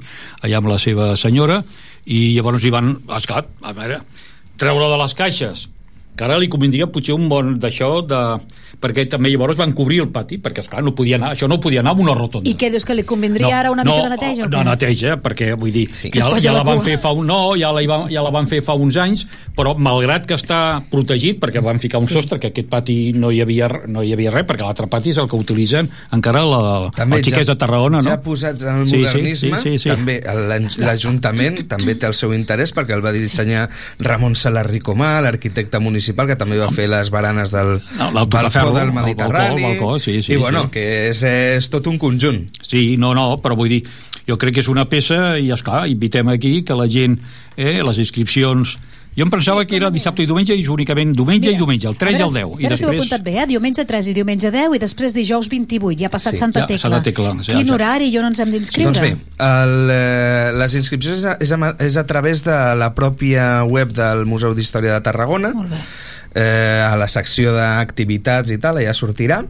allà amb la seva senyora, i llavors hi van, esclar, a veure, treure de les caixes, que ara li convindria potser un bon d'això de... perquè també llavors van cobrir el pati perquè esclar, no podia anar, això no podia anar amb una rotonda I què dius, que li convindria No, ara una no, mica de neteja? no, neteja, perquè vull dir, sí. Ja, ja la la van fer fa un, no, ja la, ja la van fer fa uns anys, però malgrat que està protegit, perquè van ficar un Sí. sostre, que aquest pati no hi havia, no hi havia res, perquè l'altre pati és el que utilitzen encara la, també els xiquets de Tarragona, no? ja posats en el Sí, sí, modernisme sí, sí, sí. també l'Ajuntament també té el seu interès perquè el va dissenyar Ramon Salarri Comà l'arquitecte municipal que també va fer les baranes del No, balcó del el balcó, Mediterrani el balcó, sí, sí, i bueno, sí. que és, és tot un conjunt Sí, no, no, però vull dir, jo crec que és una peça i, esclar, invitem aquí que la gent, eh, les inscripcions... Jo em pensava que era dissabte i diumenge i únicament diumenge i diumenge, el 3 i el 10. I després... ho he apuntat bé, eh? diumenge 3 i diumenge 10 i després dijous 28, ja ha passat Sí, Santa ja, Tecla. Santa Tecla, sí, Quin ja. horari i on ens hem d'inscriure? Doncs bé, el, eh, les inscripcions és a, és, a, és a través de la pròpia web del Museu d'Història de Tarragona Molt bé. eh, a la secció d'activitats i tal, allà sortirà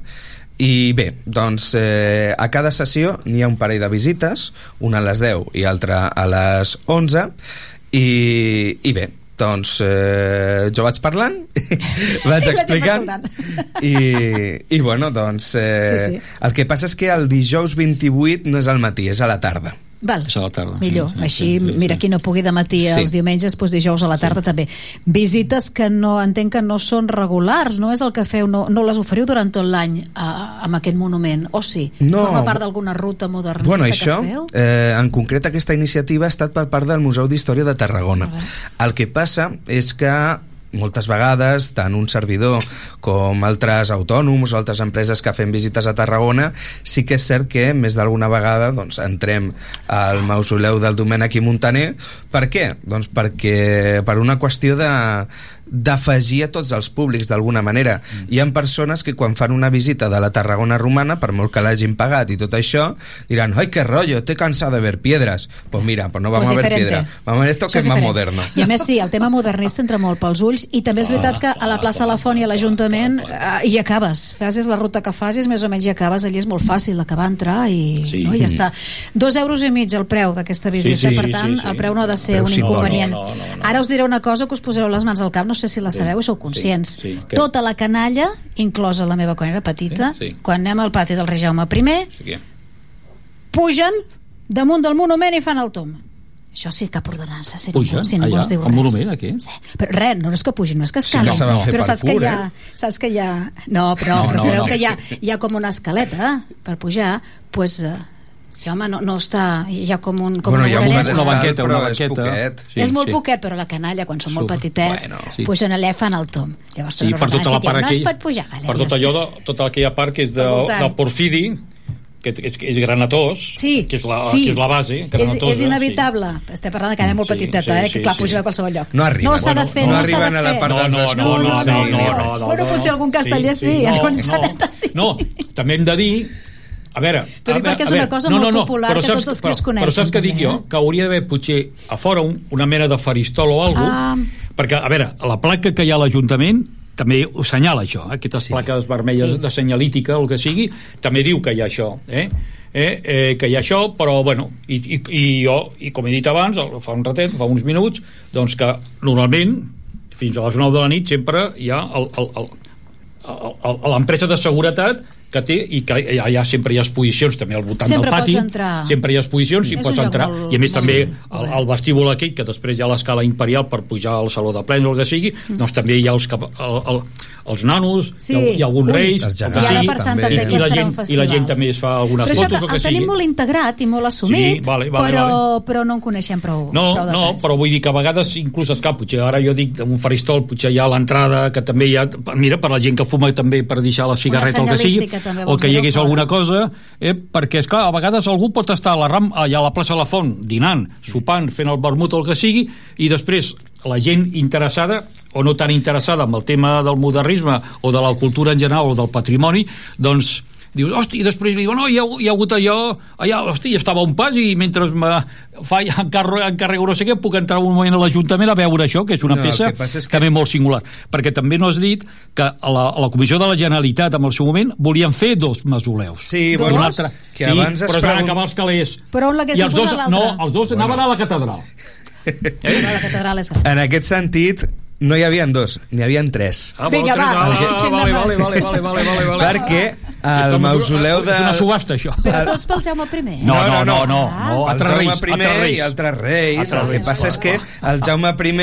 i bé, doncs eh, a cada sessió n'hi ha un parell de visites una a les 10 i altra a les 11 i, i bé, doncs eh, jo vaig parlant vaig explicant i, i bueno, doncs eh, Sí, sí. el que passa és que el dijous 28 no és al matí, és a la tarda Val. És a la tarda. Millor, Sí, sí, així, sí, sí, mira, qui no pugui de matí Sí. els diumenges, doncs dijous a la tarda també. Visites que no entenc que no són regulars, no és el que feu, no, no les oferiu durant tot l'any a- amb aquest monument, o sí? No. Forma part d'alguna ruta modernista Bueno, això, que feu? eh, en concret aquesta iniciativa ha estat per part del Museu d'Història de Tarragona. El que passa és que moltes vegades, tant un servidor com altres autònoms o altres empreses que fem visites a Tarragona, sí que és cert que més d'alguna vegada doncs, entrem al mausoleu del Domènec i Montaner. Per què? Doncs perquè per una qüestió de d'afegir a tots els públics d'alguna manera. Mm. Hi ha persones que quan fan una visita de la Tarragona romana, per molt que l'hagin pagat i tot això, diran, ai, que rollo, te cansado de ver piedras. Pues mira, pues no vamos Pues a ver piedra. Vamos a ver esto que és es más moderno. I a més, sí, el tema modernista entra molt pels ulls i també és veritat que a la plaça La Font i a l'Ajuntament eh, hi acabes. Facis la ruta que facis, més o menys hi acabes. Allí és molt fàcil acabar entrar i, Sí. no, i ja està. Dos euros i mig el preu d'aquesta visita, Sí, sí, per sí, tant, sí, sí. el preu no ha de ser Preu un inconvenient. No, no, no, Ara us diré una cosa que us posareu les mans al cap, no sé si la sabeu i sou conscients. Sí, sí. Tota la canalla, inclosa la meva quan era petita, Sí, sí. quan anem al pati del rei Jaume I, Sí que... pugen damunt del monument i fan el tom. Això sí cap ordenança, si Pugen, ningú, si ningú allà, ens diu res. monument, aquí? Sí. Però res, no és que pugin, no és que Sí escalen. saben fer però saps que, hi ha, saps que hi ha... No, però, No, però no, sabeu no. que hi ha, hi ha com una escaleta per pujar, doncs... Eh, si home no, no està... Hi ha com un... Com bueno, un hi ha un voraret. pedestal, banqueta, una és banqueta. poquet. Sí, és molt sí. poquet, però la canalla, quan són molt petitets, Bueno, sí. pugen allà i fan el tom. Llavors, Sí, per tota la part no es pot pujar. Vale, per tot allò de, tota aquella part que és de, Al voltant. de porfidi que és, és granatós Sí, que és la, sí. que és la base és, granatosa, és inevitable. Estem parlant de canalla molt Sí, petiteta, sí, eh? sí, que clar, sí. puja a qualsevol lloc. No arriben. No s'ha de fer, no no, s'ha arriben de a la fer. part no, dels no, no, esculls, no, no, sí, no, ni no, res. no, no, Bueno, no, potser no. algun casteller sí, algun xaneta sí. No, també hem de dir a veure... T'ho dic perquè és a una cosa no, molt no, no, popular però que saps, tots els però, crios coneixen, Però saps què dic jo? eh? Que hauria d'haver potser a fora un, una mena de faristol o alguna Ah. perquè, a veure, la placa que hi ha a l'Ajuntament també ho senyala això, eh? aquestes Sí. plaques vermelles Sí. de senyalítica el que sigui, també diu que hi ha això eh? Eh, eh, que hi ha això, però bueno, i, i, i jo, i com he dit abans, fa un ratet, fa uns minuts, doncs que normalment, fins a les 9 de la nit, sempre hi ha el, el, el, el- el- l'empresa de seguretat que té i que allà sempre hi ha exposicions també al voltant Sempre del pati entrar. sempre hi ha exposicions i pots entrar molt- i a més molt- també sí, el, el vestíbul aquell que després hi ha l'escala imperial per pujar al saló de plens o el que sigui Mm. doncs també hi ha els, el, el, els nanos Sí. hi ha, hi ha alguns Ui. reis Els el que I ara gegants, per Sant també. I, la gent, i la gent també es fa algunes Però això fotos que que el tenim sigui molt integrat i molt assumit, Sí, vale, vale, però, vale. però no en coneixem prou, no, prou no, detalls. però vull dir que a vegades inclús esclar, potser ara jo dic un faristol, potser hi ha l'entrada que també hi ha, mira, per la gent que fuma també per deixar la cigarreta o el que sigui també o que hi hagués alguna cosa eh, perquè és clar, a vegades algú pot estar a la, ram, allà a la plaça de la Font dinant, sopant, fent el vermut o el que sigui i després la gent interessada o no tan interessada amb el tema del modernisme o de la cultura en general o del patrimoni doncs dius, hosti, i després li diu, no, hi ha, hi ha hagut allò, allà, hosti, estava un pas i mentre me fa encarrego, encarrego no sé què, puc entrar un moment a l'Ajuntament a veure això, que és una No, no, peça és que- també molt singular. Perquè també no has dit que a la, a la Comissió de la Generalitat, en el seu moment, volien fer dos mausoleus. Sí, Un bueno, altre, que sí, abans es però es van pregun- acabar els calés. Però on I l'haguessin els dos, posat no, l'altre? els dos anaven a la catedral. La catedral és gran. En aquest sentit, no hi havien dos, n'hi havien tres. Ah, Vinga, va, tres? Ah, quin vale, vale, vale, vale, vale, vale, vale. Perquè el mausoleu de... És una subhasta, això. Però tots pel Jaume I. No, no, no, no, Ah. no, el altres Jaume I altres reis. i altres reis. Altres el que passa és que el Jaume I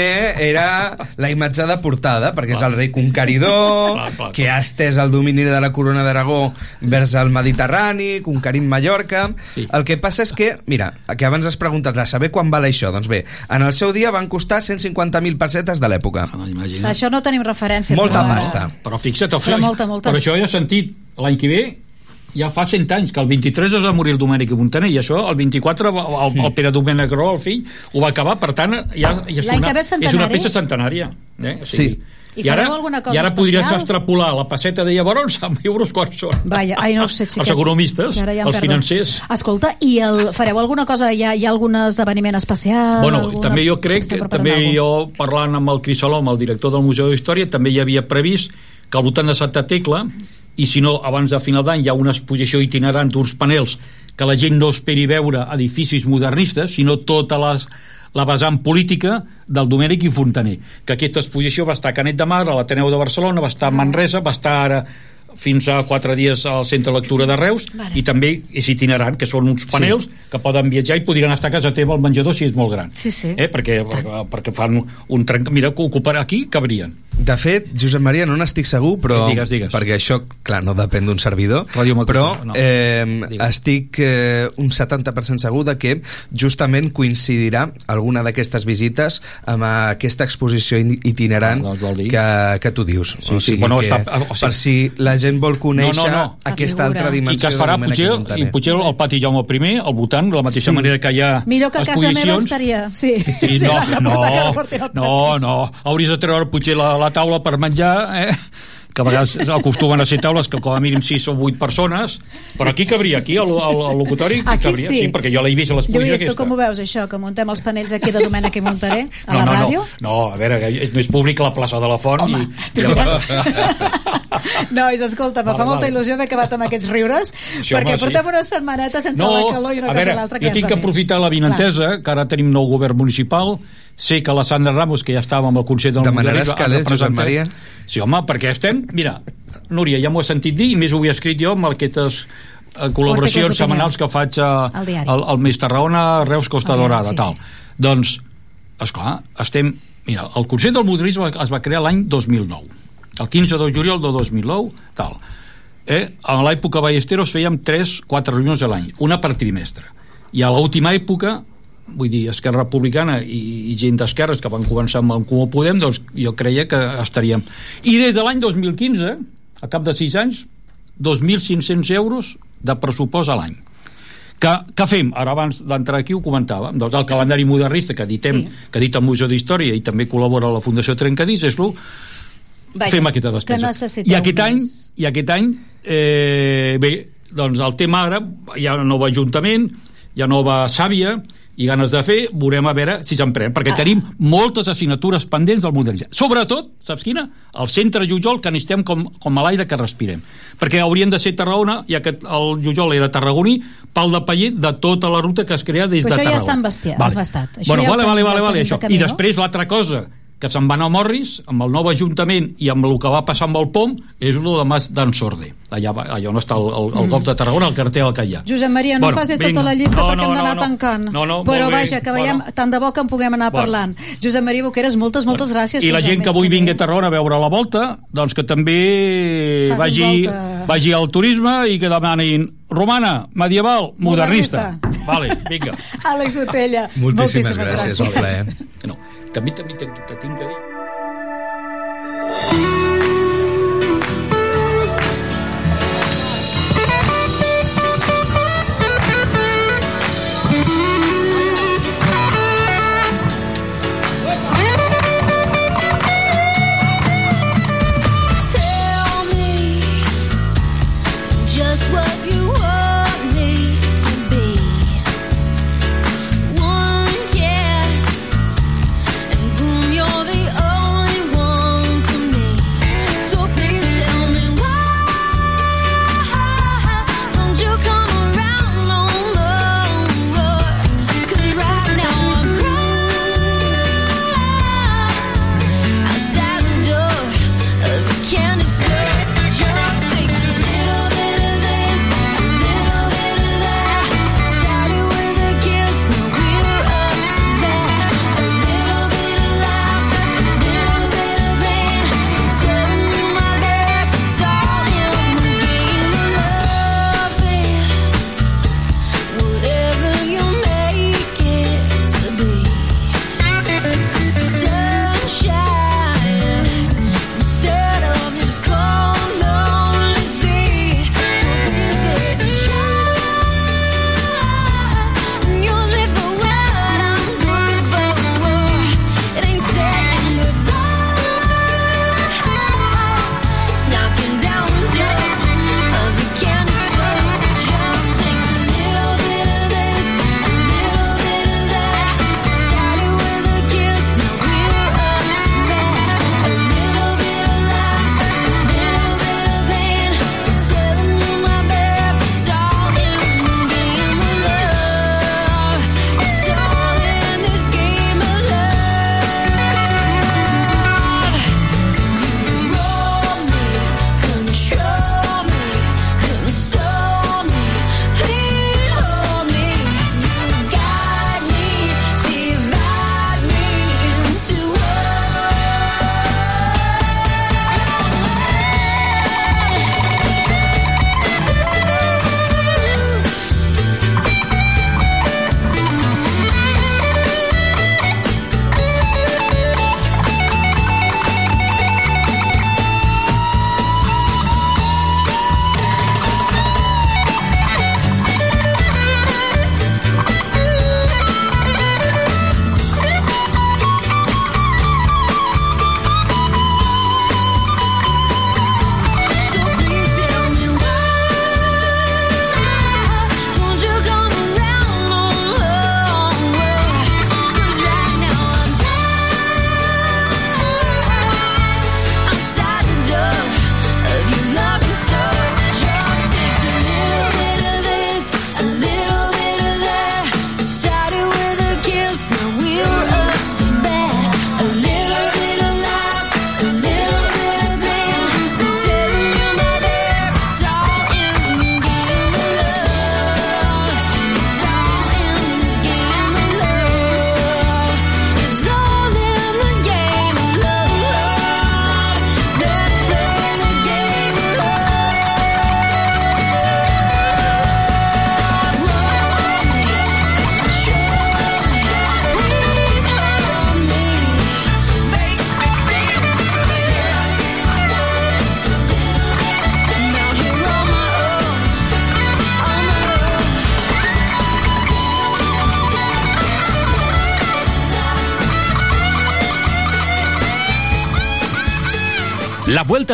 era la imatge de portada, perquè és el rei conqueridor, que ha estès el domini de la corona d'Aragó vers el Mediterrani, conquerint Mallorca... Sí. El que passa és que, mira, que abans has preguntat a saber quan val això. Doncs bé, en el seu dia van costar 150.000 pessetes de l'època. Ah. Això no tenim referència. Molta però pasta. Però fixa't, Però molta, molta. però això ja he sentit l'any que ve ja fa 100 anys, que el 23 es va morir el Domènec i Montaner, i això el 24 va- el, el Pere Domènec Gró, el fill, ho va acabar, per tant, ja, ja és, una, és una peça centenària. Eh? O sigui, I I ara, alguna cosa i ara podries especial? extrapolar la passeta de llavors amb euros quants són. Vaja, ai, no ho sé, xiquet. Els economistes, ja els perdo. financers. Escolta, i el, fareu alguna cosa? Hi ha, hi ha algun esdeveniment especial? Bueno, alguna... també jo crec que també jo parlant amb el Cris Salom, el director del Museu d'Història, també hi havia previst que al voltant de Santa Tecla i si no, abans de final d'any hi ha una exposició itinerant d'uns panels que la gent no esperi veure edificis modernistes, sinó tota les, la vessant política del Domènec i Fontaner, que aquesta exposició va estar a Canet de Mar, a l'Ateneu de Barcelona, va estar a Manresa, va estar ara fins a quatre dies al Centre de Lectura de Reus Vale. i també és itinerant, que són uns panels que poden viatjar i podrien estar a casa teva al menjador si és molt gran Sí, sí. eh? perquè, perquè, perquè fan un trenc... mira, que ocupar aquí cabrien De fet, Josep Maria, no n'estic segur, però... Digues, digues. Perquè això, clar, no depèn d'un servidor, Ràdio però no. eh, Digues. estic eh, un 70% segur de que justament coincidirà alguna d'aquestes visites amb aquesta exposició in- itinerant Ah, doncs dir. que, que tu dius. Sí, sí, bueno, que, està- o sigui- per si la gent vol conèixer No, no, no. aquesta altra dimensió i que es farà potser, i potser al pati Jaume I al voltant, de la mateixa Sí. manera que hi ha Millor que a casa meva estaria. Sí, Sí, Sí, no, no, no, no, hauries de treure potser la, la taula per menjar, eh? Que a vegades acostumen a ser taules que com a mínim 6 o 8 persones, però aquí cabria, aquí al, al, al locutori Aquí cabria, sí. sí, perquè jo l'he vist a l'exposició Lluís, tu com ho veus, això, que muntem els panells aquí de Domènec i Montaner a la no, ràdio? No, no, a veure, és més públic que la plaça de la Font Home, i, i el... Nois, escolta, me Vale, fa molta vale. il·lusió haver acabat amb aquests riures, Sí, perquè home, sí. portem una setmaneta sense No, la calor i una a cosa veure, i l'altra que jo ja tinc que aprofitar la vinentesa, que ara tenim nou govern municipal, sé que la Sandra Ramos, que ja estava amb el Consell del Demanaràs Modernisme, ha calés, Josep Maria? Sí, home, perquè estem... Mira, Núria, ja m'ho he sentit dir, i més ho havia escrit jo amb aquestes eh, col·laboracions setmanals que faig a, Al al, al Més Tarragona, Reus, Costa diari, Dorada, sí, tal. sí. Doncs, esclar, estem... Mira, el Consell del Modernisme es va crear l'any 2009, el 15 de juliol de 2009, tal. Eh? A l'època Ballesteros fèiem 3-4 reunions a l'any, una per trimestre. I a l'última època, vull dir, Esquerra Republicana i, i gent d'esquerres que van començar amb en Comú Podem, doncs jo creia que estaríem... I des de l'any 2015, a cap de 6 anys, 2.500 euros de pressupost a l'any. Que, què fem? Ara abans d'entrar aquí ho comentava. Doncs el calendari modernista que editem, Sí. que edita el Museu d'Història i també col·labora la Fundació Trencadís, és lo Vaja, fem aquesta que despesa. I aquest any, més. i aquest any eh, bé, doncs el tema ara, hi ha un nou ajuntament, hi ha nova sàvia, i ganes de fer, veurem a veure si se'n pren, perquè Ah. tenim moltes assignatures pendents del modernisme. Sobretot, saps quina? El centre Jujol, que necessitem com, com a l'aire que respirem. Perquè haurien de ser Tarragona, ja que el Jujol era tarragoní, pal de paller de tota la ruta que es crea des Però de això ja Tarragona. està embastia- embastat. Això Bueno, ja vale, vale, vale, vale, això. I després l'altra cosa, que se'n van a Morris, amb el nou Ajuntament i amb el que va passar amb el POM, és el de Mas d'en Sorde. Allà, va- allà on està el, el, el golf de Tarragona, el carter al que hi ha. Josep Maria, no Bueno, facis vinga. tota la llista No, perquè no, hem d'anar no, no. tancant. No, no, Però vaja, que veiem, Bueno. tant de bo que en puguem anar Bueno. parlant. Josep Maria Boqueres, moltes, moltes gràcies. I la gent que avui ve. vingui a Tarragona a veure la volta, doncs que també Facin vagi, volta. vagi al turisme i que demanin romana, medieval, modernista. Vale, vinga. Àlex Botella. Moltíssimes gràcies, un plaer. No, també, també te, te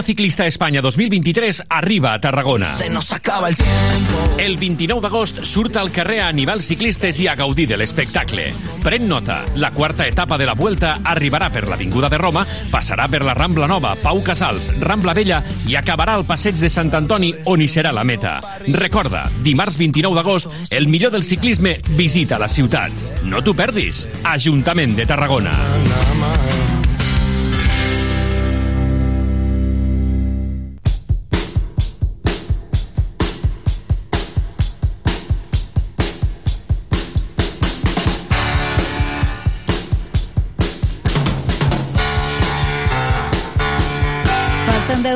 Vuelta Ciclista a Espanya 2023 arriba a Tarragona. Se nos acaba el tiempo. El 29 d'agost surt al carrer a animar ciclistes i a gaudir de l'espectacle. Pren nota, la quarta etapa de la Vuelta arribarà per l'Avinguda de Roma, passarà per la Rambla Nova, Pau Casals, Rambla Vella i acabarà al passeig de Sant Antoni on hi serà la meta. Recorda, dimarts 29 d'agost, el millor del ciclisme visita la ciutat. No t'ho perdis. Ajuntament de Tarragona.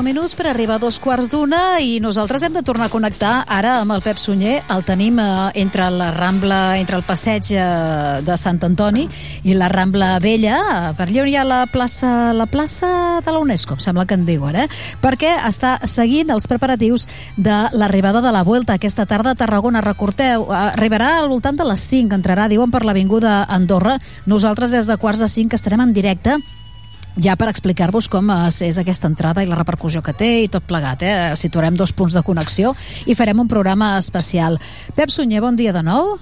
Minuts per arribar a dos quarts d'una i nosaltres hem de tornar a connectar ara amb el Pep Sunyer. El tenim eh, entre la Rambla, entre el passeig eh, de Sant Antoni i la Rambla Vella, eh, per allà on hi ha la plaça, la plaça de la UNESCO, em sembla que en diuen, eh? perquè està seguint els preparatius de l'arribada de la Vuelta aquesta tarda a Tarragona. Recordeu, eh, arribarà al voltant de les 5, entrarà, diuen, per l'Avinguda Andorra. Nosaltres des de quarts de 5 estarem en directe ja per explicar-vos com eh, és aquesta entrada i la repercussió que té i tot plegat. Eh? Situarem dos punts de connexió i farem un programa especial. Pep Sunyer, bon dia de nou.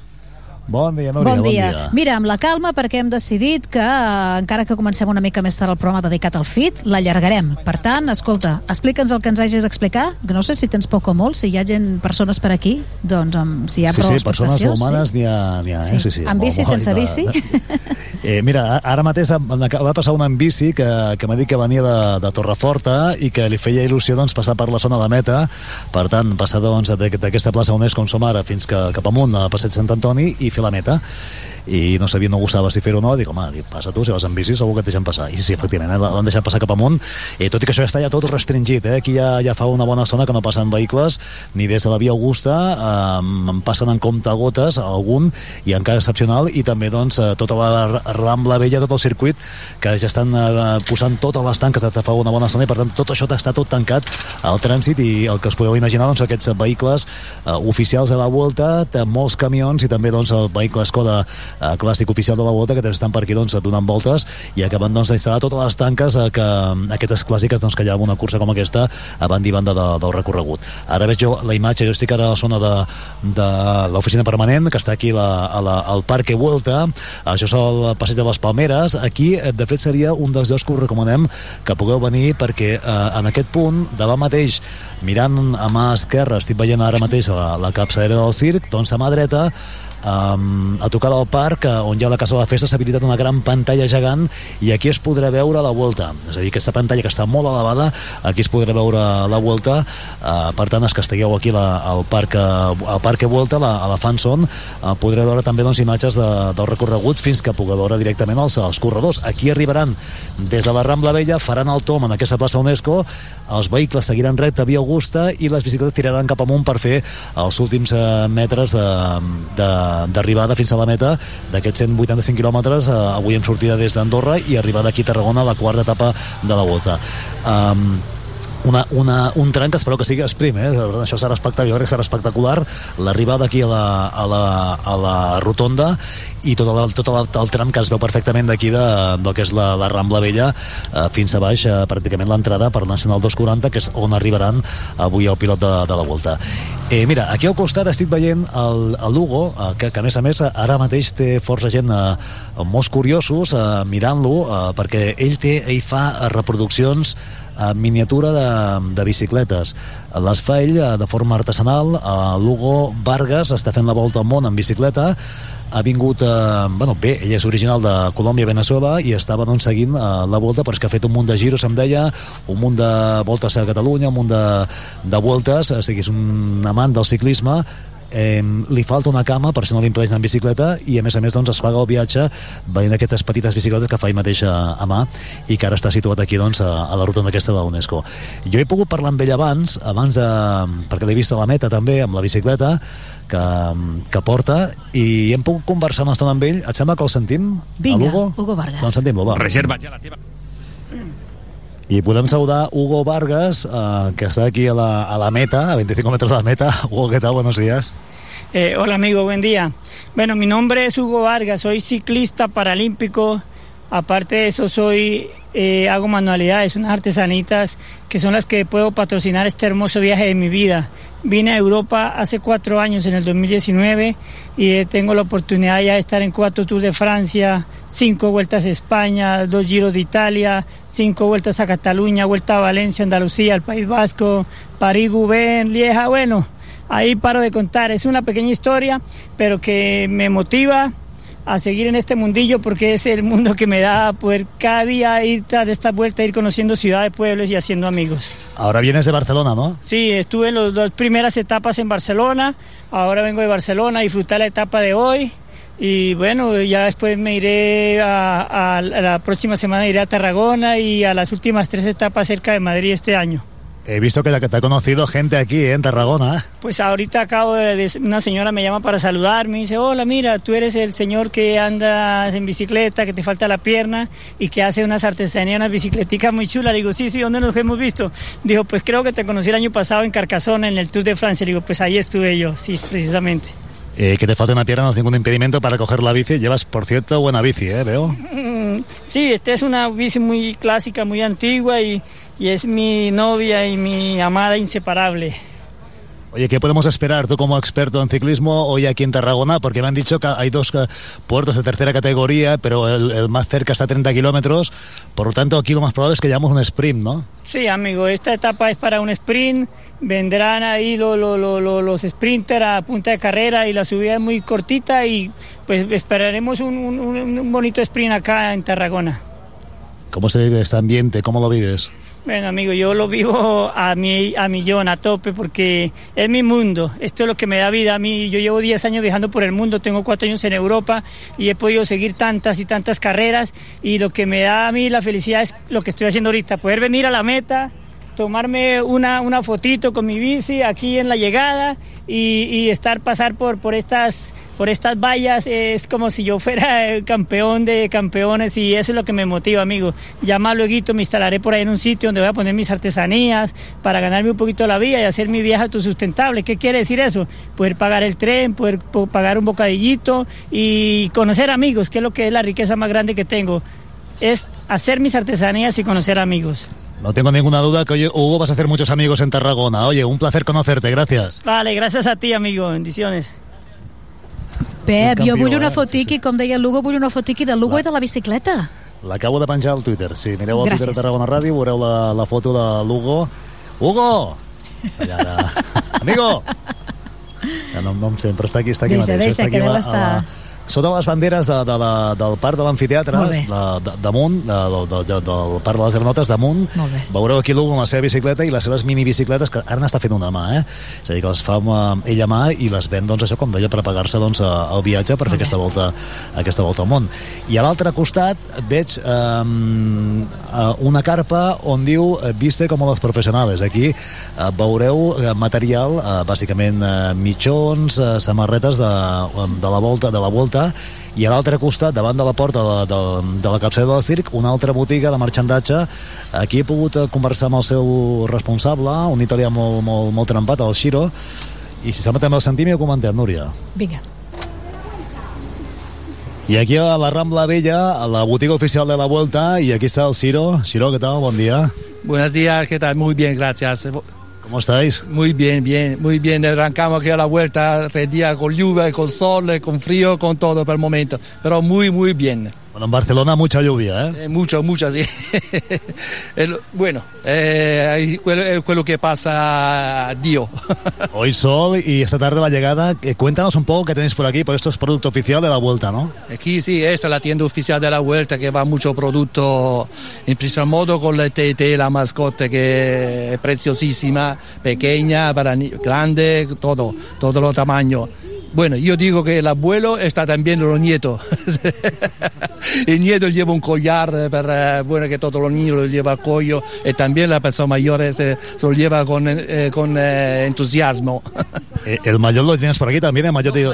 Bon dia, Núria, bon, dia. bon dia. Mira, amb la calma, perquè hem decidit que, eh, encara que comencem una mica més tard el programa dedicat al FIT, l'allargarem. Per tant, escolta, explica'ns el que ens hagis d'explicar, que no sé si tens poc o molt, si hi ha gent, persones per aquí, doncs um, si hi ha sí, prou sí, persones expectació, humanes sí. n'hi ha, n'hi ha, eh? Sí, sí. Amb bici, Molt, sense bici? Eh, mira, ara mateix de passar una en bici que, que m'ha dit que venia de, de Torreforta i que li feia il·lusió doncs, passar per la zona de meta. Per tant, passar doncs, d'aquesta plaça on és com som ara fins que, cap amunt a Passeig Sant Antoni i fer la meta i no sabia, no gustava si fer-ho o no dic, home, dic, passa tu, si vas amb bici segur que et deixen passar i sí, sí, efectivament, eh, l'han deixat passar cap amunt eh, tot i que això ja està ja tot restringit eh? aquí ja, ja fa una bona estona que no passen vehicles ni des de la via Augusta eh, en passen en compte gotes algun i en cas excepcional i també doncs eh, tota la Rambla Vella, tot el circuit que ja estan eh, posant totes les tanques de fa una bona estona i per tant tot això està tot tancat al trànsit i el que us podeu imaginar doncs aquests vehicles eh, oficials de la Volta, molts camions i també doncs el vehicle Skoda eh, clàssic oficial de la Volta que també estan per aquí doncs, donant voltes i acaben doncs, d'instal·lar totes les tanques eh, que, aquestes clàssiques doncs, que hi ha una cursa com aquesta a banda i banda de, del recorregut. Ara veig jo la imatge, jo estic ara a la zona de, de l'oficina permanent que està aquí la, a la, al Parque Vuelta això és el passeig de les Palmeres aquí eh, de fet seria un dels llocs que us recomanem que pugueu venir perquè eh, en aquest punt davant mateix mirant a mà esquerra estic veient ara mateix la, la capçalera del circ doncs a mà dreta um, a tocar del parc eh, on hi ha la casa de la festa s'ha habilitat una gran pantalla gegant i aquí es podrà veure la volta. És a dir, aquesta pantalla que està molt elevada aquí es podrà veure la volta. Uh, per tant, els que estigueu aquí la, al parc eh, al parc Volta, la, a la Fanson uh, podreu veure també doncs, imatges de, del recorregut fins que pugueu veure directament els, els corredors. Aquí arribaran des de la Rambla Vella faran el tom en aquesta plaça UNESCO els vehicles seguiran recte via Augusta i les bicicletes tiraran cap amunt per fer els últims eh, metres de, de, d'arribada fins a la meta d'aquests 185 quilòmetres. Eh, avui hem sortida des d'Andorra i arribada aquí a Tarragona a la quarta etapa de la volta. Um, una, una, un tram que espero que sigui esprim, eh? això serà espectacular, jo crec que serà espectacular l'arribada aquí a la, a, la, a la rotonda i tot el, tot el, el tram que es veu perfectament d'aquí de, del que és la, la Rambla Vella eh, fins a baix, eh, pràcticament l'entrada per Nacional 240, que és on arribaran avui el pilot de, de la Volta eh, mira, aquí al costat estic veient el, el Lugo, eh, que, que a més a més ara mateix té força gent eh, molts curiosos eh, mirant-lo eh, perquè ell té, ell fa reproduccions en miniatura de, de bicicletes. Les fa ell eh, de forma artesanal. A Lugo Vargas està fent la volta al món en bicicleta ha vingut, eh, bueno, bé, ell és original de Colòmbia, Venezuela, i estava doncs, seguint eh, la volta, però és que ha fet un munt de giros, em deia, un munt de voltes a Catalunya, un munt de, de voltes, o sigui, és un amant del ciclisme, eh, li falta una cama per si no li impedeix anar en bicicleta i a més a més doncs, es paga el viatge veient aquestes petites bicicletes que fa ell mateix a, a mà i que ara està situat aquí doncs, a, a la ruta aquesta de la UNESCO jo he pogut parlar amb ell abans, abans de, perquè l'he vist a la meta també amb la bicicleta que, que porta i hem pogut conversar una estona amb ell et sembla que el sentim? Vinga, a Lugo? Hugo Vargas. Doncs sentim-lo, va. Reserva ja la teva. I podem saludar Hugo Vargas, eh, que está aquí a la, meta, a 25 metros de la meta. Hugo, ¿qué tal? Buenos días. Eh, hola amigo, buen día. Bueno, mi nombre es Hugo Vargas, soy ciclista paralímpico Aparte de eso, soy eh, hago manualidades, unas artesanitas que son las que puedo patrocinar este hermoso viaje de mi vida. Vine a Europa hace cuatro años, en el 2019, y eh, tengo la oportunidad ya de estar en cuatro Tours de Francia, cinco vueltas a España, dos giros de Italia, cinco vueltas a Cataluña, vuelta a Valencia, Andalucía, el País Vasco, París, Gubén, Lieja, bueno, ahí paro de contar. Es una pequeña historia, pero que me motiva a seguir en este mundillo porque es el mundo que me da poder cada día ir tras esta vuelta, ir conociendo ciudades, pueblos y haciendo amigos. Ahora vienes de Barcelona, ¿no? Sí, estuve en las dos primeras etapas en Barcelona, ahora vengo de Barcelona a disfrutar la etapa de hoy y bueno, ya después me iré a, a- a la próxima semana iré a Tarragona y a las últimas tres etapas cerca de Madrid este año. He visto que te te ha conocido gente aquí ¿eh? en Tarragona. Pues ahorita acabo de, una señora me llama para saludar, me dice, hola, mira, tú eres el señor que andas en bicicleta, que te falta la pierna y que hace unas artesanías, unas bicicleticas muy chulas. Digo, sí, sí, ¿dónde nos hemos visto? Dijo, pues creo que te conocí el año pasado en Carcassonne, en el Tour de Francia. Digo, pues ahí estuve yo, sí, precisamente. Eh, que te falta una pierna no es ningún impedimento para coger la bici. Llevas, por cierto, buena bici, ¿eh? Veo. Sí, esta es una bici muy clásica, muy antigua y, y es mi novia y mi amada inseparable. Oye, ¿qué podemos esperar tú como experto en ciclismo hoy aquí en Tarragona? Porque me han dicho que hay dos eh, puertos de tercera categoría, pero el, el más cerca está a 30 kilómetros. Por lo tanto, aquí lo más probable es que llevamos un sprint, ¿no? Sí, amigo, esta etapa es para un sprint. Vendrán ahí lo- lo- lo- lo- los sprinters a punta de carrera y la subida es muy cortita y pues esperaremos un- un- un bonito sprint acá en Tarragona. ¿Cómo se vive este ambiente? ¿Cómo lo vives? Bueno, amigo, yo lo vivo a, mi, a millón, a tope, porque es mi mundo. Esto es lo que me da vida a mí. Yo llevo 10 años viajando por el mundo, tengo 4 años en Europa y he podido seguir tantas y tantas carreras. Y lo que me da a mí la felicidad es lo que estoy haciendo ahorita, poder venir a la meta, tomarme una, una fotito con mi bici aquí en la llegada y, y estar, pasar por, por estas por estas vallas es como si yo fuera el campeón de campeones y eso es lo que me motiva, amigo. Ya más luego me instalaré por ahí en un sitio donde voy a poner mis artesanías para ganarme un poquito la vida y hacer mi viaje autosustentable. ¿Qué quiere decir eso? Poder pagar el tren, poder po- pagar un bocadillito y conocer amigos, que es lo que es la riqueza más grande que tengo. Es hacer mis artesanías y conocer amigos. No tengo ninguna duda que, oye, Hugo, vas a hacer muchos amigos en Tarragona. Oye, un placer conocerte, gracias. Vale, gracias a ti, amigo. Bendiciones. Pep, jo vull una eh? fotiqui, com deia el Lugo, vull una fotiqui del Lugo i de la bicicleta. L'acabo de penjar al Twitter. Si mireu al Twitter de Tarragona Ràdio, veureu la, la foto de l'Hugo. Hugo! Allà, allà. Amigo! Ja no, no em sent, però està aquí, està aquí Deixa, mateix. deixa, està aquí que la- deu estar- a la- Sota les banderes de, de la, del parc de l'amfiteatre, de, de, damunt, de, de, de, del parc de les granotes, damunt, veureu aquí l'Hugo amb la seva bicicleta i les seves minibicicletes, que ara n'està fent una mà, eh? És a dir, que les fa amb, ella a mà i les ven, doncs, això, com deia, per pagar-se doncs, a- al viatge per fer aquesta volta, aquesta volta al món. I a l'altre costat veig um, una carpa on diu eh, Viste como los profesionales. Aquí eh, veureu eh, material, eh, bàsicament eh, mitjons, eh, samarretes de, de la volta de la volta i a l'altre costat, davant de la porta de, de, de la capçada del circ, una altra botiga de marxandatge. Aquí he pogut eh, conversar amb el seu responsable, un italià molt, molt, molt trempat, el Xiro, i si sembla també el sentim i ho comentem, Núria. Vinga. I aquí a la Rambla Vella, a la botiga oficial de la Vuelta, y aquí está el Ciro. Ciro, ¿qué tal? Buen día. Buenos días, ¿qué tal? Muy bien, gracias. ¿Cómo estáis? Muy bien, bien, muy bien. Arrancamos aquí a la vuelta, tres con lluvia, con sol, con frío, con todo por el momento. Pero muy, muy bien. Bueno, en Barcelona mucha lluvia, ¿eh? Eh, mucho, mucho, sí. El- bueno, eh, es quello que pasa Dio. Hoy sol y esta tarde la llegada. Eh, cuéntanos un poco qué tenéis por aquí, porque esto es producto oficial de la Vuelta, ¿no? Aquí sí, esta es la tienda oficial de la Vuelta que va mucho producto en principal modo con la TT, la mascota que es preciosísima, pequeña, para grande, todo, todo los tamaños. Bueno, yo digo que el abuelo está también los nietos. el nieto lleva un collar eh, para, bueno, que todos los niños lo llevan al cuello y también la persona mayor se, se lo lleva con, eh, con eh, entusiasmo. Eh, el mayor lo tienes por aquí también, el mayor te-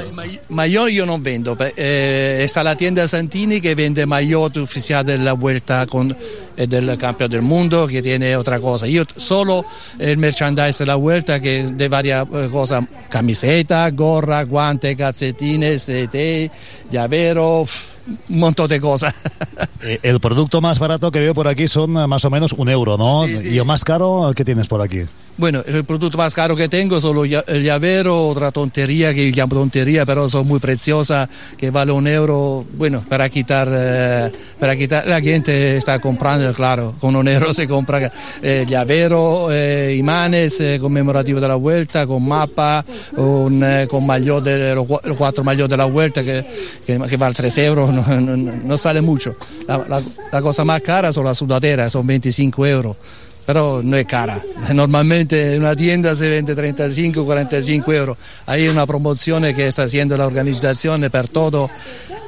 Mayor yo no vendo, eh, está la tienda Santini que vende mayor oficial de la vuelta con, eh, del campeón del mundo que tiene otra cosa. Yo solo el merchandise de la vuelta que de varias eh, cosas, camiseta, gorra, guantes, calcetines, té, llavero, un montón de cosas. Eh, el producto más barato que veo por aquí son eh, más o menos un euro, ¿no? ¿Y el más caro qué tienes por aquí? Bueno, el producto más caro que tengo solo el llavero, otra tontería que yo llamo tontería, pero son muy preciosas, que vale un euro, bueno, para quitar, eh, para quitar, la gente está comprando, claro, con un euro se compra eh, llavero, eh, imanes eh, conmemorativos de la vuelta, con mapa, con maillot de, los, cua- los cuatro maillot de la vuelta que, que, vale 3 euros, no, sale mucho. La, la- la cosa más cara son las sudaderas, son 25 euros pero no es cara. Normalmente en una tienda se vende 35, 45 euros. Hay una promoción que está haciendo la organización per todo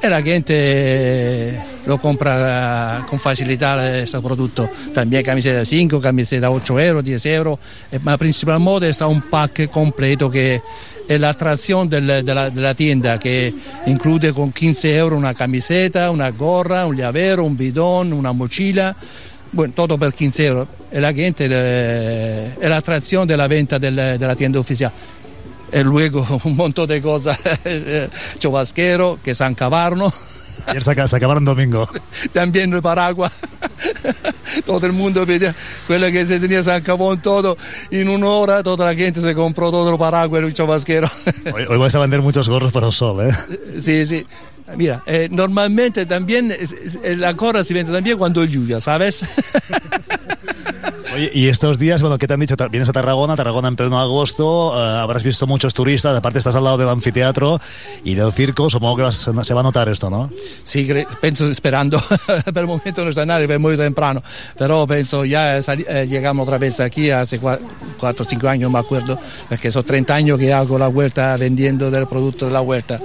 y la gente eh, lo compra eh, con facilidad este producto. También camiseta 5, camiseta 8 euros, 10 euros, eh, ma principalmente está un pack completo que es la atracción del- de, la, de la tienda que incluye con 15 euros una camiseta, una gorra, un llavero, un bidón, una mochila. Bueno, todo per 15 euros. E la gente è l'attrazione della venta del- della tienda ufficiale. E luego un montón de cosas, chubasquero, que San Cavarno, Ayer se, se acabaron domingo. también el paraguas. todo el mundo pedía, quello che se tenía San Cabón todo, in un'ora tutta la gente se compró todo el paraguas y el chubasquero. Hoy, hoy vais a vender muchos gorros para el sol, ¿eh? Sí, sí. Mira, eh, normalmente también es- es- la corra si vende también cuando lluvia, ¿sabes? Oye, y estos días, bueno, ¿qué te han dicho? Vienes a Tarragona, Tarragona en pleno agosto, eh, habrás visto muchos turistas, aparte estás al lado del anfiteatro y del circo, supongo que vas- se va a notar esto, ¿no? Sí, cre- penso sperando, per il momento non sta nadie, per molto temprano, però penso ya eh, llegamos otra vez aquí hace 4 o 5 años, no me acuerdo, perché sono 30 años que hago la vuelta vendiendo del producto de la vuelta.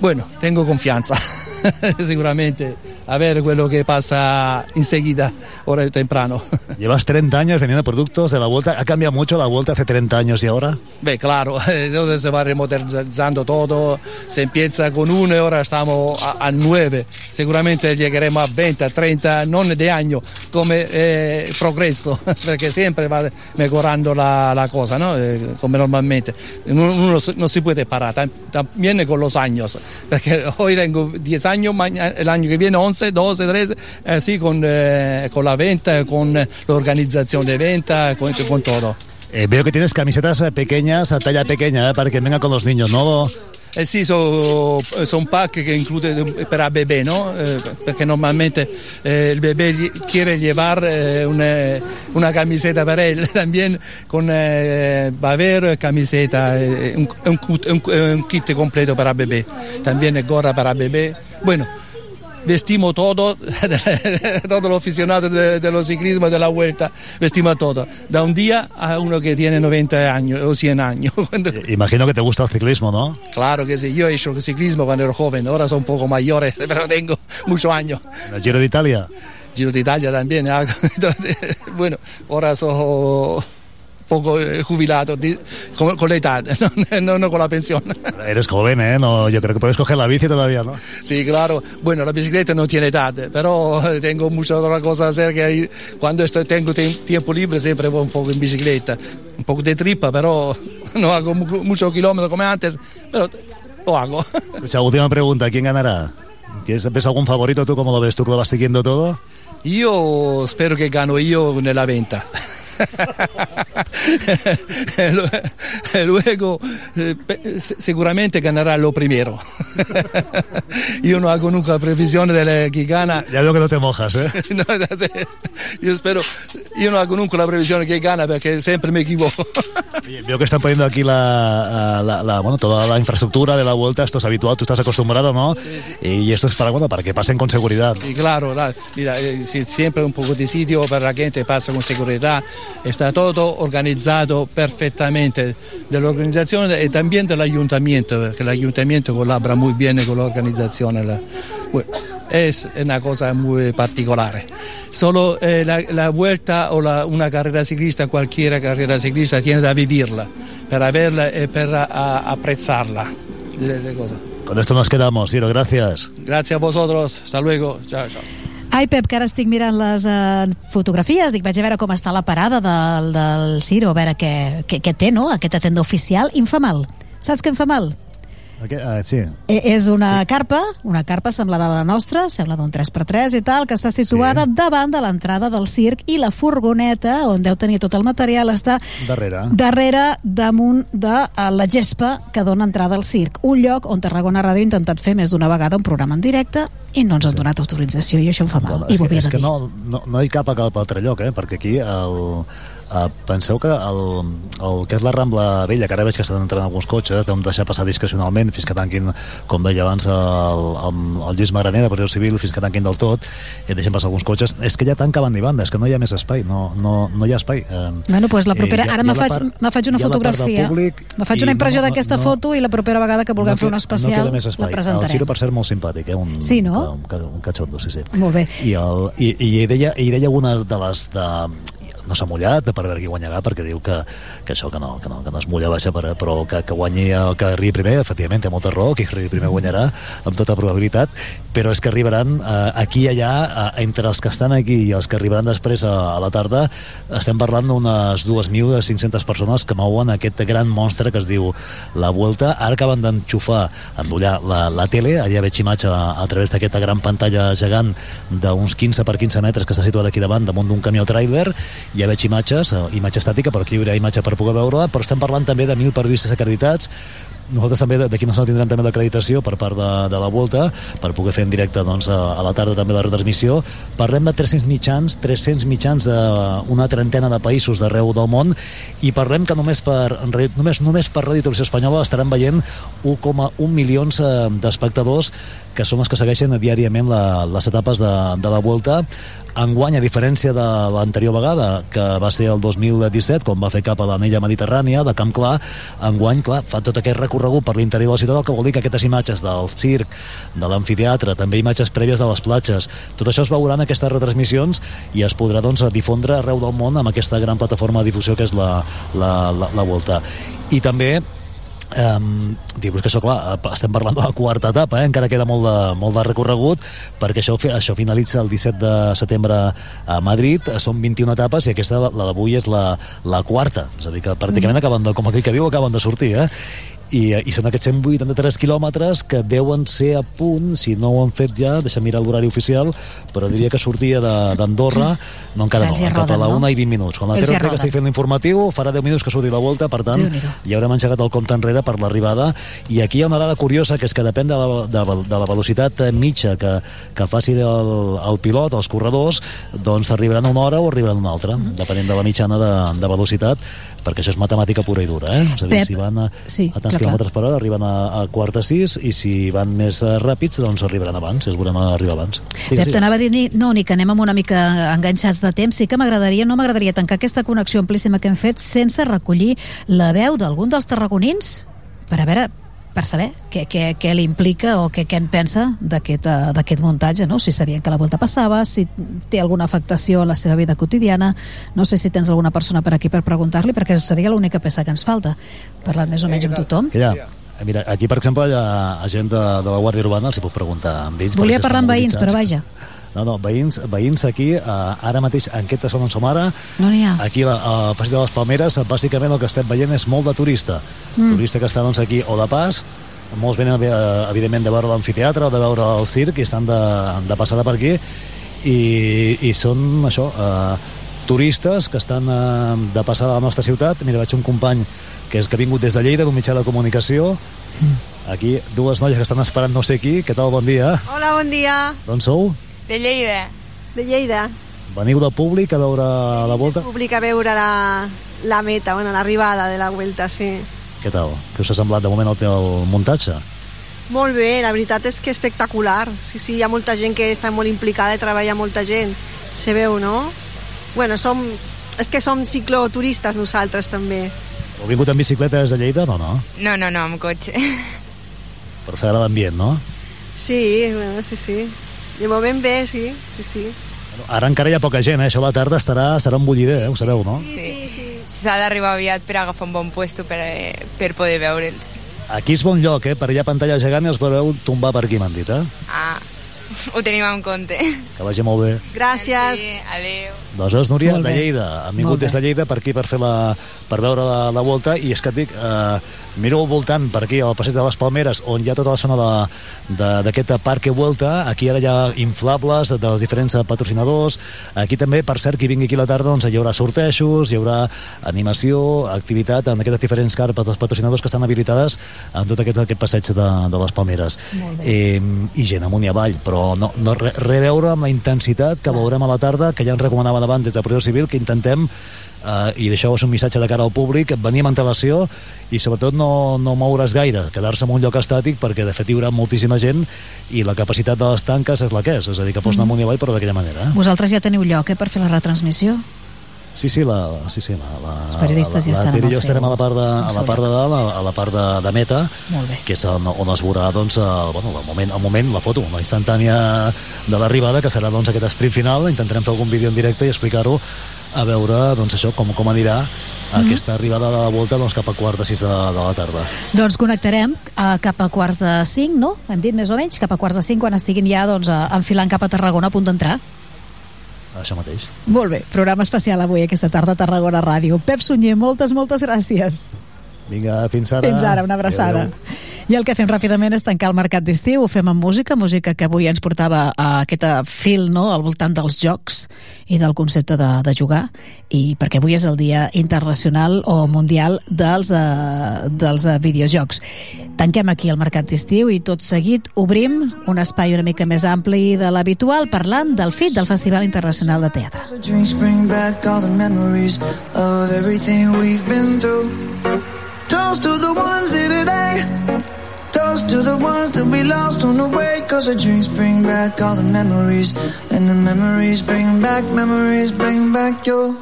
Bueno, tengo confianza, sicuramente, a ver quello che pasa enseguida, ora temprano. Llevas 30 años vendiendo productos de la vuelta. ¿Ha cambiado mucho la vuelta hace 30 años y ahora? Beh, claro, se va remodernizando todo, se empieza con uno y ahora estamos a, a nueve, seguramente llegaremos a 20, a 30, non de año, come eh, progresso, perché sempre va mejorando la, la cosa, ¿no? Eh, come normalmente. Uno, uno se- no si puede parar, tam- también con los años, perché hoy tengo 10 años, el año que viene 11, 12, 13, así con, eh, con la venta, con la organización de venta, con, con todo. Eh, veo que tienes camisetas eh, pequeñas, a talla pequeña, eh, para que vengan con los niños, ¿no? Eh sì, sono son pack che include per a bebè, no? Eh, perché normalmente eh, il bebè quiere llevar eh, una, una camiseta per él, también con eh, haber camiseta, eh, un, un, cut- un- un kit completo para bebé, también gorra para bebé. Bueno, vestimos todo, todos los aficionados de, de los ciclismos de la vuelta, vestimos todo, da un día a uno que tiene 90 años o 100 años. Cuando- Imagino que te gusta el ciclismo, ¿no? Claro que sí, yo he hecho ciclismo cuando era joven, ahora soy un poco mayor, pero tengo muchos años. El Giro de Italia. Giro d'Italia también, hago. bueno, ahora soy poco eh, jubilado con, con la edad, no, no, no con la pensión. Eres joven, ¿eh? No, yo creo que puedes coger la bici todavía, ¿no? Sí, claro. Bueno, la bicicleta no tiene edad, pero tengo muchas otras cosas a hacer que ahí- cuando estoy, tengo tie- tiempo libre siempre voy un poco en bicicleta. Un poco de tripa, pero no hago mu- muchos kilómetros como antes, pero lo hago. Escucha, última pregunta, ¿quién ganará? ¿Tienes, ¿Ves algún favorito tú? ¿Cómo lo ves? ¿Tú que lo vas siguiendo todo? Io spero che gano io nella venta. lu- luego eh, pe- se- sicuramente ganará lo primero. io non hago nunca previsione di chi gana. Ya veo que no te mojas, ¿eh? No, sí. io spero, io non hago nunca la previsione che gana perché sempre mi equivoco. Veo que están poniendo aquí la, la- la- bueno, toda la infraestructura de la vuelta, esto es habitual, tú estás acostumbrado, ¿no? Y esto es para, bueno, para que pasen con seguridad. Sí, claro, la- mira, eh, sí, siempre un poco de sitio para la gente pasa con seguridad. Está todo organizado perfectamente de la organización y también del ayuntamiento, porque el ayuntamiento colabora muy bien con la organización. La- bueno, es una cosa muy particular. Solo eh, la, la vuelta o la- una carrera ciclista, cualquier carrera ciclista, tiene que vivirla, para verla y para a- apreciarla. de- de cosas. Con esto nos quedamos, Ciro, gracias. Gracias a vosotros. Hasta luego. Chao, chao. Ai, Pep, que ara estic mirant les eh, fotografies, dic, vaig a veure com està la parada del, del Ciro, a veure què, què, què té, no?, aquesta tenda oficial. I em fa mal. Saps què em fa mal? Aquest, uh, sí. Eh, És una carpa, una carpa semblada a la nostra, sembla d'un 3x3 i tal, que està situada sí. davant de l'entrada del circ i la furgoneta, on deu tenir tot el material, està Darrere. darrere, damunt de eh, la gespa que dona entrada al circ. Un lloc on Tarragona Ràdio ha intentat fer més d'una vegada un programa en directe i no ens han donat autorització i això em fa mal. I és que, és que no, no, no hi cap a cap altre lloc, eh? perquè aquí el, Uh, penseu que el, el que és la Rambla Vella, que ara veig que estan entrant alguns cotxes, hem de deixar passar discrecionalment fins que tanquin, com deia abans el, el, el Lluís Magraner de Protecció Civil, fins que tanquin del tot, i deixem passar alguns cotxes. És que ja tanca banda i banda, és que no hi ha més espai, no, no, no hi ha espai. Eh, Bueno, doncs la propera... Ara me faig, part- me faig una fotografia. públic Me faig i una no- impressió no- d'aquesta no- foto i la propera vegada que vulguem fer un No especial més la espai. El presentarem. Ciro, per cert, molt simpàtic, eh? Un, Sí, no? Un, un, un catxordo, sí, sí. Molt bé. I, el, i, i deia, ell deia una de les... De, no s'ha mullat per veure qui guanyarà perquè diu que, que això que no, que no, que no es mulla baixa per, però que, que guanyi el que arribi primer. Efectivament té molta raó, qui arribi primer guanyarà amb tota probabilitat, però és que arribaran eh, aquí i allà, eh, entre els que estan aquí i els que arribaran després a, a la tarda estem parlant d'unes 2.500 persones que mouen aquest gran monstre que es diu La Vuelta, ara acaben d'enxufar endollar la, la tele, allà veig imatge a, a través d'aquesta gran pantalla gegant d'uns 15 per 15 metres que està situada aquí davant damunt d'un camió trailer ja veig imatges, eh, imatge estàtica però aquí hi haurà imatge per poder veure però estem parlant també de 1.000 periodistes acreditats. Nosaltres també d'aquí no se tindrem també l'acreditació per part de, de la Volta per poder fer en directe doncs, a, la tarda també la retransmissió. Parlem de 300 mitjans 300 mitjans d'una trentena de països d'arreu del món i parlem que només per, només, només per Ràdio Televisió Espanyola estaran veient 1,1 milions eh, d'espectadors que són els que segueixen diàriament la, les etapes de, de la Volta enguany, a diferència de l'anterior vegada que va ser el 2017 quan va fer cap a l'anella mediterrània de Camp Clar, enguany, clar, fa tot aquest recorregut per l'interior de la ciutat, el que vol dir que aquestes imatges del circ, de l'amfiteatre també imatges prèvies de les platges, tot això es veurà en aquestes retransmissions i es podrà doncs, difondre arreu del món amb aquesta gran plataforma de difusió que és la, la, la, la Volta. I també Um, dir-vos que això, clar, estem parlant de la quarta etapa, eh? encara queda molt de, molt de recorregut, perquè això, això finalitza el 17 de setembre a Madrid, són 21 etapes i aquesta, la, la d'avui, és la, la quarta, és a dir, que pràcticament acaben de, com aquell que diu, acaben de sortir, eh? I, i són aquests 183 quilòmetres que deuen ser a punt, si no ho han fet ja, deixa mirar l'horari oficial, però diria que sortia de- d'Andorra, no encara Que no, cap a roden, la no? 1 i 20 minuts. Quan la Ortega roden. estigui fent l'informatiu, farà 10 minuts que surti la volta, per tant, Déu-n'hi-do. ja haurem engegat el compte enrere per l'arribada i aquí hi ha una dada curiosa que és que depèn de la, de, de la velocitat mitja que, que faci el, el pilot, els corredors doncs arribaran una hora o arribaran una altra depenent de la mitjana de, de velocitat perquè això és matemàtica pura i dura eh? és a dir, Pep, si van a, sí, a clar, quilòmetres per hora arriben a, a quart a sis i si van més eh, ràpids doncs arribaran abans, es veurem arribar abans. Pep, t'anava a dir, no, ni que anem amb una mica enganxats de temps, sí que m'agradaria, no m'agradaria tancar aquesta connexió amplíssima que hem fet sense recollir la veu d'algun dels tarragonins? Per a veure per saber què, què, què li implica o què, què en pensa d'aquest eh, muntatge, no? si sabien que la volta passava, si té alguna afectació a la seva vida quotidiana, no sé si tens alguna persona per aquí per preguntar-li, perquè seria l'única peça que ens falta, parlant més o menys amb tothom. ja, mira, aquí per exemple hi ha gent de, de la Guàrdia Urbana els hi puc preguntar amb ells Volia parlar amb veïns, però vaja, No, no, veïns, veïns aquí, eh, ara mateix, en aquesta zona on som ara, no ha. aquí la- al Passeig de les Palmeres, bàsicament el que estem veient és molt de turista. Mm. Mm. Turista que està doncs, aquí o de pas, molts venen, eh, evidentment, de veure l'amfiteatre o de veure el circ i estan de, de passada per aquí i, i són, això, eh, turistes que estan eh, de passada a la nostra ciutat. Mira, veig un company que és que ha vingut des de Lleida, d'un mitjà de comunicació. Aquí, dues noies que estan esperant no sé qui. Què tal? Bon dia. Hola, bon dia. D'on sou? De Lleida. De Lleida. Veniu de públic a veure la volta? Públic a veure la, la meta, bueno, l'arribada de la Vuelta, sí. Què tal? Què us ha semblat de moment el teu muntatge? Molt bé, la veritat és que espectacular. Sí, sí, hi ha molta gent que està molt implicada i treballa molta gent. Se veu, no? Bueno, som... És que som cicloturistes nosaltres, també. Heu vingut en bicicleta des de Lleida? No, no. No, no, no, amb cotxe. Però s'agrada l'ambient, no? Sí, bueno, sí, sí. De moment bé, sí, sí, sí. Ara encara hi ha poca gent, eh? Això a la tarda estarà, serà un bullider, eh? Ho sabeu, no? Sí, sí, sí. S'ha d'arribar aviat per agafar un bon puesto per, eh, per poder veure'ls. Aquí és bon lloc, eh? Per allà pantalla gegant i els veureu tombar per aquí, m'han dit, eh? Ah, ho tenim en compte. Que vagi molt bé. Gràcies. Adéu. Aleshores, Núria, de. Lleida. Han vingut des de Lleida per aquí per, fer la, per veure la, la volta i és que et dic, eh, miro al voltant per aquí, al passeig de les Palmeres, on hi ha tota la zona d'aquest parc Vuelta, aquí ara hi ha inflables dels diferents patrocinadors, aquí també, per cert, qui vingui aquí a la tarda, doncs hi haurà sortejos, hi haurà animació, activitat en aquestes diferents carpes dels patrocinadors que estan habilitades en tot aquest, aquest passeig de, de les Palmeres. Eh, I gent amunt i avall, però no, no re a veure amb la intensitat que veurem a la tarda, que ja ens recomanaven abans des de Protecció Civil, que intentem eh, i és un missatge de cara al públic, venir amb antelació i sobretot no, no moure's gaire, quedar-se en un lloc estàtic perquè de fet hi haurà moltíssima gent i la capacitat de les tanques és la que és, és a dir, que pots anar Mhm. amunt i avall però d'aquella manera. Eh? Vosaltres ja teniu lloc eh, per fer la retransmissió? Sí, sí, la, sí, sí, la, la, Els periodistes la, ja la, estan la estarem a la part de, a la part de dalt, a, a la part de, de meta, que és on, on es veurà doncs, el, bueno, el, moment, el moment, la foto, la instantània de l'arribada, que serà doncs, aquest sprint final. Intentarem fer algun vídeo en directe i explicar-ho a veure doncs, això com, com anirà Mhm. aquesta arribada de la volta doncs, cap a quart de sis de, de la tarda. Doncs connectarem eh, cap a quarts de 5, no? Hem dit més o menys, cap a quarts de 5 quan estiguin ja doncs, eh, enfilant cap a Tarragona a punt d'entrar. Això mateix. Molt bé, programa especial avui aquesta tarda a Tarragona Ràdio. Pep Sunyer, moltes, moltes gràcies. Vinga, fins ara. Fins ara, una abraçada. Adéu. I el que fem ràpidament és tancar el mercat d'estiu, ho fem amb música, música que avui ens portava a aquest fil no? al voltant dels jocs i del concepte de, de jugar, i perquè avui és el dia internacional o mundial dels, uh, dels uh, videojocs. Tanquem aquí el mercat d'estiu i tot seguit obrim un espai una mica més ampli de l'habitual parlant del FIT, del Festival Internacional de Teatre. Drinks bring back all the memories of everything we've been through. Toast to the ones here today. Toast to the ones that we lost on the way. Cause the drinks bring back all the memories. And the memories bring back, memories bring back your.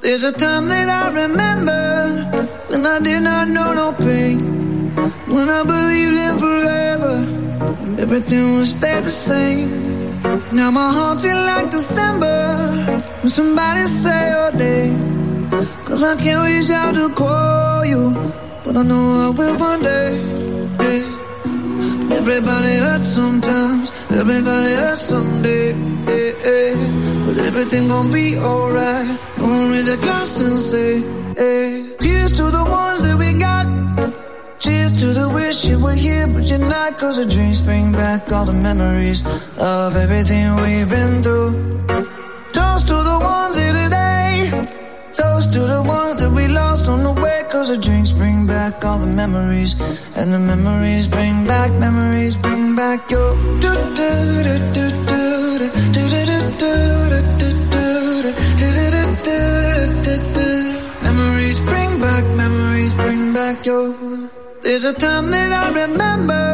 There's a time that I remember when I did not know no pain. When I believed in forever. And everything would stay the same. Now my heart feels like December when somebody say your name. Cause I can't reach out to call you, but I know I will one day. yeah. Everybody hurts sometimes, everybody hurts someday. yeah, yeah. But everything gon' be alright. Gonna raise a glass and say, hey. Here's to the ones that we got. Cheers to the wish you were here, but you're not. Cause the drinks bring back all the memories of everything we've been through. Toast to the ones here today. Toast to the ones that we lost on the way. Cause the drinks bring back all the memories. And the memories bring back, memories bring back your. Memories bring back, memories bring back your. There's a time that I remember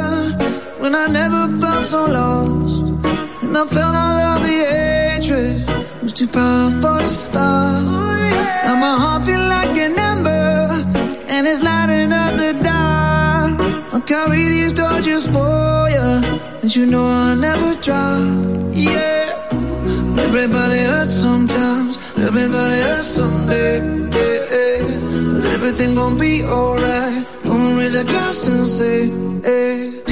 when I never felt so lost. And I felt all of the hatred too powerful to stop. Now my heart feel like an ember, and it's lighting up the dark. I'll carry these torches for you, and you know I'll never drop. Yeah, everybody hurts sometimes, everybody hurts someday. Yeah, yeah. But everything gon' be alright. Gonna raise a glass and say, hey.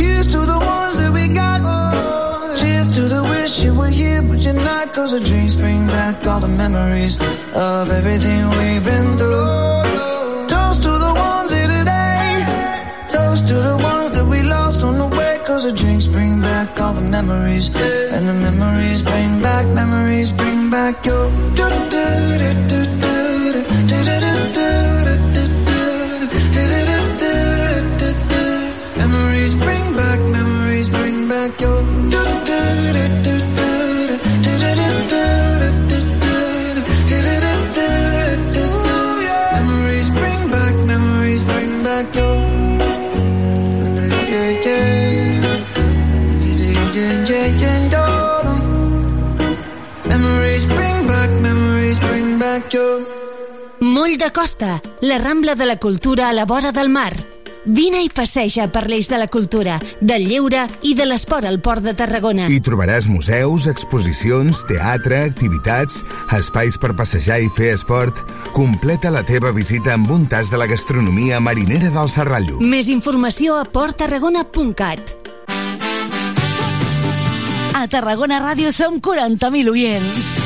Cause the drinks bring back all the memories of everything we've been through. Toast to the ones here today. Toast to the ones that we lost on the way. Cause the drinks bring back all the memories. And the memories bring back, memories bring back your. do do do De Costa, la Rambla de la Cultura a la vora del mar. Vine i passeja per l'eix de la cultura, del lleure i de l'esport al Port de Tarragona. Hi trobaràs museus, exposicions, teatre, activitats, espais per passejar i fer esport. Completa la teva visita amb un tas de la gastronomia marinera del Serrallo. Més informació a porttarragona.cat. A Tarragona Ràdio som 40.000 oients.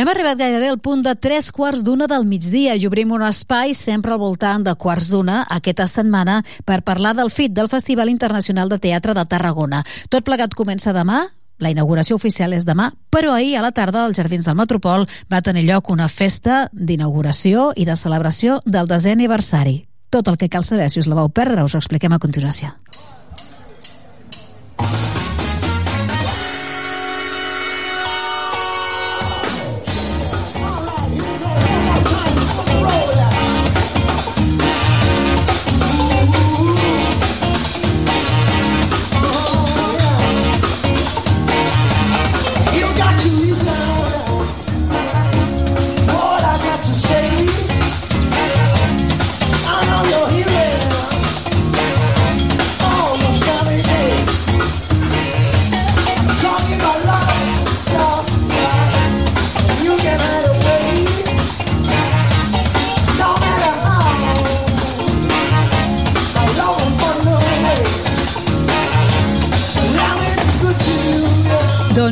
Hem arribat gairebé al punt de tres quarts d'una del migdia i obrim un espai sempre al voltant de quarts d'una aquesta setmana per parlar del FIT, del Festival Internacional de Teatre de Tarragona. Tot plegat comença demà, la inauguració oficial és demà, però ahir a la tarda als Jardins del Metropol va tenir lloc una festa d'inauguració i de celebració del desè aniversari. Tot el que cal saber, si us la vau perdre, us ho expliquem a continuació.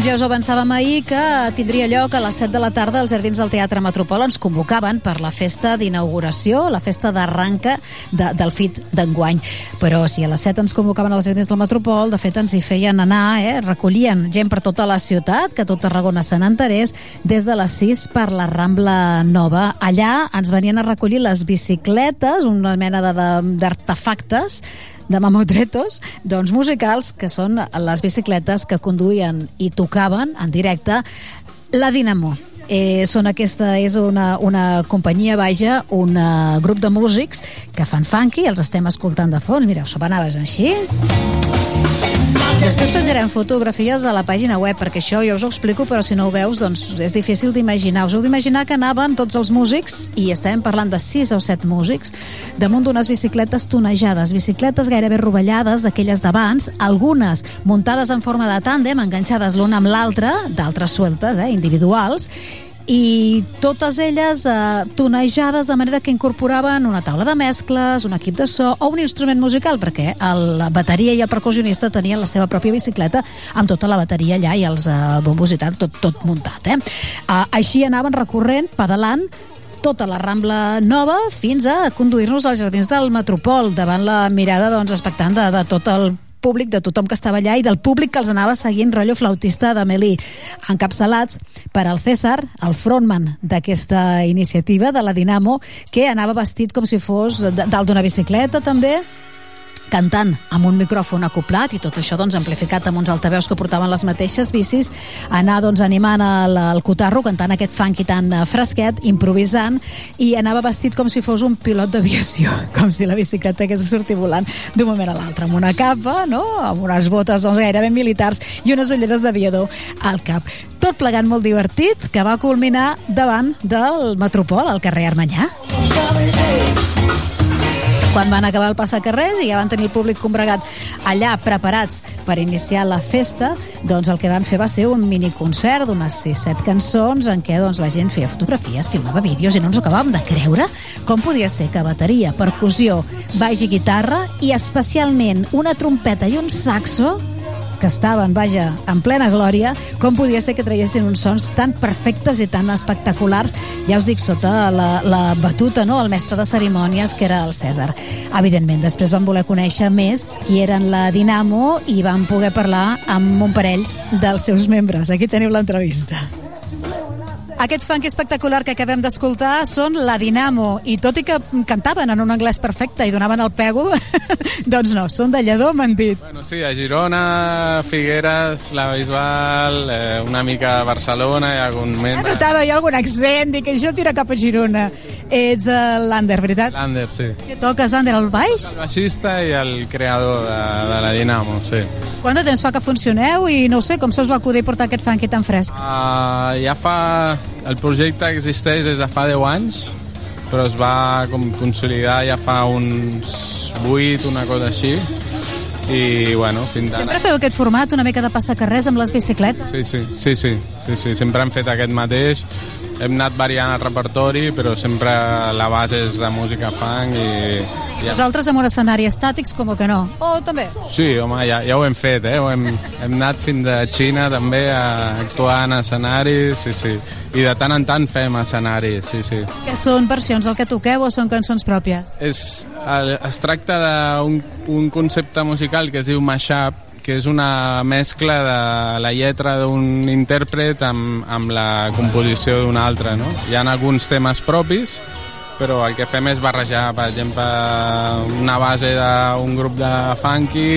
Ja us avançàvem ahir que tindria lloc a les 7 de la tarda als Jardins del Teatre Metropol. Ens convocaven per la festa d'inauguració, la festa d'arranca de, del FIT d'enguany. Però si a les 7 ens convocaven als Jardins del Metropol, de fet ens hi feien anar, eh? recollien gent per tota la ciutat, que tot Tarragona se n'enterés, des de les 6 per la Rambla Nova. Allà ens venien a recollir les bicicletes, una mena d'artefactes, de mamotretos, doncs musicals, que són les bicicletes que conduïen i tocaven en directe la Dinamo. Eh, són aquesta és una, una companyia, vaja, un uh, grup de músics que fan funky, els estem escoltant de fons. S'ho anaves així. Després penjarem fotografies a la pàgina web, perquè això jo us ho explico, però si no ho veus, doncs és difícil d'imaginar. Us heu d'imaginar que anaven tots els músics, i estem parlant de 6 o 7 músics, damunt d'unes bicicletes tonejades, bicicletes gairebé rovellades, d'aquelles d'abans, algunes muntades en forma de tàndem, enganxades l'una amb l'altra, d'altres sueltes, eh, individuals, i totes elles eh, tonejades de manera que incorporaven una taula de mescles, un equip de so o un instrument musical, perquè el, la bateria i el percussionista tenien la seva pròpia bicicleta amb tota la bateria allà i els eh, bombos i tal, tot, tot muntat. Eh? Eh, així anaven recorrent, pedalant, tota la Rambla Nova fins a conduir-nos als jardins del Metropol davant la mirada doncs, expectant de, de tot el públic, de tothom que estava allà i del públic que els anava seguint, rotllo flautista de Melí, encapçalats per al César, el frontman d'aquesta iniciativa de la Dinamo, que anava vestit com si fos dalt d'una bicicleta també, cantant amb un micròfon acoplat i tot això doncs amplificat amb uns altaveus que portaven les mateixes bicis, anar doncs animant el, el cotarro, cantant aquest funky tan eh, fresquet, improvisant i anava vestit com si fos un pilot d'aviació, com si la bicicleta hagués de sortir volant d'un moment a l'altre, amb una capa, no? amb unes botes doncs, gairebé militars i unes ulleres d'aviador al cap. Tot plegant molt divertit, que va culminar davant del Metropol, al carrer Armanyà. Quan van acabar el passacarrers i ja van tenir el públic combregat allà preparats per iniciar la festa, doncs el que van fer va ser un miniconcert d'unes 6-7 cançons en què doncs, la gent feia fotografies, filmava vídeos i no ens acabàvem de creure com podia ser que bateria, percussió, baix i guitarra i especialment una trompeta i un saxo que estaven, vaja, en plena glòria, com podia ser que traiessin uns sons tan perfectes i tan espectaculars, ja us dic, sota la, la batuta, no?, el mestre de cerimònies, que era el Cèsar. Evidentment, després van voler conèixer més qui eren la Dinamo i van poder parlar amb un parell dels seus membres. Aquí teniu l'entrevista. Aquest funk espectacular que acabem d'escoltar són la Dinamo, i tot i que cantaven en un anglès perfecte i donaven el pego, doncs no, són de Lledó, m'han dit. Bueno, sí, a Girona, Figueres, la Bisbal, eh, una mica a Barcelona i algun moment... Notava jo algun accent, dic que això tira cap a Girona. Ets uh, l'Ander, veritat? Lander, sí. Què toques, Ander, al baix? El baixista i el creador de, de la Dinamo, sí. Quant de temps fa que funcioneu i no sé, com se us va acudir portar aquest funky tan fresc? Uh, ja fa... El projecte existeix des de fa 10 anys, però es va com consolidar ja fa uns 8, una cosa així. I, bueno, fins ara... Sempre feu aquest format una mica de passacarrers amb les bicicletes? Sí, sí, sí, sí, sí, sí, sempre hem fet aquest mateix. Hem anat variant el repertori, però sempre la base és de música funk i... i Vosaltres amb un escenari estàtics, com que no? O també? Sí, home, ja, ja ho hem fet, eh? Ho hem, hem anat fins a Xina també a actuar en escenaris, sí, sí. I de tant en tant fem escenaris, sí, sí. Que són versions el que toqueu o són cançons pròpies? És, el, es tracta d'un un concepte musical que es diu mashup, que és una mescla de la lletra d'un intèrpret amb, amb la composició d'un altre. No? Hi ha alguns temes propis, però el que fem és barrejar, per exemple, una base d'un grup de funky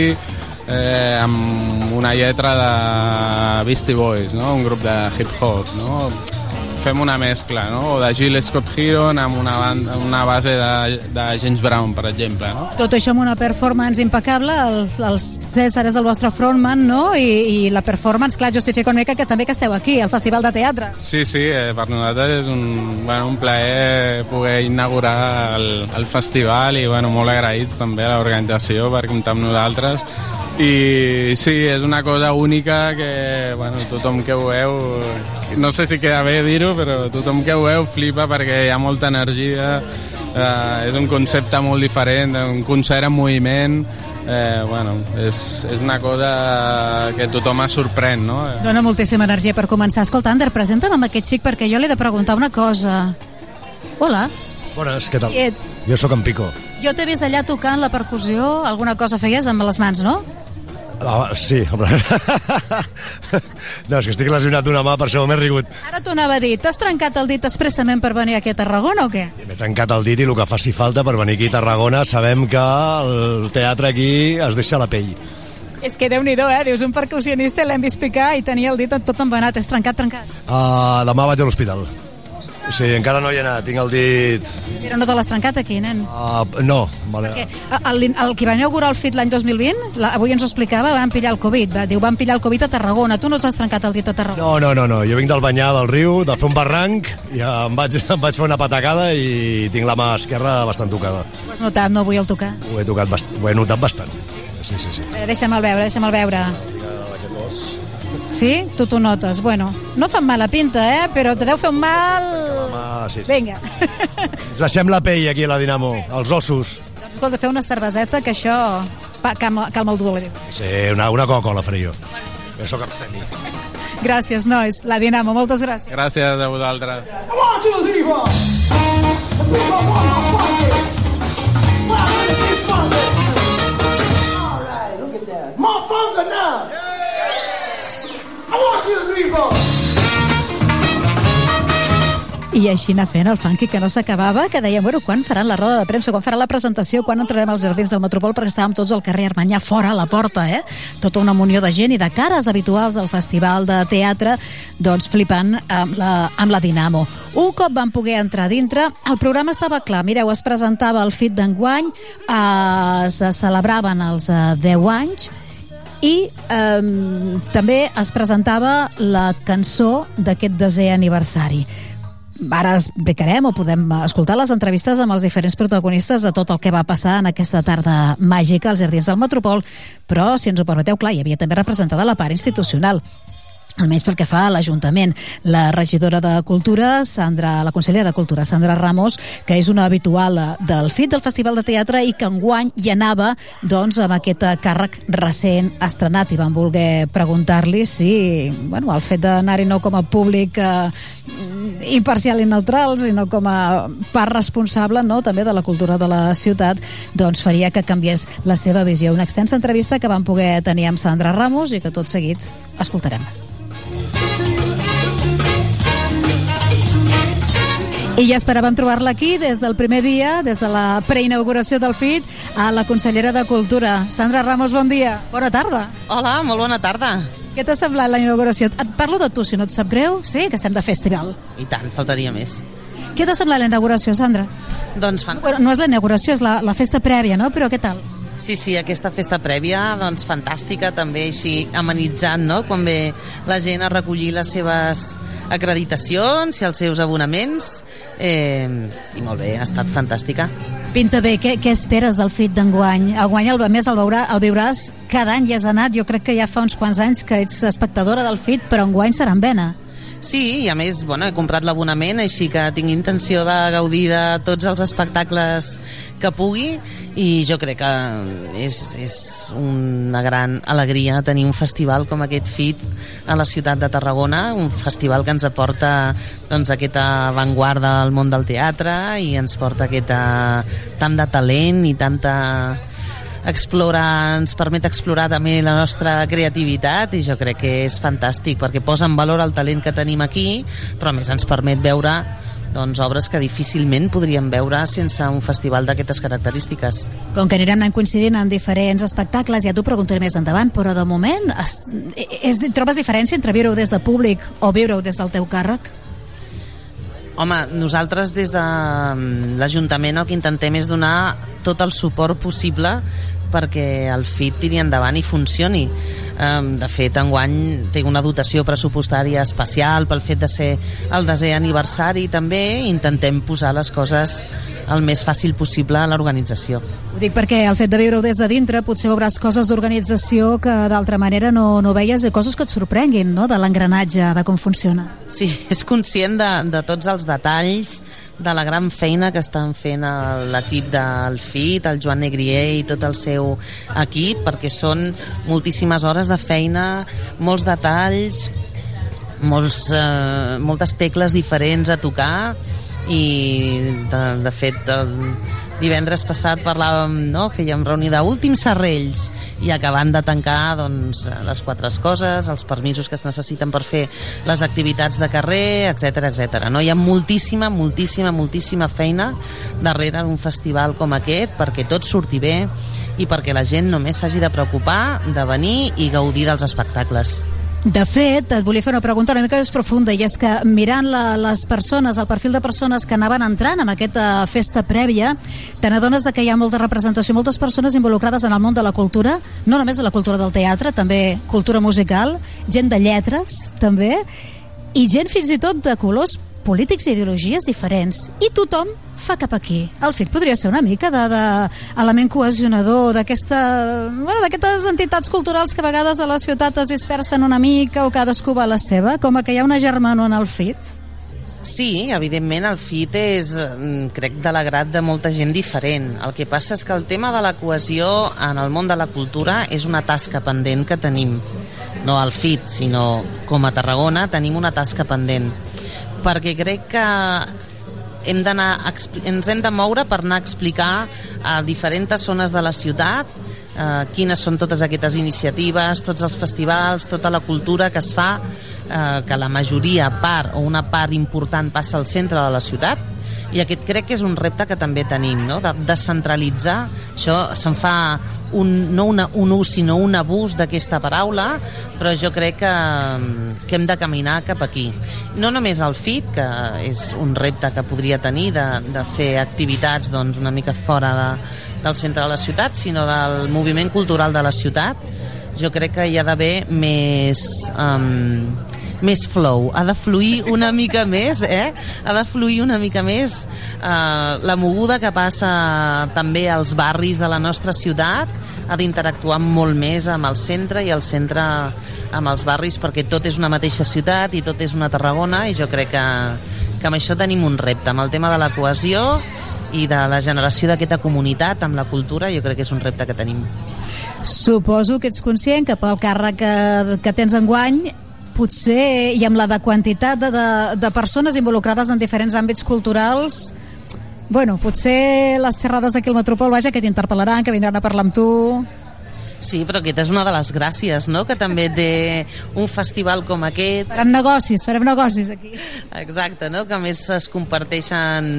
eh, amb una lletra de Beastie Boys, no? un grup de hip-hop. No? Fem una mescla, no? o de Gil Scott Heron amb una, banda, una base de, de James Brown, per exemple. No? Tot això amb una performance impecable, el, el César és el vostre frontman, no? I, i la performance, clar, justifica una mica que també que esteu aquí, al Festival de Teatre. Sí, sí, eh, per nosaltres és un, bueno, un plaer poder inaugurar el, el festival i bueno, molt agraïts també a l'organització per comptar amb nosaltres i sí, és una cosa única que bueno, tothom que ho veu no sé si queda bé dir-ho però tothom que ho veu flipa perquè hi ha molta energia eh, és un concepte molt diferent un concert en moviment eh, bueno, és, és una cosa que tothom es sorprèn no? Dona moltíssima energia per començar. Escolta, Ander, presenta'm amb aquest xic perquè jo li he de preguntar una cosa. Hola, Bones, què tal? Qui ets? Jo sóc en Pico. jo t'he vist allà tocant la percussió, alguna cosa feies amb les mans, no? Ah, sí, home. no, és que estic lesionat d'una mà, per això m'he rigut. Ara t'ho anava a dir, t'has trencat el dit expressament per venir aquí a Tarragona o què? M'he tancat el dit i el que faci falta per venir aquí a Tarragona sabem que el teatre aquí es deixa la pell. És que déu nhi eh? Dius, un percussionista l'hem vist picar i tenia el dit tot embenat, és trencat, trencat. Uh, demà vaig a l'hospital. Sí, encara no hi he anat, tinc el dit... Però no te l'has trencat aquí, nen? Uh, no, vale. Perquè el, el que va inaugurar el FIT l'any 2020, la, avui ens ho explicava, van pillar el Covid. Va, diu, van pillar el Covid a Tarragona. Tu no t'has trencat el dit a Tarragona? No, no, no, no, jo vinc del banyar del riu, de fer un barranc, i em vaig, em vaig fer una patacada i tinc la mà esquerra bastant tocada. Ho has notat, no avui el tocar? Ho he, tocat bast... ho he notat bastant. Sí, sí, sí. Eh, deixa'm el veure, deixa'm el veure. Sí? Tu t'ho notes. Bueno, no fan mala pinta, eh? Però te deu fer un mal... Ah, sí, sí. Vinga. Ens deixem la pell aquí a la Dinamo, els ossos. Doncs escolta, fer una cerveseta, que això pa, calma, calma el dolor. Sí, una, una Coca-Cola faré jo. Jo sóc abstemi. Gràcies, nois. La Dinamo, moltes gràcies. Gràcies a vosaltres. One, I així anar fent el funky que no s'acabava, que dèiem, bueno, quan faran la roda de premsa, quan faran la presentació, quan entrarem als jardins del Metropol, perquè estàvem tots al carrer Armanyà, fora a la porta, eh? Tota una munió de gent i de cares habituals del Festival de Teatre, doncs flipant amb la, amb la Dinamo. Un cop van poder entrar dintre, el programa estava clar. Mireu, es presentava el FIT d'enguany, eh, se celebraven els eh, 10 anys, i eh, també es presentava la cançó d'aquest desè aniversari ara explicarem o podem escoltar les entrevistes amb els diferents protagonistes de tot el que va passar en aquesta tarda màgica als Jardins del Metropol, però, si ens ho permeteu, clar, hi havia també representada la part institucional almenys pel que fa a l'Ajuntament. La regidora de Cultura, Sandra, la consellera de Cultura, Sandra Ramos, que és una habitual del FIT, del Festival de Teatre, i que enguany hi anava doncs, amb aquest càrrec recent estrenat. I van voler preguntar-li si bueno, el fet d'anar-hi no com a públic eh, imparcial i neutral, sinó com a part responsable no, també de la cultura de la ciutat, doncs faria que canviés la seva visió. Una extensa entrevista que vam poder tenir amb Sandra Ramos i que tot seguit escoltarem. I ja esperàvem trobar-la aquí des del primer dia, des de la preinauguració del FIT, a la consellera de Cultura. Sandra Ramos, bon dia. Bona tarda. Hola, molt bona tarda. Què t'ha semblat la inauguració? Et parlo de tu, si no et sap greu. Sí, que estem de festival. I tant, faltaria més. Què t'ha semblat la inauguració, Sandra? Doncs fan... Bueno, no és la inauguració, és la, la festa prèvia, no? Però què tal? Sí, sí, aquesta festa prèvia, doncs fantàstica, també així amenitzant, no?, quan ve la gent a recollir les seves acreditacions i els seus abonaments, eh, i molt bé, ha estat fantàstica. Pinta bé, què, què esperes del FIT d'enguany? Enguany, el, més, el, veurà, el viuràs cada any, hi has anat, jo crec que ja fa uns quants anys que ets espectadora del FIT, però enguany serà en vena. Sí, i a més, bueno, he comprat l'abonament, així que tinc intenció de gaudir de tots els espectacles que pugui i jo crec que és, és una gran alegria tenir un festival com aquest FIT a la ciutat de Tarragona, un festival que ens aporta doncs, aquesta avantguarda al món del teatre i ens porta aquesta, tant de talent i tanta explorar, ens permet explorar també la nostra creativitat i jo crec que és fantàstic perquè posa en valor el talent que tenim aquí però més ens permet veure doncs, obres que difícilment podríem veure sense un festival d'aquestes característiques. Com que anirem anant coincidint en diferents espectacles, ja t'ho preguntaré més endavant, però de moment es, és, trobes diferència entre viure-ho des de públic o viure-ho des del teu càrrec? Home, nosaltres des de l'Ajuntament el que intentem és donar tot el suport possible perquè el FIT tiri endavant i funcioni. Um, de fet, enguany té una dotació pressupostària especial pel fet de ser el desè aniversari també intentem posar les coses el més fàcil possible a l'organització. Ho dic perquè el fet de viure-ho des de dintre potser veuràs coses d'organització que d'altra manera no, no veies i coses que et sorprenguin, no?, de l'engranatge, de com funciona. Sí, és conscient de, de tots els detalls, de la gran feina que estan fent l'equip del FIT, el Joan Negrier i tot el seu equip, perquè són moltíssimes hores de feina, molts detalls, molts, eh, moltes tecles diferents a tocar i de, de fet el divendres passat parlàvem, no? fèiem reunió d'últims serrells i acabant de tancar doncs, les quatre coses, els permisos que es necessiten per fer les activitats de carrer, etc etc. No? Hi ha moltíssima, moltíssima, moltíssima feina darrere d'un festival com aquest perquè tot surti bé i perquè la gent només s'hagi de preocupar de venir i gaudir dels espectacles. De fet, et volia fer una pregunta una mica més profunda, i és que mirant la, les persones, el perfil de persones que anaven entrant en aquesta festa prèvia, te n'adones que hi ha molta representació, moltes persones involucrades en el món de la cultura, no només de la cultura del teatre, també cultura musical, gent de lletres, també, i gent fins i tot de colors polítics i ideologies diferents. I tothom fa cap aquí. El FIT podria ser una mica de, de element cohesionador d'aquesta bueno, d'aquestes entitats culturals que a vegades a la ciutat es dispersen una mica o cadascú va a la seva, com que hi ha una germana en el FIT. Sí, evidentment el FIT és, mm, crec, de l'agrat de molta gent diferent. El que passa és que el tema de la cohesió en el món de la cultura és una tasca pendent que tenim. No al FIT, sinó com a Tarragona tenim una tasca pendent. Perquè crec que hem ens hem de moure per anar a explicar a diferents zones de la ciutat eh, quines són totes aquestes iniciatives, tots els festivals, tota la cultura que es fa, eh, que la majoria, part o una part important passa al centre de la ciutat, i aquest crec que és un repte que també tenim, no? de descentralitzar, això se'n fa un, no una, un ús sinó un abús d'aquesta paraula, però jo crec que, que hem de caminar cap aquí. No només el FIT, que és un repte que podria tenir de, de fer activitats doncs, una mica fora de, del centre de la ciutat, sinó del moviment cultural de la ciutat. Jo crec que hi ha d'haver més... Um, més flow, ha de fluir una mica més, eh? Ha de fluir una mica més eh, la moguda que passa també als barris de la nostra ciutat, ha d'interactuar molt més amb el centre i el centre amb els barris perquè tot és una mateixa ciutat i tot és una Tarragona i jo crec que, que amb això tenim un repte, amb el tema de la cohesió i de la generació d'aquesta comunitat amb la cultura, jo crec que és un repte que tenim. Suposo que ets conscient que pel càrrec que, que tens enguany potser, i amb la de quantitat de, de, de persones involucrades en diferents àmbits culturals, bueno, potser les xerrades aquí al Metropol, vaja, que t'interpel·laran, que vindran a parlar amb tu... Sí, però aquesta és una de les gràcies, no?, que també té un festival com aquest. Faran negocis, farem negocis aquí. Exacte, no?, que a més es comparteixen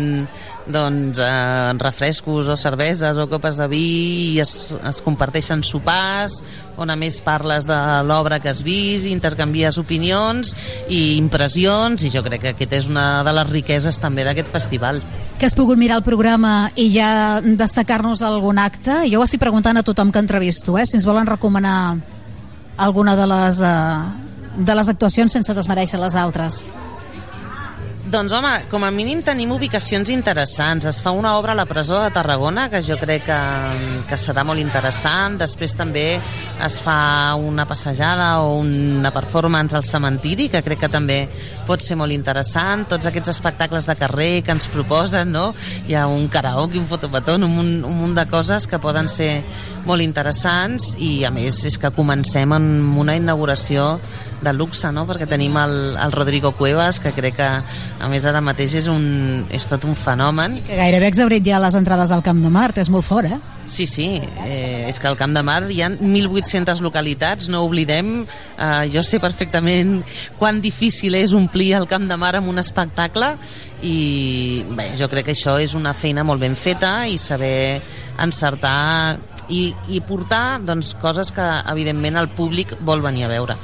doncs, eh, refrescos o cerveses o copes de vi i es, es comparteixen sopars on a més parles de l'obra que has vist, intercanvies opinions i impressions i jo crec que aquesta és una de les riqueses també d'aquest festival. Que has pogut mirar el programa i ja destacar-nos algun acte? Jo ho estic preguntant a tothom que entrevisto, eh? si ens volen recomanar alguna de les, eh, de les actuacions sense desmereixer les altres. Doncs home, com a mínim tenim ubicacions interessants. Es fa una obra a la presó de Tarragona que jo crec que, que serà molt interessant. Després també es fa una passejada o una performance al cementiri que crec que també pot ser molt interessant. Tots aquests espectacles de carrer que ens proposen, no? Hi ha un karaoke, un fotopatón, un, munt- un munt de coses que poden ser molt interessants i a més és que comencem amb una inauguració de luxe, no? perquè tenim el, el Rodrigo Cuevas, que crec que a més ara mateix és, un, és tot un fenomen. Que gairebé exhaurit ja les entrades al Camp de Mart, és molt fort, eh? Sí, sí, eh, és que al Camp de Mar hi ha 1.800 localitats, no oblidem, eh, jo sé perfectament quan difícil és omplir el Camp de Mar amb un espectacle i bé, jo crec que això és una feina molt ben feta i saber encertar i, i portar doncs, coses que evidentment el públic vol venir a veure.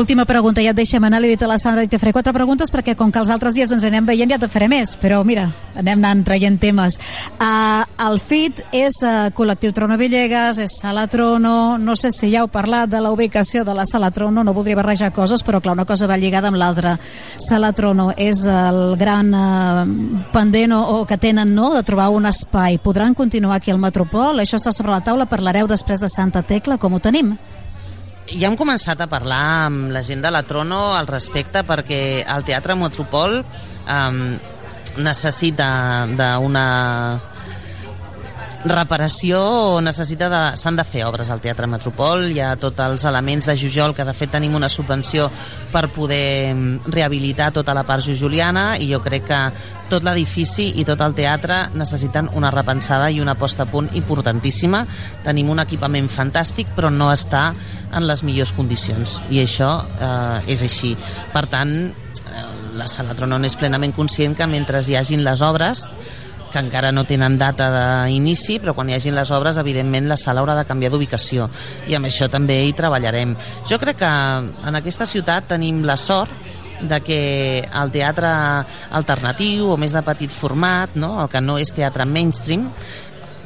Última pregunta, ja et deixem anar, li dit a la Sandra i te faré quatre preguntes perquè com que els altres dies ens anem veient ja te faré més, però mira, anem anant traient temes. Uh, el FIT és uh, col·lectiu Trono Villegas, és Sala Trono, no sé si ja heu parlat de la ubicació de la Sala Trono, no voldria barrejar coses, però clar, una cosa va lligada amb l'altra. Sala Trono és el gran uh, pendent o, o que tenen no, de trobar un espai. Podran continuar aquí al Metropol? Això està sobre la taula, parlareu després de Santa Tecla, com ho tenim? Ja hem començat a parlar amb la gent de la Trono al respecte perquè el Teatre Metropol um, necessita d'una reparació necessita de... s'han de fer obres al Teatre Metropol, hi ha tots els elements de Jujol, que de fet tenim una subvenció per poder mm, rehabilitar tota la part jujuliana i jo crec que tot l'edifici i tot el teatre necessiten una repensada i una posta a punt importantíssima. Tenim un equipament fantàstic però no està en les millors condicions i això eh, és així. Per tant, eh, la Sala Tronon és plenament conscient que mentre hi hagin les obres que encara no tenen data d'inici, però quan hi hagin les obres, evidentment, la sala haurà de canviar d'ubicació i amb això també hi treballarem. Jo crec que en aquesta ciutat tenim la sort de que el teatre alternatiu o més de petit format, no? el que no és teatre mainstream,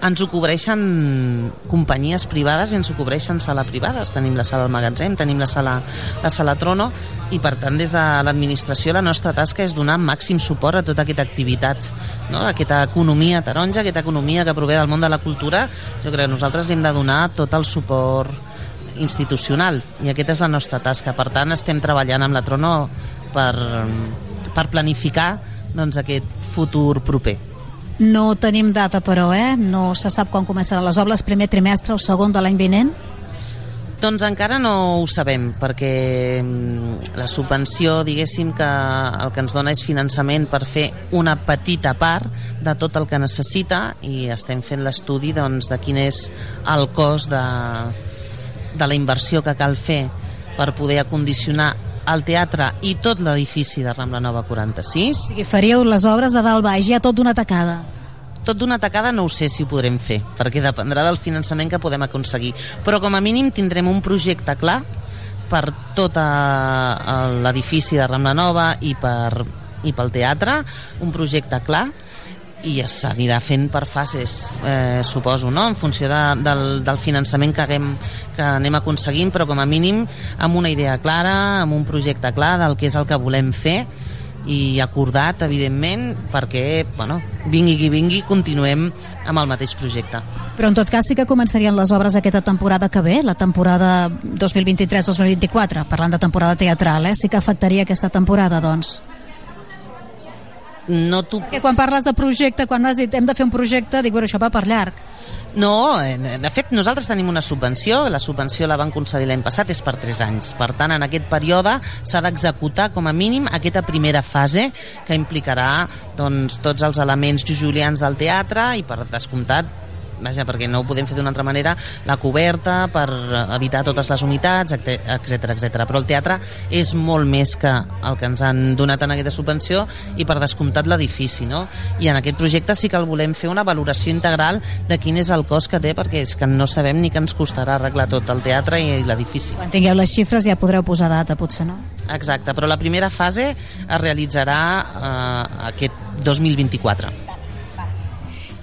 ens ho cobreixen companyies privades i ens ho cobreixen sala privades. Tenim la sala al magatzem, tenim la sala, la sala Trono i per tant des de l'administració la nostra tasca és donar màxim suport a tota aquesta activitat, no? aquesta economia taronja, aquesta economia que prové del món de la cultura. Jo crec que nosaltres hem de donar tot el suport institucional i aquesta és la nostra tasca. Per tant, estem treballant amb la Trono per, per planificar doncs, aquest futur proper. No tenim data, però, eh? No se sap quan començaran les obres, primer trimestre o segon de l'any vinent? Doncs encara no ho sabem, perquè mm, la subvenció, diguéssim que el que ens dona és finançament per fer una petita part de tot el que necessita i estem fent l'estudi doncs, de quin és el cost de, de la inversió que cal fer per poder acondicionar el teatre i tot l'edifici de Rambla Nova 46. O sigui, faríeu les obres de dalt baix, ja tot d'una tacada. Tot d'una tacada no ho sé si ho podrem fer, perquè dependrà del finançament que podem aconseguir. Però com a mínim tindrem un projecte clar per tot eh, l'edifici de Rambla Nova i, per, i pel teatre, un projecte clar i es s'anirà fent per fases, eh, suposo, no? en funció de, del, del finançament que, haguem, que anem aconseguint, però com a mínim amb una idea clara, amb un projecte clar del que és el que volem fer i acordat, evidentment, perquè, bueno, vingui qui vingui, continuem amb el mateix projecte. Però en tot cas sí que començarien les obres aquesta temporada que ve, la temporada 2023-2024, parlant de temporada teatral, eh? sí que afectaria aquesta temporada, doncs. No tu... Que quan parles de projecte, quan m'has dit hem de fer un projecte, dic, bueno, això va per llarg. No, eh, de fet nosaltres tenim una subvenció, la subvenció la van concedir l'any passat, és per 3 anys. Per tant, en aquest període s'ha d'executar com a mínim aquesta primera fase que implicarà doncs, tots els elements julians del teatre i per descomptat vaja, perquè no ho podem fer d'una altra manera, la coberta per evitar totes les humitats, etc etc. Però el teatre és molt més que el que ens han donat en aquesta subvenció i per descomptat l'edifici, no? I en aquest projecte sí que el volem fer una valoració integral de quin és el cost que té, perquè és que no sabem ni què ens costarà arreglar tot el teatre i l'edifici. Quan tingueu les xifres ja podreu posar data, potser, no? Exacte, però la primera fase es realitzarà eh, aquest 2024.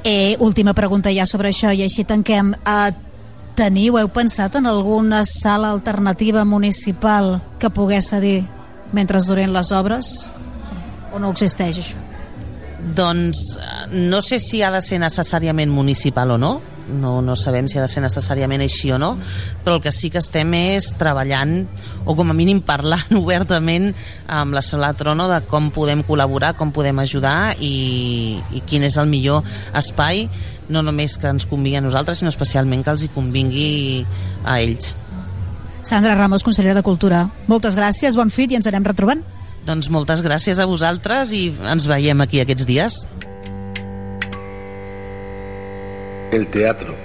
Eh, última pregunta ja sobre això i així tanquem. Eh, teniu, heu pensat en alguna sala alternativa municipal que pogués cedir mentre duren les obres? O no existeix això? Doncs eh, no sé si ha de ser necessàriament municipal o no, no, no sabem si ha de ser necessàriament així o no, però el que sí que estem és treballant, o com a mínim parlant obertament amb la Sala Trono de com podem col·laborar, com podem ajudar i, i quin és el millor espai, no només que ens convingui a nosaltres, sinó especialment que els hi convingui a ells. Sandra Ramos, consellera de Cultura. Moltes gràcies, bon fit i ens anem retrobant. Doncs moltes gràcies a vosaltres i ens veiem aquí aquests dies. El teatro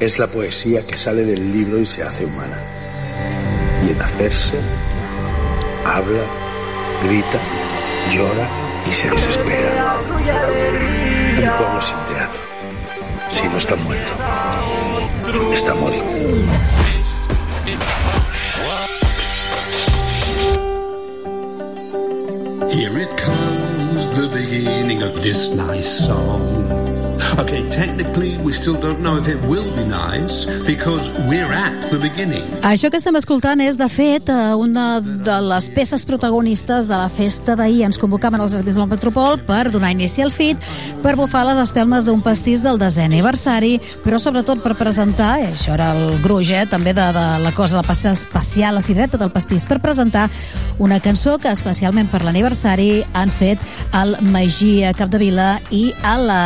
es la poesía que sale del libro y se hace humana. Y en hacerse, habla, grita, llora y se desespera. Un pueblo sin teatro, si no está muerto, está muerto. Here it comes, the beginning of this nice song. Okay, technically, we still don't know if it will be nice because we're at the beginning. Això que estem escoltant és, de fet, eh, una de les peces protagonistes de la festa d'ahir. Ens convocaven els Jardins del Metropol per donar inici al FIT, per bufar les espelmes d'un pastís del desè aniversari, però sobretot per presentar, i això era el gruix, eh, també de, de la cosa, la peça especial, la cirereta del pastís, per presentar una cançó que especialment per l'aniversari han fet el Magí a Capdevila i a la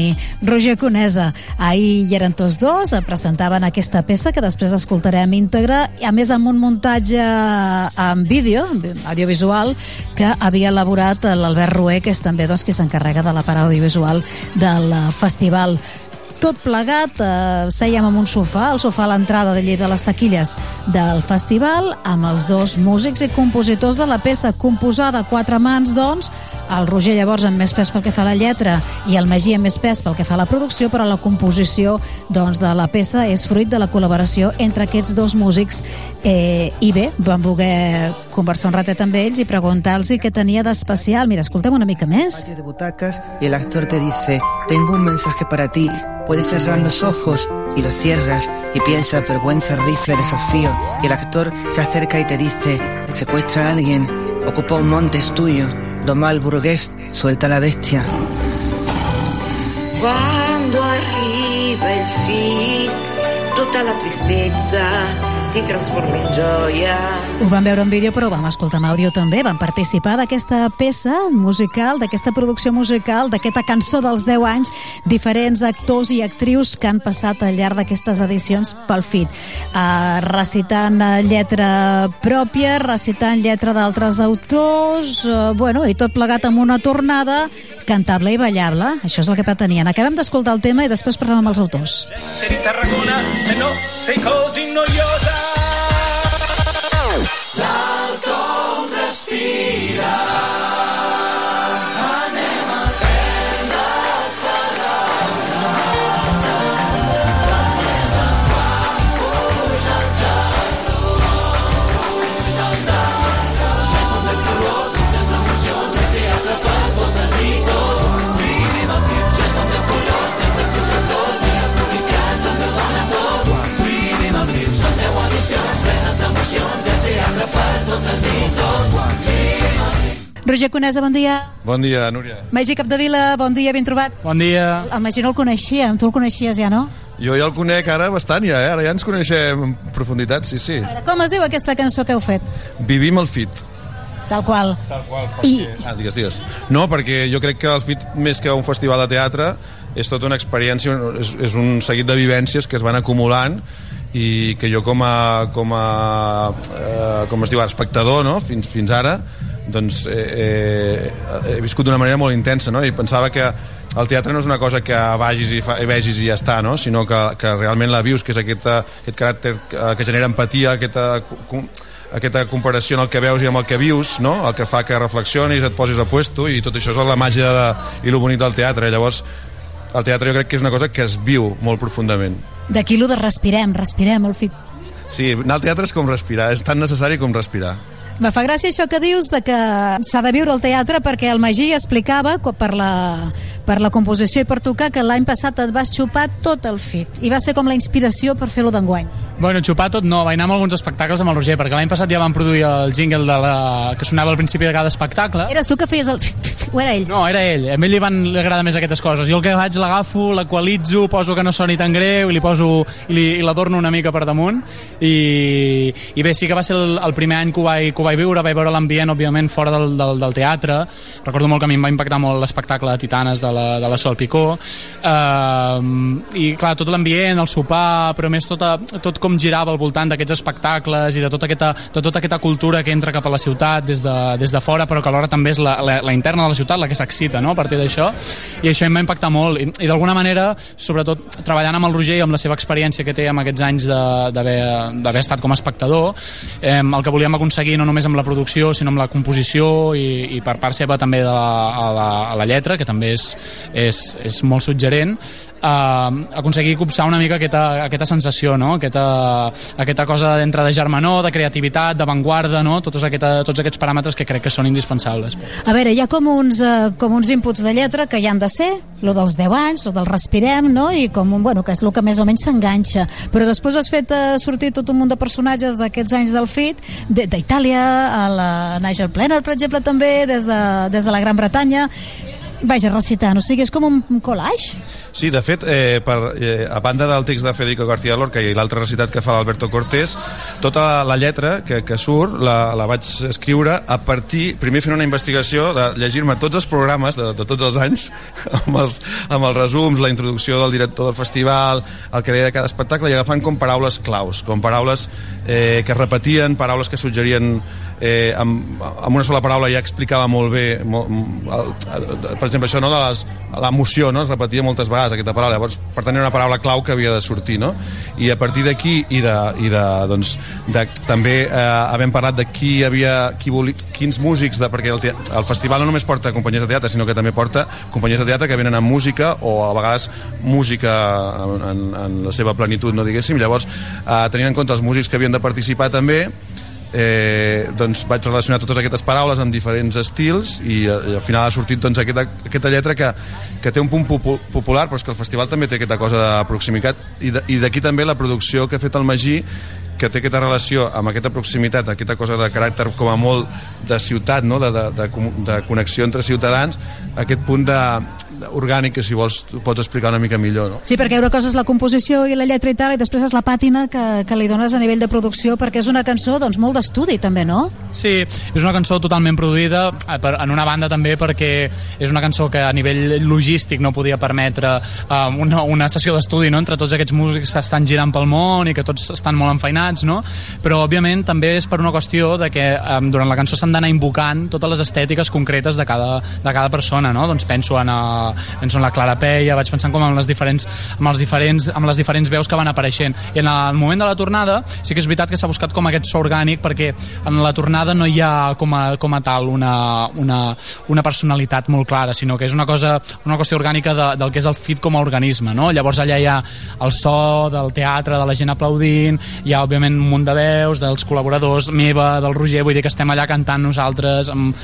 Tarragoní. Roger Conesa. Ahir hi eren tots dos, eh, presentaven aquesta peça que després escoltarem íntegra, i a més amb un muntatge en vídeo, audiovisual, que havia elaborat l'Albert Rué, que és també doncs, qui s'encarrega de la part audiovisual del eh, festival tot plegat, eh, sèiem en un sofà, el sofà a l'entrada de Lleida de les taquilles del festival, amb els dos músics i compositors de la peça, composada a quatre mans, doncs, el Roger llavors amb més pes pel que fa a la lletra i el Magí amb més pes pel que fa a la producció, però la composició doncs, de la peça és fruit de la col·laboració entre aquests dos músics eh, i bé, vam voler conversar un ratet amb ells i preguntar-los què tenia d'especial. Mira, escoltem una mica més. de butacas y el actor te dice, tengo un mensaje para ti, puedes cerrar los ojos y los cierras y piensas vergüenza, rifle, desafío y el actor se acerca y te dice, secuestra a alguien, ocupa un monte es tuyo, doma al burgués, suelta a la bestia. Quando arriva il fit, tutta la tristezza si trasforma in gioia. Ho vam veure en vídeo, però ho vam escoltar en àudio també. Vam participar d'aquesta peça musical, d'aquesta producció musical, d'aquesta cançó dels 10 anys, diferents actors i actrius que han passat al llarg d'aquestes edicions pel FIT. Uh, recitant eh, lletra pròpia, recitant lletra d'altres autors, uh, bueno, i tot plegat amb una tornada cantable i ballable. Això és el que pretenien. Acabem d'escoltar el tema i després parlem amb els autors. di Tarragona no sei così noiosa. L'alto respira Roger Conesa, bon dia. Bon dia, Núria. Magí Capdevila, bon dia, ben trobat. Bon dia. El Magí no el coneixia, tu el coneixies ja, no? Jo ja el conec ara bastant, ja, eh? Ara ja ens coneixem en profunditat, sí, sí. Com es diu aquesta cançó que heu fet? Vivim el fit. Tal qual. Tal qual. I, Ah, digues, digues. No, perquè jo crec que el FIT, més que un festival de teatre, és tota una experiència, és, és un seguit de vivències que es van acumulant i que jo com a, com a eh, com es diu, espectador, no? fins, fins ara, doncs eh, eh, he viscut d'una manera molt intensa, no? I pensava que, el teatre no és una cosa que vagis i, fa, i vegis i ja està, no? sinó que, que realment la vius, que és aquesta, aquest caràcter que, que genera empatia, aquesta, aquesta comparació en el que veus i amb el que vius, no? el que fa que reflexionis, et posis a puesto i tot això és la màgia de, i el bonic del teatre. Llavors, el teatre jo crec que és una cosa que es viu molt profundament. D'aquí lo de respirem, respirem el fit. Sí, anar al teatre és com respirar, és tan necessari com respirar. Me fa gràcia això que dius de que s'ha de viure el teatre perquè el Magí explicava per la, per la composició i per tocar que l'any passat et vas xupar tot el fit i va ser com la inspiració per fer-lo d'enguany. Bueno, xupar tot no, vaig anar amb alguns espectacles amb el Roger, perquè l'any passat ja vam produir el jingle de la... que sonava al principi de cada espectacle. Eres tu que feies el... o era ell? No, era ell. A ell li, van, li agrada més aquestes coses. Jo el que faig l'agafo, l'equalitzo, poso que no soni tan greu i li poso i, li, i l'adorno una mica per damunt. I, I bé, sí que va ser el, el primer any que ho vaig, que ho vaig viure, vaig veure l'ambient, òbviament, fora del, del, del teatre. Recordo molt que a mi em va impactar molt l'espectacle de Titanes de la, de la Sol Picó. Uh, I, clar, tot l'ambient, el sopar, però més tot, tot com girava al voltant d'aquests espectacles i de tota, aquesta, de tota aquesta cultura que entra cap a la ciutat des de, des de fora, però que alhora també és la, la, la interna de la ciutat la que s'excita no? a partir d'això. I això em va impactar molt. I, i d'alguna manera, sobretot treballant amb el Roger i amb la seva experiència que té amb aquests anys de- d'haver estat com a espectador, eh, el que volíem aconseguir no només amb la producció, sinó amb la composició i, i per part seva també de la, a, la, a la lletra, que també és, és, és molt suggerent, eh, aconseguir copsar una mica aquesta, aquesta sensació, no? aquesta, aquesta cosa d'entre de germanor, de creativitat, d'avantguarda, no? tots, aquesta, tots aquests paràmetres que crec que són indispensables. A veure, hi ha com uns, eh, com uns inputs de lletra que hi han de ser, lo dels 10 anys, lo del respirem, no? i com, bueno, que és el que més o menys s'enganxa. Però després has fet eh, sortir tot un munt de personatges d'aquests anys del FIT, d'Itàlia, a la Nigel Plenner, per exemple, també, des de, des de la Gran Bretanya, Vaja, recitant, o sigui, és com un collage? Sí, de fet, eh, per, eh, a banda del text de Federico García Lorca i l'altra recitat que fa l'Alberto Cortés, tota la lletra que, que surt la, la vaig escriure a partir, primer fent una investigació de llegir-me tots els programes de, de tots els anys, amb els, amb els resums, la introducció del director del festival, el que deia de cada espectacle, i agafant com paraules claus, com paraules eh, que repetien, paraules que suggerien eh, amb, amb una sola paraula ja explicava molt bé molt, el, el, per exemple això no, de l'emoció no? es repetia moltes vegades aquesta paraula llavors per tant era una paraula clau que havia de sortir no? i a partir d'aquí i, de, i de, doncs, de, també eh, havent parlat de qui havia qui voli, quins músics de, perquè el, te- el festival no només porta companyies de teatre sinó que també porta companyies de teatre que venen amb música o a vegades música en, en, en la seva plenitud no diguéssim llavors eh, tenint en compte els músics que havien de participar també eh, doncs vaig relacionar totes aquestes paraules amb diferents estils i, eh, i al final ha sortit doncs, aquesta, aquesta lletra que, que té un punt popu popular però és que el festival també té aquesta cosa de proximitat i d'aquí també la producció que ha fet el Magí que té aquesta relació amb aquesta proximitat, aquesta cosa de caràcter com a molt de ciutat, no? de, de, de, de connexió entre ciutadans, aquest punt de, de orgànic que si vols ho pots explicar una mica millor. No? Sí, perquè una cosa és la composició i la lletra i tal, i després és la pàtina que, que li dones a nivell de producció, perquè és una cançó doncs, molt d'estudi, també, no? Sí, és una cançó totalment produïda eh, per, en una banda també perquè és una cançó que a nivell logístic no podia permetre um, una, una sessió d'estudi no? entre tots aquests músics que estan girant pel món i que tots estan molt enfeinats no? però òbviament també és per una qüestió de que um, durant la cançó s'han d'anar invocant totes les estètiques concretes de cada, de cada persona no? doncs penso en, a, penso en la Clara Peia vaig pensant com en les diferents, amb, els diferents, amb les diferents veus que van apareixent i en el moment de la tornada sí que és veritat que s'ha buscat com aquest so orgànic perquè en la tornada no hi ha com a, com a tal una, una, una personalitat molt clara, sinó que és una cosa una qüestió orgànica de, del que és el fit com a organisme, no? Llavors allà hi ha el so del teatre, de la gent aplaudint, hi ha òbviament un munt de veus dels col·laboradors, meva, del Roger, vull dir que estem allà cantant nosaltres amb,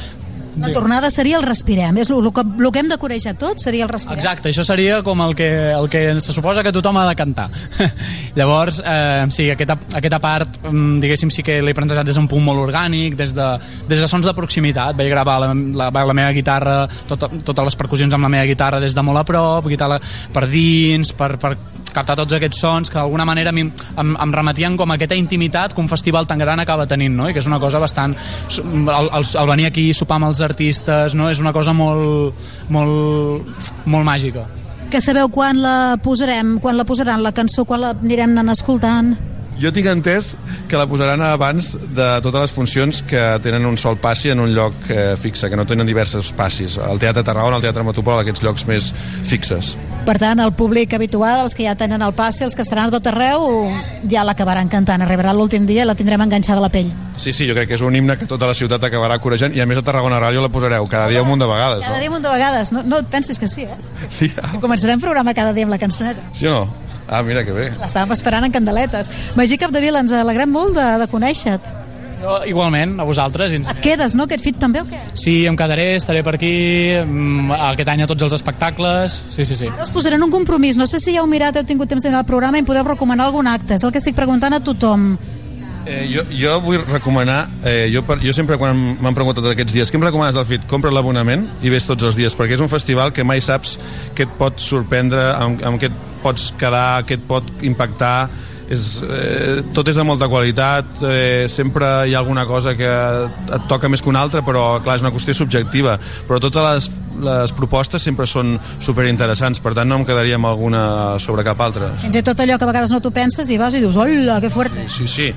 La tornada seria el respirem, és el, el, que, el que hem de conèixer tots seria el respirem. Exacte, això seria com el que, el que se suposa que tothom ha de cantar. Llavors, eh, sí, aquesta, aquesta part, mm, diguéssim, sí que l'he plantejat des d'un punt molt orgànic, des de, des de sons de proximitat. Vaig gravar la, la, la meva guitarra, tot, totes les percussions amb la meva guitarra des de molt a prop, guitarra per dins, per, per captar tots aquests sons que d'alguna manera mi em, em remetien com a aquesta intimitat que un festival tan gran acaba tenint, no? I que és una cosa bastant... El, el, el venir aquí i sopar amb els artistes, no? És una cosa molt, molt, molt màgica. Que sabeu quan la posarem, quan la posaran la cançó, quan la anirem anant escoltant? Jo tinc entès que la posaran abans de totes les funcions que tenen un sol passi en un lloc eh, fixe, que no tenen diversos passis. Al Teatre Tarragona, al Teatre Metropol, aquests llocs més fixes. Per tant, el públic habitual, els que ja tenen el passe, els que estaran a tot arreu, ja l'acabaran cantant. Arribarà l'últim dia i la tindrem enganxada a la pell. Sí, sí, jo crec que és un himne que tota la ciutat acabarà corejant i a més a Tarragona Ràdio la posareu cada dia un munt de vegades, Cada no? dia un munt de vegades. No, no et pensis que sí, eh? Sí, Que començarem programa cada dia amb la cançoneta. sí o no? Ah, mira que bé. L'estàvem esperant en candeletes. Magí Capdevila, ens alegrem molt de, de conèixer-te. Jo, igualment, a vosaltres. Et quedes, no, aquest fit també o què? Sí, em quedaré, estaré per aquí mm, aquest any a tots els espectacles. Sí, sí, sí. Ara us posaré en un compromís. No sé si ja heu mirat, heu tingut temps de mirar el programa i em podeu recomanar algun acte. És el que estic preguntant a tothom. Eh, jo, jo vull recomanar, eh, jo, per, jo sempre quan m'han preguntat tots aquests dies, què em recomanes del FIT? Compra l'abonament i ves tots els dies, perquè és un festival que mai saps què et pot sorprendre, amb, amb què et pots quedar, què et pot impactar, és, eh, tot és de molta qualitat, eh, sempre hi ha alguna cosa que et toca més que una altra, però clar, és una qüestió subjectiva, però totes les, les propostes sempre són superinteressants, per tant no em quedaria amb alguna sobre cap altra. Fins i tot allò que a vegades no t'ho penses i vas i dius, hola, que fuerte. Sí, sí.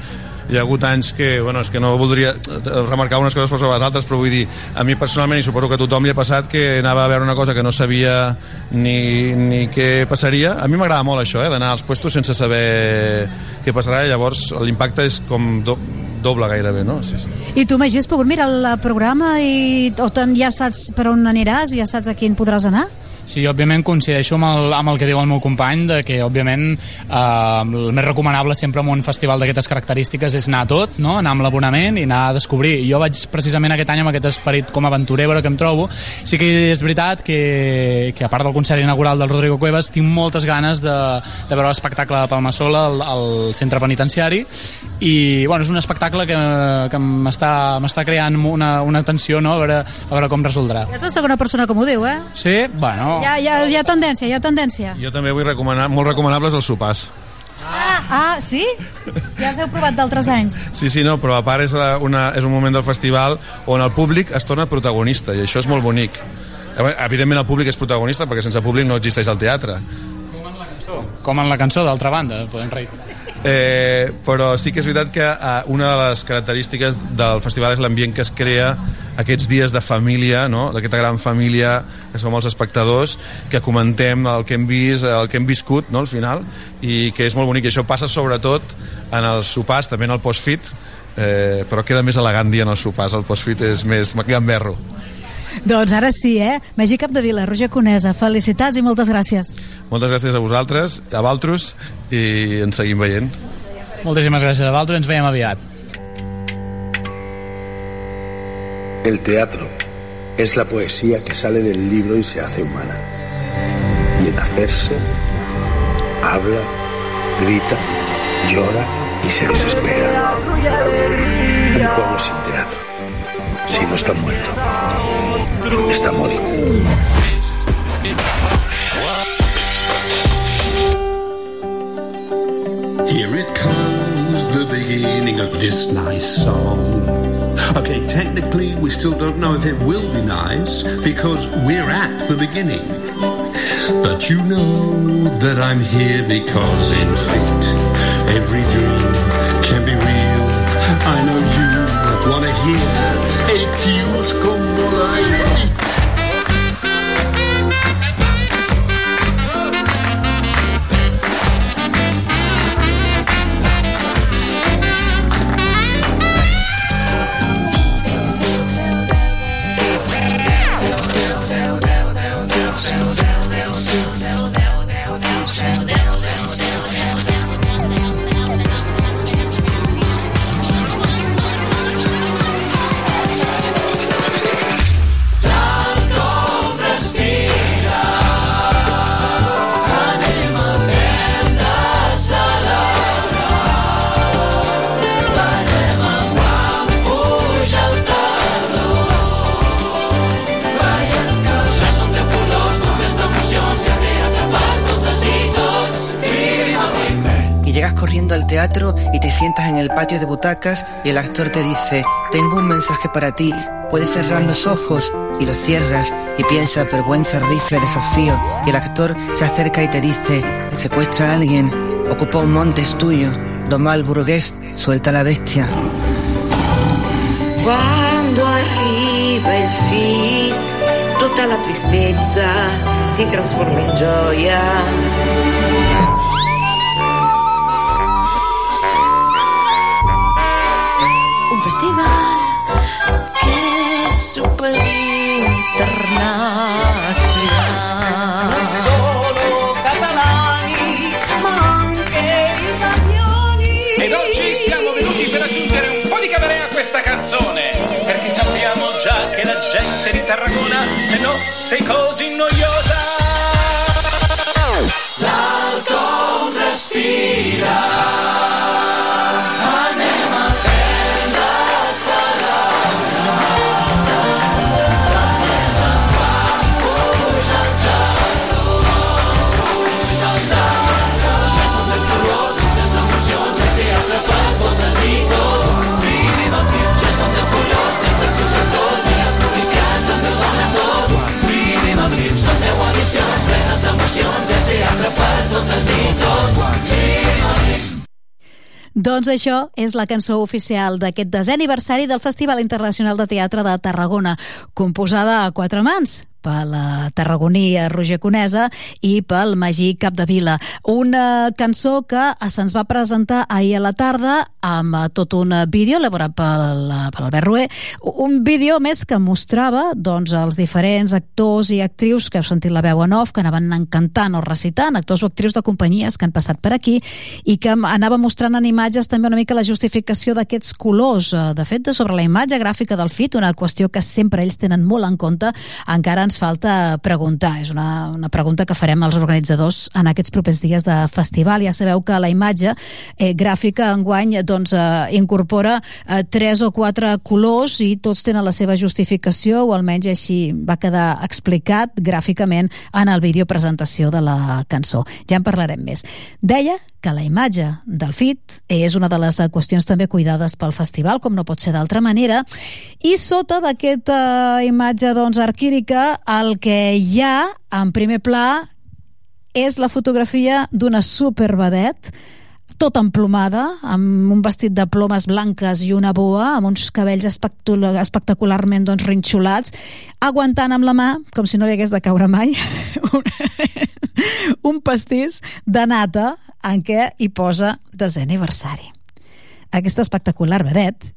Hi ha hagut anys que, bueno, és que no voldria eh, remarcar unes coses per sobre les altres, però vull dir, a mi personalment, i suposo que a tothom li ha passat, que anava a veure una cosa que no sabia ni, ni què passaria. A mi m'agrada molt això, eh, d'anar als puestos sense saber què passarà, i llavors l'impacte és com do, doble gairebé, no? Sí, sí. I tu, Magí, has pogut mirar el programa i o ja saps per on aniràs, ja saps a quin podràs anar? Sí, òbviament coincideixo amb el, amb el que diu el meu company de que, òbviament, eh, el més recomanable sempre en un festival d'aquestes característiques és anar tot, no? anar amb l'abonament i anar a descobrir. Jo vaig precisament aquest any amb aquest esperit com a aventurer a veure què em trobo. Sí que és veritat que, que a part del concert inaugural del Rodrigo Cuevas tinc moltes ganes de, de veure l'espectacle de Palmassola al, al centre penitenciari i bueno, és un espectacle que, que m'està creant una, una tensió no? a, veure, a veure com resoldrà. És la segona persona que m'ho diu, eh? Sí? Bueno, Ja, ja, hi ha tendència, hi ha tendència. Jo també vull recomanar, molt recomanables els sopars. Ah, ah, sí? Ja els heu provat d'altres anys. Sí, sí, no, però a part és, la- una, és un moment del festival on el públic es torna protagonista i això és molt bonic. Evidentment el públic és protagonista perquè sense públic no existeix el teatre. com en la cançó, d'altra banda, podem reiterar. Eh, però sí que és veritat que eh, una de les característiques del festival és l'ambient que es crea aquests dies de família, no? d'aquesta gran família que som els espectadors, que comentem el que hem vist, el que hem viscut no? al final, i que és molt bonic. I això passa sobretot en els sopars, també en el post-fit, eh, però queda més elegant dir en els sopars, el post-fit és més gamberro. Doncs ara sí, eh? Magí Capdevila, Roger Conesa, felicitats i moltes gràcies. Moltes gràcies a vosaltres, a Valtros, i ens seguim veient. Moltíssimes gràcies a vosaltres, ens veiem aviat. El teatro es la poesía que sale del libro y se hace humana. Y en hacerse, habla, grita, llora y se desespera. Un pueblo sin teatro, si no está muerto, está. Here it comes, the beginning of this nice song. Okay, technically, we still don't know if it will be nice because we're at the beginning. But you know that I'm here because in fit, every dream can be real. I know you sientas en el patio de butacas y el actor te dice, tengo un mensaje para ti, puedes cerrar los ojos y los cierras y piensas vergüenza, rifle, desafío y el actor se acerca y te dice, secuestra a alguien, ocupa un monte es tuyo, Doma el burgués, suelta la bestia. Quando arriva il fit, tutta la tristezza si trasforma in gioia. Canzone, perché sappiamo già che la gente di Tarragona, se no, sei così noiosa. L'alto respira. Doncs això és la cançó oficial d'aquest desè aniversari del Festival Internacional de Teatre de Tarragona, composada a quatre mans pel eh, tarragoní Roger Conesa i pel Magí Capdevila. Una cançó que se'ns va presentar ahir a la tarda amb eh, tot un vídeo elaborat pel, per Albert Rué, un vídeo més que mostrava doncs, els diferents actors i actrius que heu sentit la veu en off, que anaven encantant o recitant, actors o actrius de companyies que han passat per aquí i que anava mostrant en imatges també una mica la justificació d'aquests colors. Eh, De fet, sobre la imatge gràfica del FIT, una qüestió que sempre ells tenen molt en compte, encara ens falta preguntar. És una, una pregunta que farem als organitzadors en aquests propers dies de festival. Ja sabeu que la imatge eh, gràfica enguany doncs, eh, incorpora eh, tres o quatre colors i tots tenen la seva justificació, o almenys així va quedar explicat gràficament en el vídeo presentació de la cançó. Ja en parlarem més. Deia que la imatge del FIT és una de les qüestions també cuidades pel festival, com no pot ser d'altra manera, i sota d'aquesta imatge doncs, arquírica el que hi ha en primer pla és la fotografia d'una supervedet tot emplomada, amb un vestit de plomes blanques i una boa, amb uns cabells espectacul- espectacularment doncs, rinxolats, aguantant amb la mà, com si no li hagués de caure mai, un pastís de nata en què hi posa desè aniversari. Aquesta espectacular vedet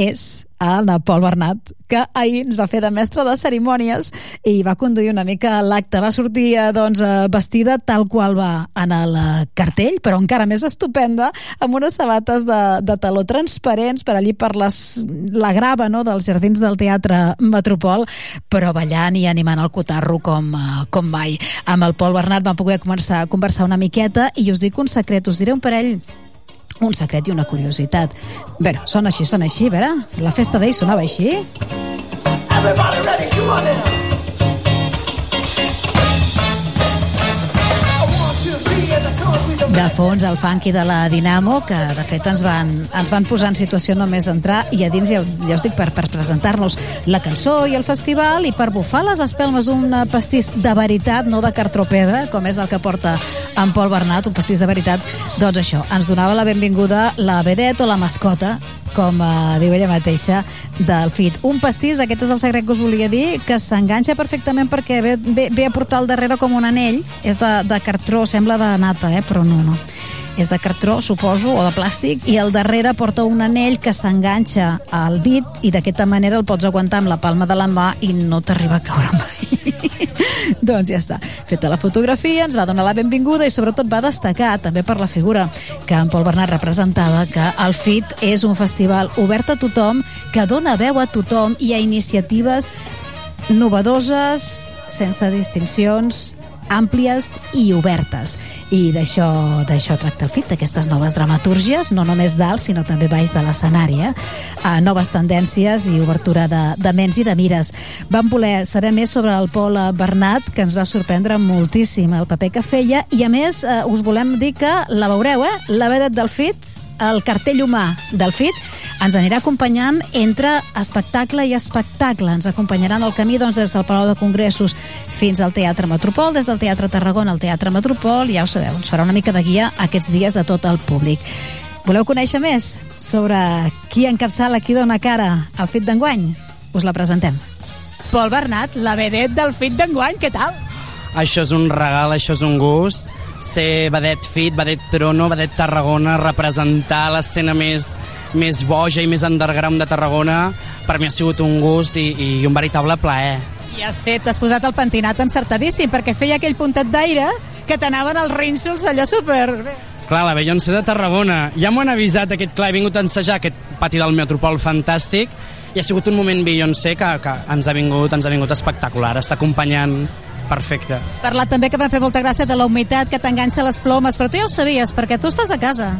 és el Pol Bernat, que ahir ens va fer de mestre de cerimònies i va conduir una mica l'acte. Va sortir eh, doncs, eh, vestida tal qual va en el cartell, però encara més estupenda, amb unes sabates de, de taló transparents per allí per les, la grava no, dels jardins del Teatre Metropol, però ballant i animant el cotarro com, eh, com mai. Amb el Pol Bernat vam poder començar a conversar una miqueta i us dic un secret, us diré un parell un secret i una curiositat. Bé, sona així, sona així, a veure, la festa d'ahir sonava així. Everybody ready? Come on now. De fons, el funky de la Dinamo, que de fet ens van, ens van posar en situació només d'entrar i a dins, ja, ja us dic, per, per presentar-nos la cançó i el festival i per bufar les espelmes d'un pastís de veritat, no de cartropedra, com és el que porta en Pol Bernat, un pastís de veritat, doncs això, ens donava la benvinguda la vedet o la mascota com eh, diu ella mateixa, del FIT. Un pastís, aquest és el secret que us volia dir, que s'enganxa perfectament perquè ve, ve, ve a portar al darrere com un anell, és de, de cartró, sembla de nata, eh? però no, no. És de cartró, suposo, o de plàstic, i al darrere porta un anell que s'enganxa al dit i d'aquesta manera el pots aguantar amb la palma de la mà i no t'arriba a caure mai. doncs ja està. Feta la fotografia, ens va donar la benvinguda i sobretot va destacar també per la figura que en Pol Bernat representava que el FIT és un festival obert a tothom, que dona veu a tothom i a iniciatives novedoses, sense distincions, àmplies i obertes. I d'això d'això tracta el FIT, d'aquestes noves dramatúrgies, no només dalt, sinó també baix de l'escenari, eh? A noves tendències i obertura de, de ments i de mires. Vam voler saber més sobre el Pol Bernat, que ens va sorprendre moltíssim el paper que feia, i a més eh, us volem dir que la veureu, eh? La vedet del FIT, el cartell humà del FIT, ens anirà acompanyant entre espectacle i espectacle. Ens acompanyaran el camí doncs, des del Palau de Congressos fins al Teatre Metropol, des del Teatre Tarragona al Teatre Metropol, ja ho sabeu, ens farà una mica de guia aquests dies a tot el públic. Voleu conèixer més sobre qui encapçala, qui dona cara al FIT d'enguany? Us la presentem. Pol Bernat, la vedet del FIT d'enguany, què tal? Això és un regal, això és un gust. Ser vedet fit, vedet trono, vedet Tarragona, representar l'escena més, més boja i més underground de Tarragona, per mi ha sigut un gust i, i un veritable plaer. I has fet, has posat el pentinat encertadíssim, perquè feia aquell puntet d'aire que t'anaven els rínxols allò super... Clar, la Beyoncé de Tarragona. Ja m'ho han avisat aquest, clar, he vingut a ensejar aquest pati del Metropol fantàstic i ha sigut un moment Beyoncé que, que ens, ha vingut, ens ha vingut espectacular, està acompanyant perfecte. Has parlat també que va fer molta gràcia de la humitat que t'enganxa les plomes, però tu ja ho sabies, perquè tu estàs a casa.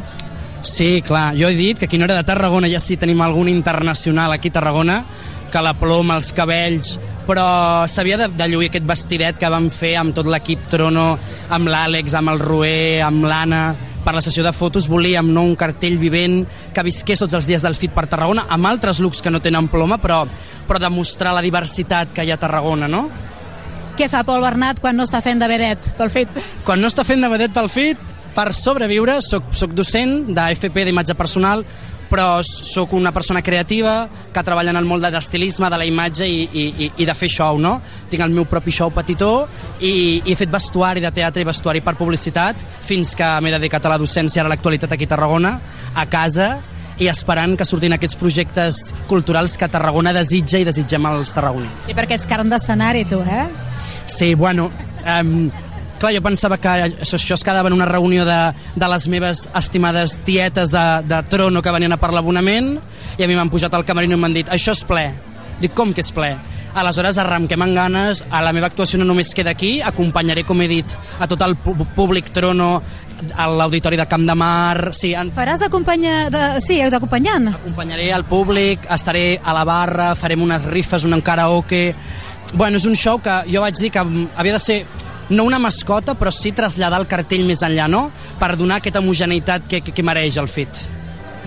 Sí, clar, jo he dit que qui no era de Tarragona, ja sí tenim algun internacional aquí a Tarragona, que la ploma, els cabells, però s'havia de, de lluir aquest vestidet que vam fer amb tot l'equip Trono, amb l'Àlex, amb el Roer, amb l'Anna, per la sessió de fotos volíem no, un cartell vivent que visqués tots els dies del FIT per Tarragona, amb altres looks que no tenen ploma, però, però demostrar la diversitat que hi ha a Tarragona, no? Què fa Pol Bernat quan no està fent de vedet pel FIT? Quan no està fent de vedet pel FIT, per sobreviure, soc, soc docent d'AFP d'imatge personal, però sóc una persona creativa que treballa en el món de l'estilisme, de la imatge i, i, i de fer show, no? Tinc el meu propi show petitó i, i he fet vestuari de teatre i vestuari per publicitat fins que m'he dedicat a la docència, ara a l'actualitat aquí a Tarragona, a casa, i esperant que surtin aquests projectes culturals que Tarragona desitja i desitgem els tarragonins. Sí, perquè ets carn d'escenari, tu, eh? Sí, bueno, um, clar, jo pensava que això, això es quedava en una reunió de, de les meves estimades tietes de, de trono que venien a per l'abonament i a mi m'han pujat al camerino i m'han dit això és ple. Dic, com que és ple? Aleshores arrenquem amb ganes, a la meva actuació no només queda aquí, acompanyaré, com he dit, a tot el públic trono, a l'auditori de Camp de Mar... Sí, en... Faràs d'acompanya... De... Sí, d'acompanyant. Acompanyaré al públic, estaré a la barra, farem unes rifes, un karaoke... Bueno, és un show que jo vaig dir que havia de ser no una mascota, però sí traslladar el cartell més enllà, no? Per donar aquesta homogeneïtat que, que, que mereix el FIT.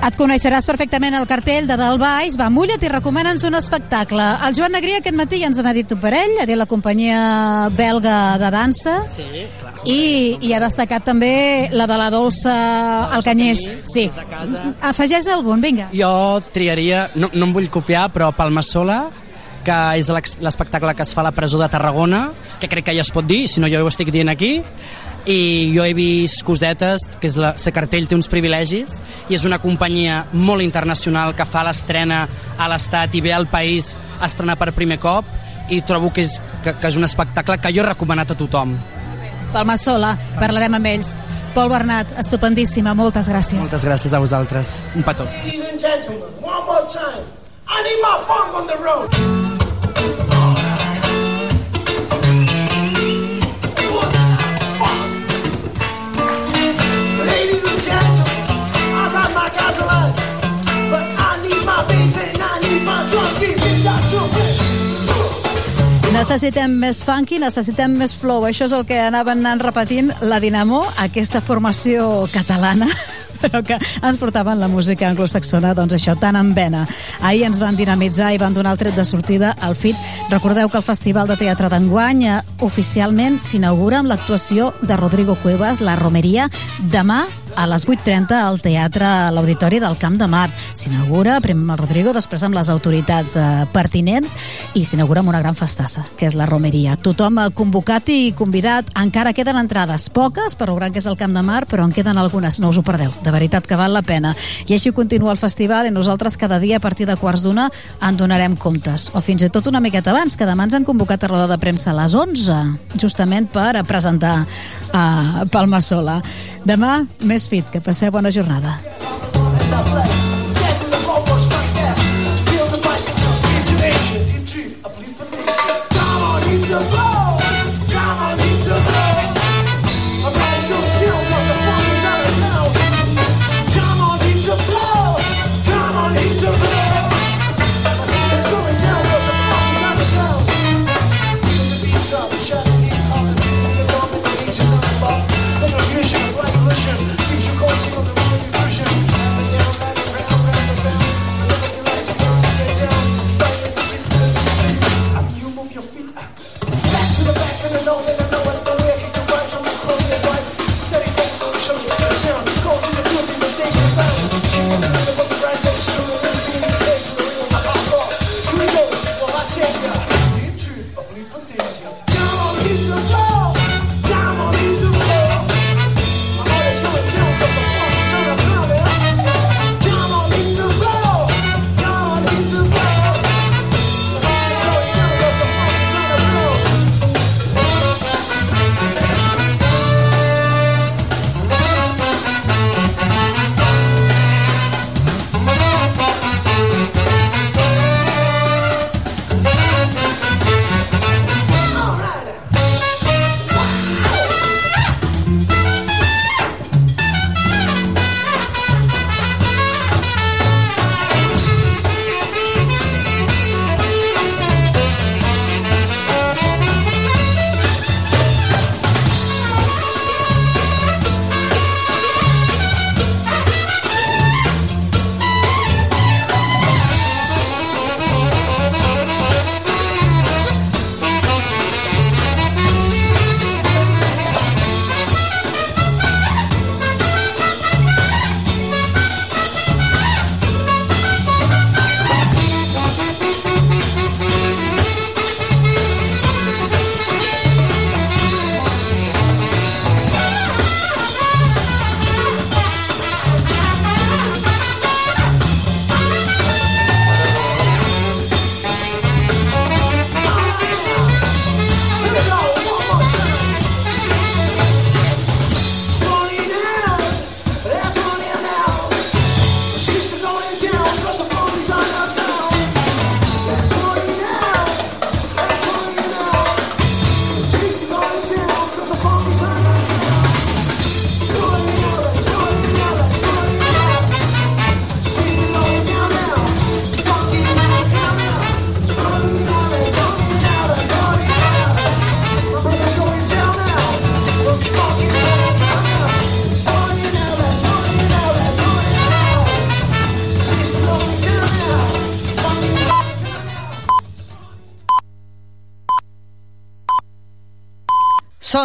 Et coneixeràs perfectament el cartell de dalt baix, va, mulla't i recomana'ns un espectacle. El Joan Negria aquest matí ja ens n'ha dit un parell, ha dit la companyia belga de dansa, Sí, clar. i, i ha destacat també la de la Dolça Alcanyés. Sí. Afegeix algun, vinga. Jo triaria, no, no em vull copiar, però Palmassola, que és l'espectacle que es fa a la presó de Tarragona, que crec que ja es pot dir, si no jo ho estic dient aquí, i jo he vist cosetes, que és la, la cartell té uns privilegis, i és una companyia molt internacional que fa l'estrena a l'Estat i ve al país a estrenar per primer cop, i trobo que és, que, que és un espectacle que jo he recomanat a tothom. Palma Sola, parlarem amb ells. Pol Bernat, estupendíssima, moltes gràcies. Moltes gràcies a vosaltres. Un petó. Ladies and gentlemen, one more time. I need my funk on the road. Necessitem més funky, necessitem més flow. Això és el que anaven anant repetint la Dinamo, aquesta formació catalana però que ens portaven la música anglosaxona, doncs això, tan en vena. Ahir ens van dinamitzar i van donar el tret de sortida al FIT. Recordeu que el Festival de Teatre d'enguany eh, oficialment s'inaugura amb l'actuació de Rodrigo Cuevas, La Romeria, demà a les 8.30 al Teatre a l'Auditori del Camp de Mart. S'inaugura primer amb el Rodrigo, després amb les autoritats eh, pertinents i s'inaugura amb una gran festassa, que és la Romeria. Tothom eh, convocat i convidat. Encara queden entrades poques per lo gran que és el Camp de Mart, però en queden algunes. No us ho perdeu. De veritat que val la pena. I així continua el festival i nosaltres cada dia a partir de quarts d'una en donarem comptes. O fins i tot una miqueta abans, que demà ens han convocat a roda de premsa a les 11, justament per presentar a Palma Sola. Demà, més fit. Que passeu bona jornada.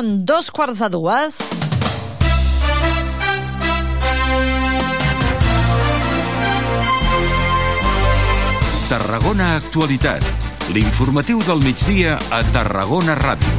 Són dos quarts de dues. Tarragona Actualitat, l'informatiu del migdia a Tarragona Ràdio.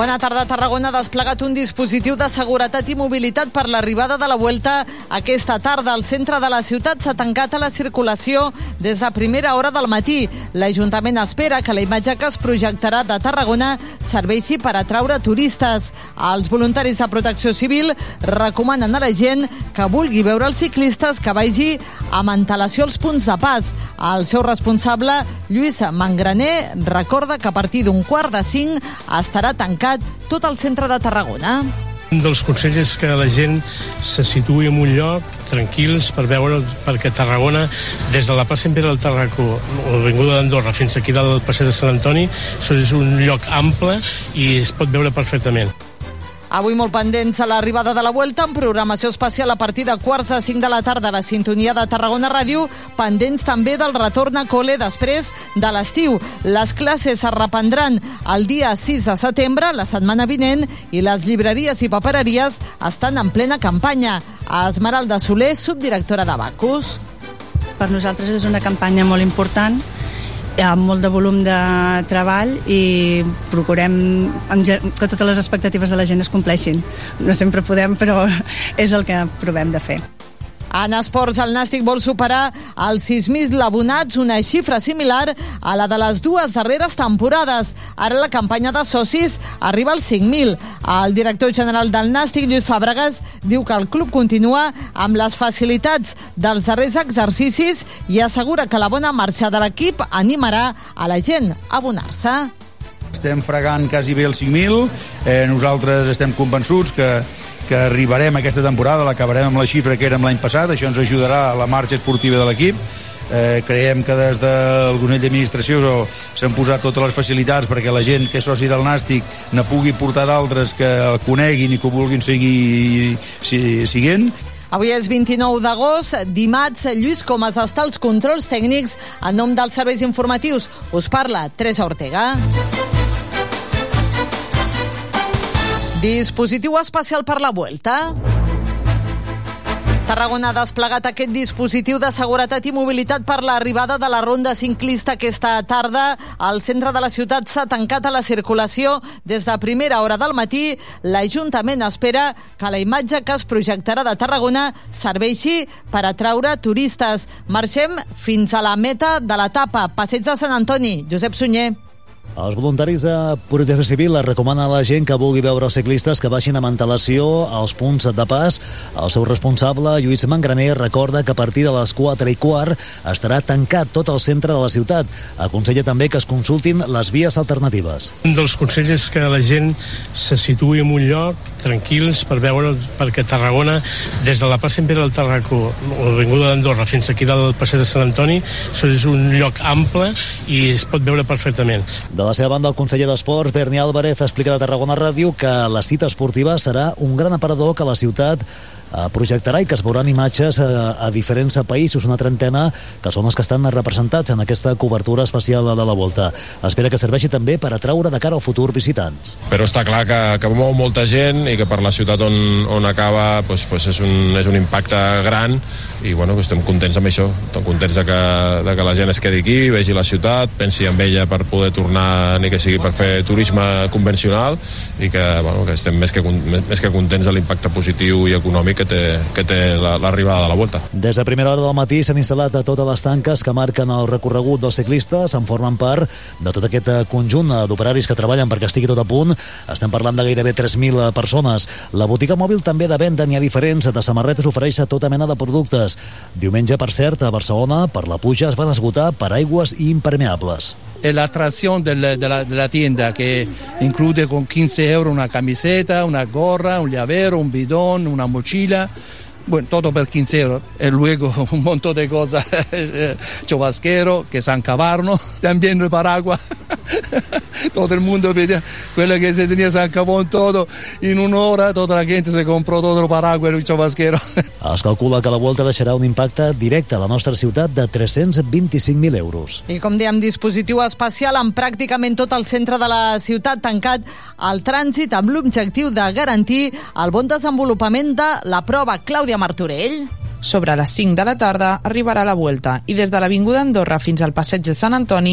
Bona tarda. Tarragona ha desplegat un dispositiu de seguretat i mobilitat per l'arribada de la Vuelta aquesta tarda. El centre de la ciutat s'ha tancat a la circulació des de primera hora del matí. L'Ajuntament espera que la imatge que es projectarà de Tarragona serveixi per atraure turistes. Els voluntaris de protecció civil recomanen a la gent que vulgui veure els ciclistes que vagi amb antelació als punts de pas. El seu responsable, Lluís Mangraner, recorda que a partir d'un quart de cinc estarà tancat tot el centre de Tarragona. Un dels consells és que la gent se situï en un lloc tranquils per veure, perquè Tarragona, des de la plaça Imperi del Tarracó, o l'Avinguda d'Andorra, fins aquí del passeig de Sant Antoni, és un lloc ample i es pot veure perfectament. Avui molt pendents a l'arribada de la Vuelta amb programació especial a partir de quarts a 5 de la tarda a la sintonia de Tarragona Ràdio, pendents també del retorn a col·le després de l'estiu. Les classes es reprendran el dia 6 de setembre, la setmana vinent, i les llibreries i papereries estan en plena campanya. Esmeralda Soler, subdirectora de Bacus. Per nosaltres és una campanya molt important amb molt de volum de treball i procurem que totes les expectatives de la gent es compleixin. No sempre podem, però és el que provem de fer. En esports, el Nàstic vol superar els 6.000 abonats, una xifra similar a la de les dues darreres temporades. Ara la campanya de socis arriba als 5.000. El director general del Nàstic, Lluís Fàbregas, diu que el club continua amb les facilitats dels darrers exercicis i assegura que la bona marxa de l'equip animarà a la gent a abonar-se. Estem fregant quasi bé els 5.000. Eh, nosaltres estem convençuts que, que arribarem aquesta temporada, l'acabarem amb la xifra que érem l'any passat. Això ens ajudarà a la marxa esportiva de l'equip. Eh, creiem que des del Consell d'Administració s'han posat totes les facilitats perquè la gent que és soci del Nàstic ne pugui portar d'altres que el coneguin i que ho vulguin seguir si, siguent. Avui és 29 d'agost, dimarts, Lluís Comas està als controls tècnics en nom dels serveis informatius. Us parla Teresa Ortega. Dispositiu especial per la Vuelta. Tarragona ha desplegat aquest dispositiu de seguretat i mobilitat per l'arribada de la ronda ciclista aquesta tarda. El centre de la ciutat s'ha tancat a la circulació des de primera hora del matí. L'Ajuntament espera que la imatge que es projectarà de Tarragona serveixi per atraure turistes. Marxem fins a la meta de l'etapa. Passeig de Sant Antoni. Josep Sunyer. Els voluntaris de Protecció Civil es recomanen a la gent que vulgui veure els ciclistes que baixin amb antelació als punts de pas. El seu responsable, Lluís Mangraner, recorda que a partir de les 4 i quart estarà tancat tot el centre de la ciutat. Aconsella també que es consultin les vies alternatives. Un dels consells és que la gent se situï en un lloc tranquils per veure, perquè Tarragona, des de la plaça Imperi del Tarracó, o l'Avinguda d'Andorra, fins aquí del passeig de Sant Antoni, això és un lloc ample i es pot veure perfectament. De la seva banda, el conseller d'Esports, Berni Álvarez, explica de Tarragona Ràdio que la cita esportiva serà un gran aparador que la ciutat projectarà i que es veuran imatges a, a diferents països, una trentena, que són els que estan representats en aquesta cobertura especial de la Volta. Espera que serveixi també per atraure de cara al futur visitants. però està clar que, que mou molta gent i que per la ciutat on, on acaba pues, pues és, un, és un impacte gran i bueno, que estem contents amb això estem contents de que, de que la gent es quedi aquí vegi la ciutat, pensi en ella per poder tornar ni que sigui per fer turisme convencional i que, bueno, que estem més que, més que contents de l'impacte positiu i econòmic que té, que té la- l'arribada de la Volta. Des de primera hora del matí s'han instal·lat a totes les tanques que marquen el recorregut dels ciclistes, en formen part de tot aquest eh, conjunt eh, d'operaris que treballen perquè estigui tot a punt. Estem parlant de gairebé 3.000 persones. La botiga mòbil també de venda n'hi ha diferents. De samarretes ofereix tota mena de productes. Diumenge, per cert, a Barcelona, per la puja es van esgotar paraigües i impermeables. Es la atracción del- de, la, de la tienda que incluye con 15 euros una camiseta, una gorra, un llavero, un bidón, una mochila. Bueno, todo por 15 euros. Y luego un montón de cosas. Chubasquero, que San Cabarno, también el paraguas. todo el mundo pedía quello que se tenía se acabó en todo en una hora toda la gente se compró todo el paraguas y el chubasquero Es calcula que la Vuelta deixarà un impacte directe a la nostra ciutat de 325.000 euros. I com dèiem, dispositiu especial amb pràcticament tot el centre de la ciutat tancat al trànsit amb l'objectiu de garantir el bon desenvolupament de la prova. Clàudia Martorell. Sobre les 5 de la tarda arribarà la Vuelta i des de l'Avinguda Andorra fins al Passeig de Sant Antoni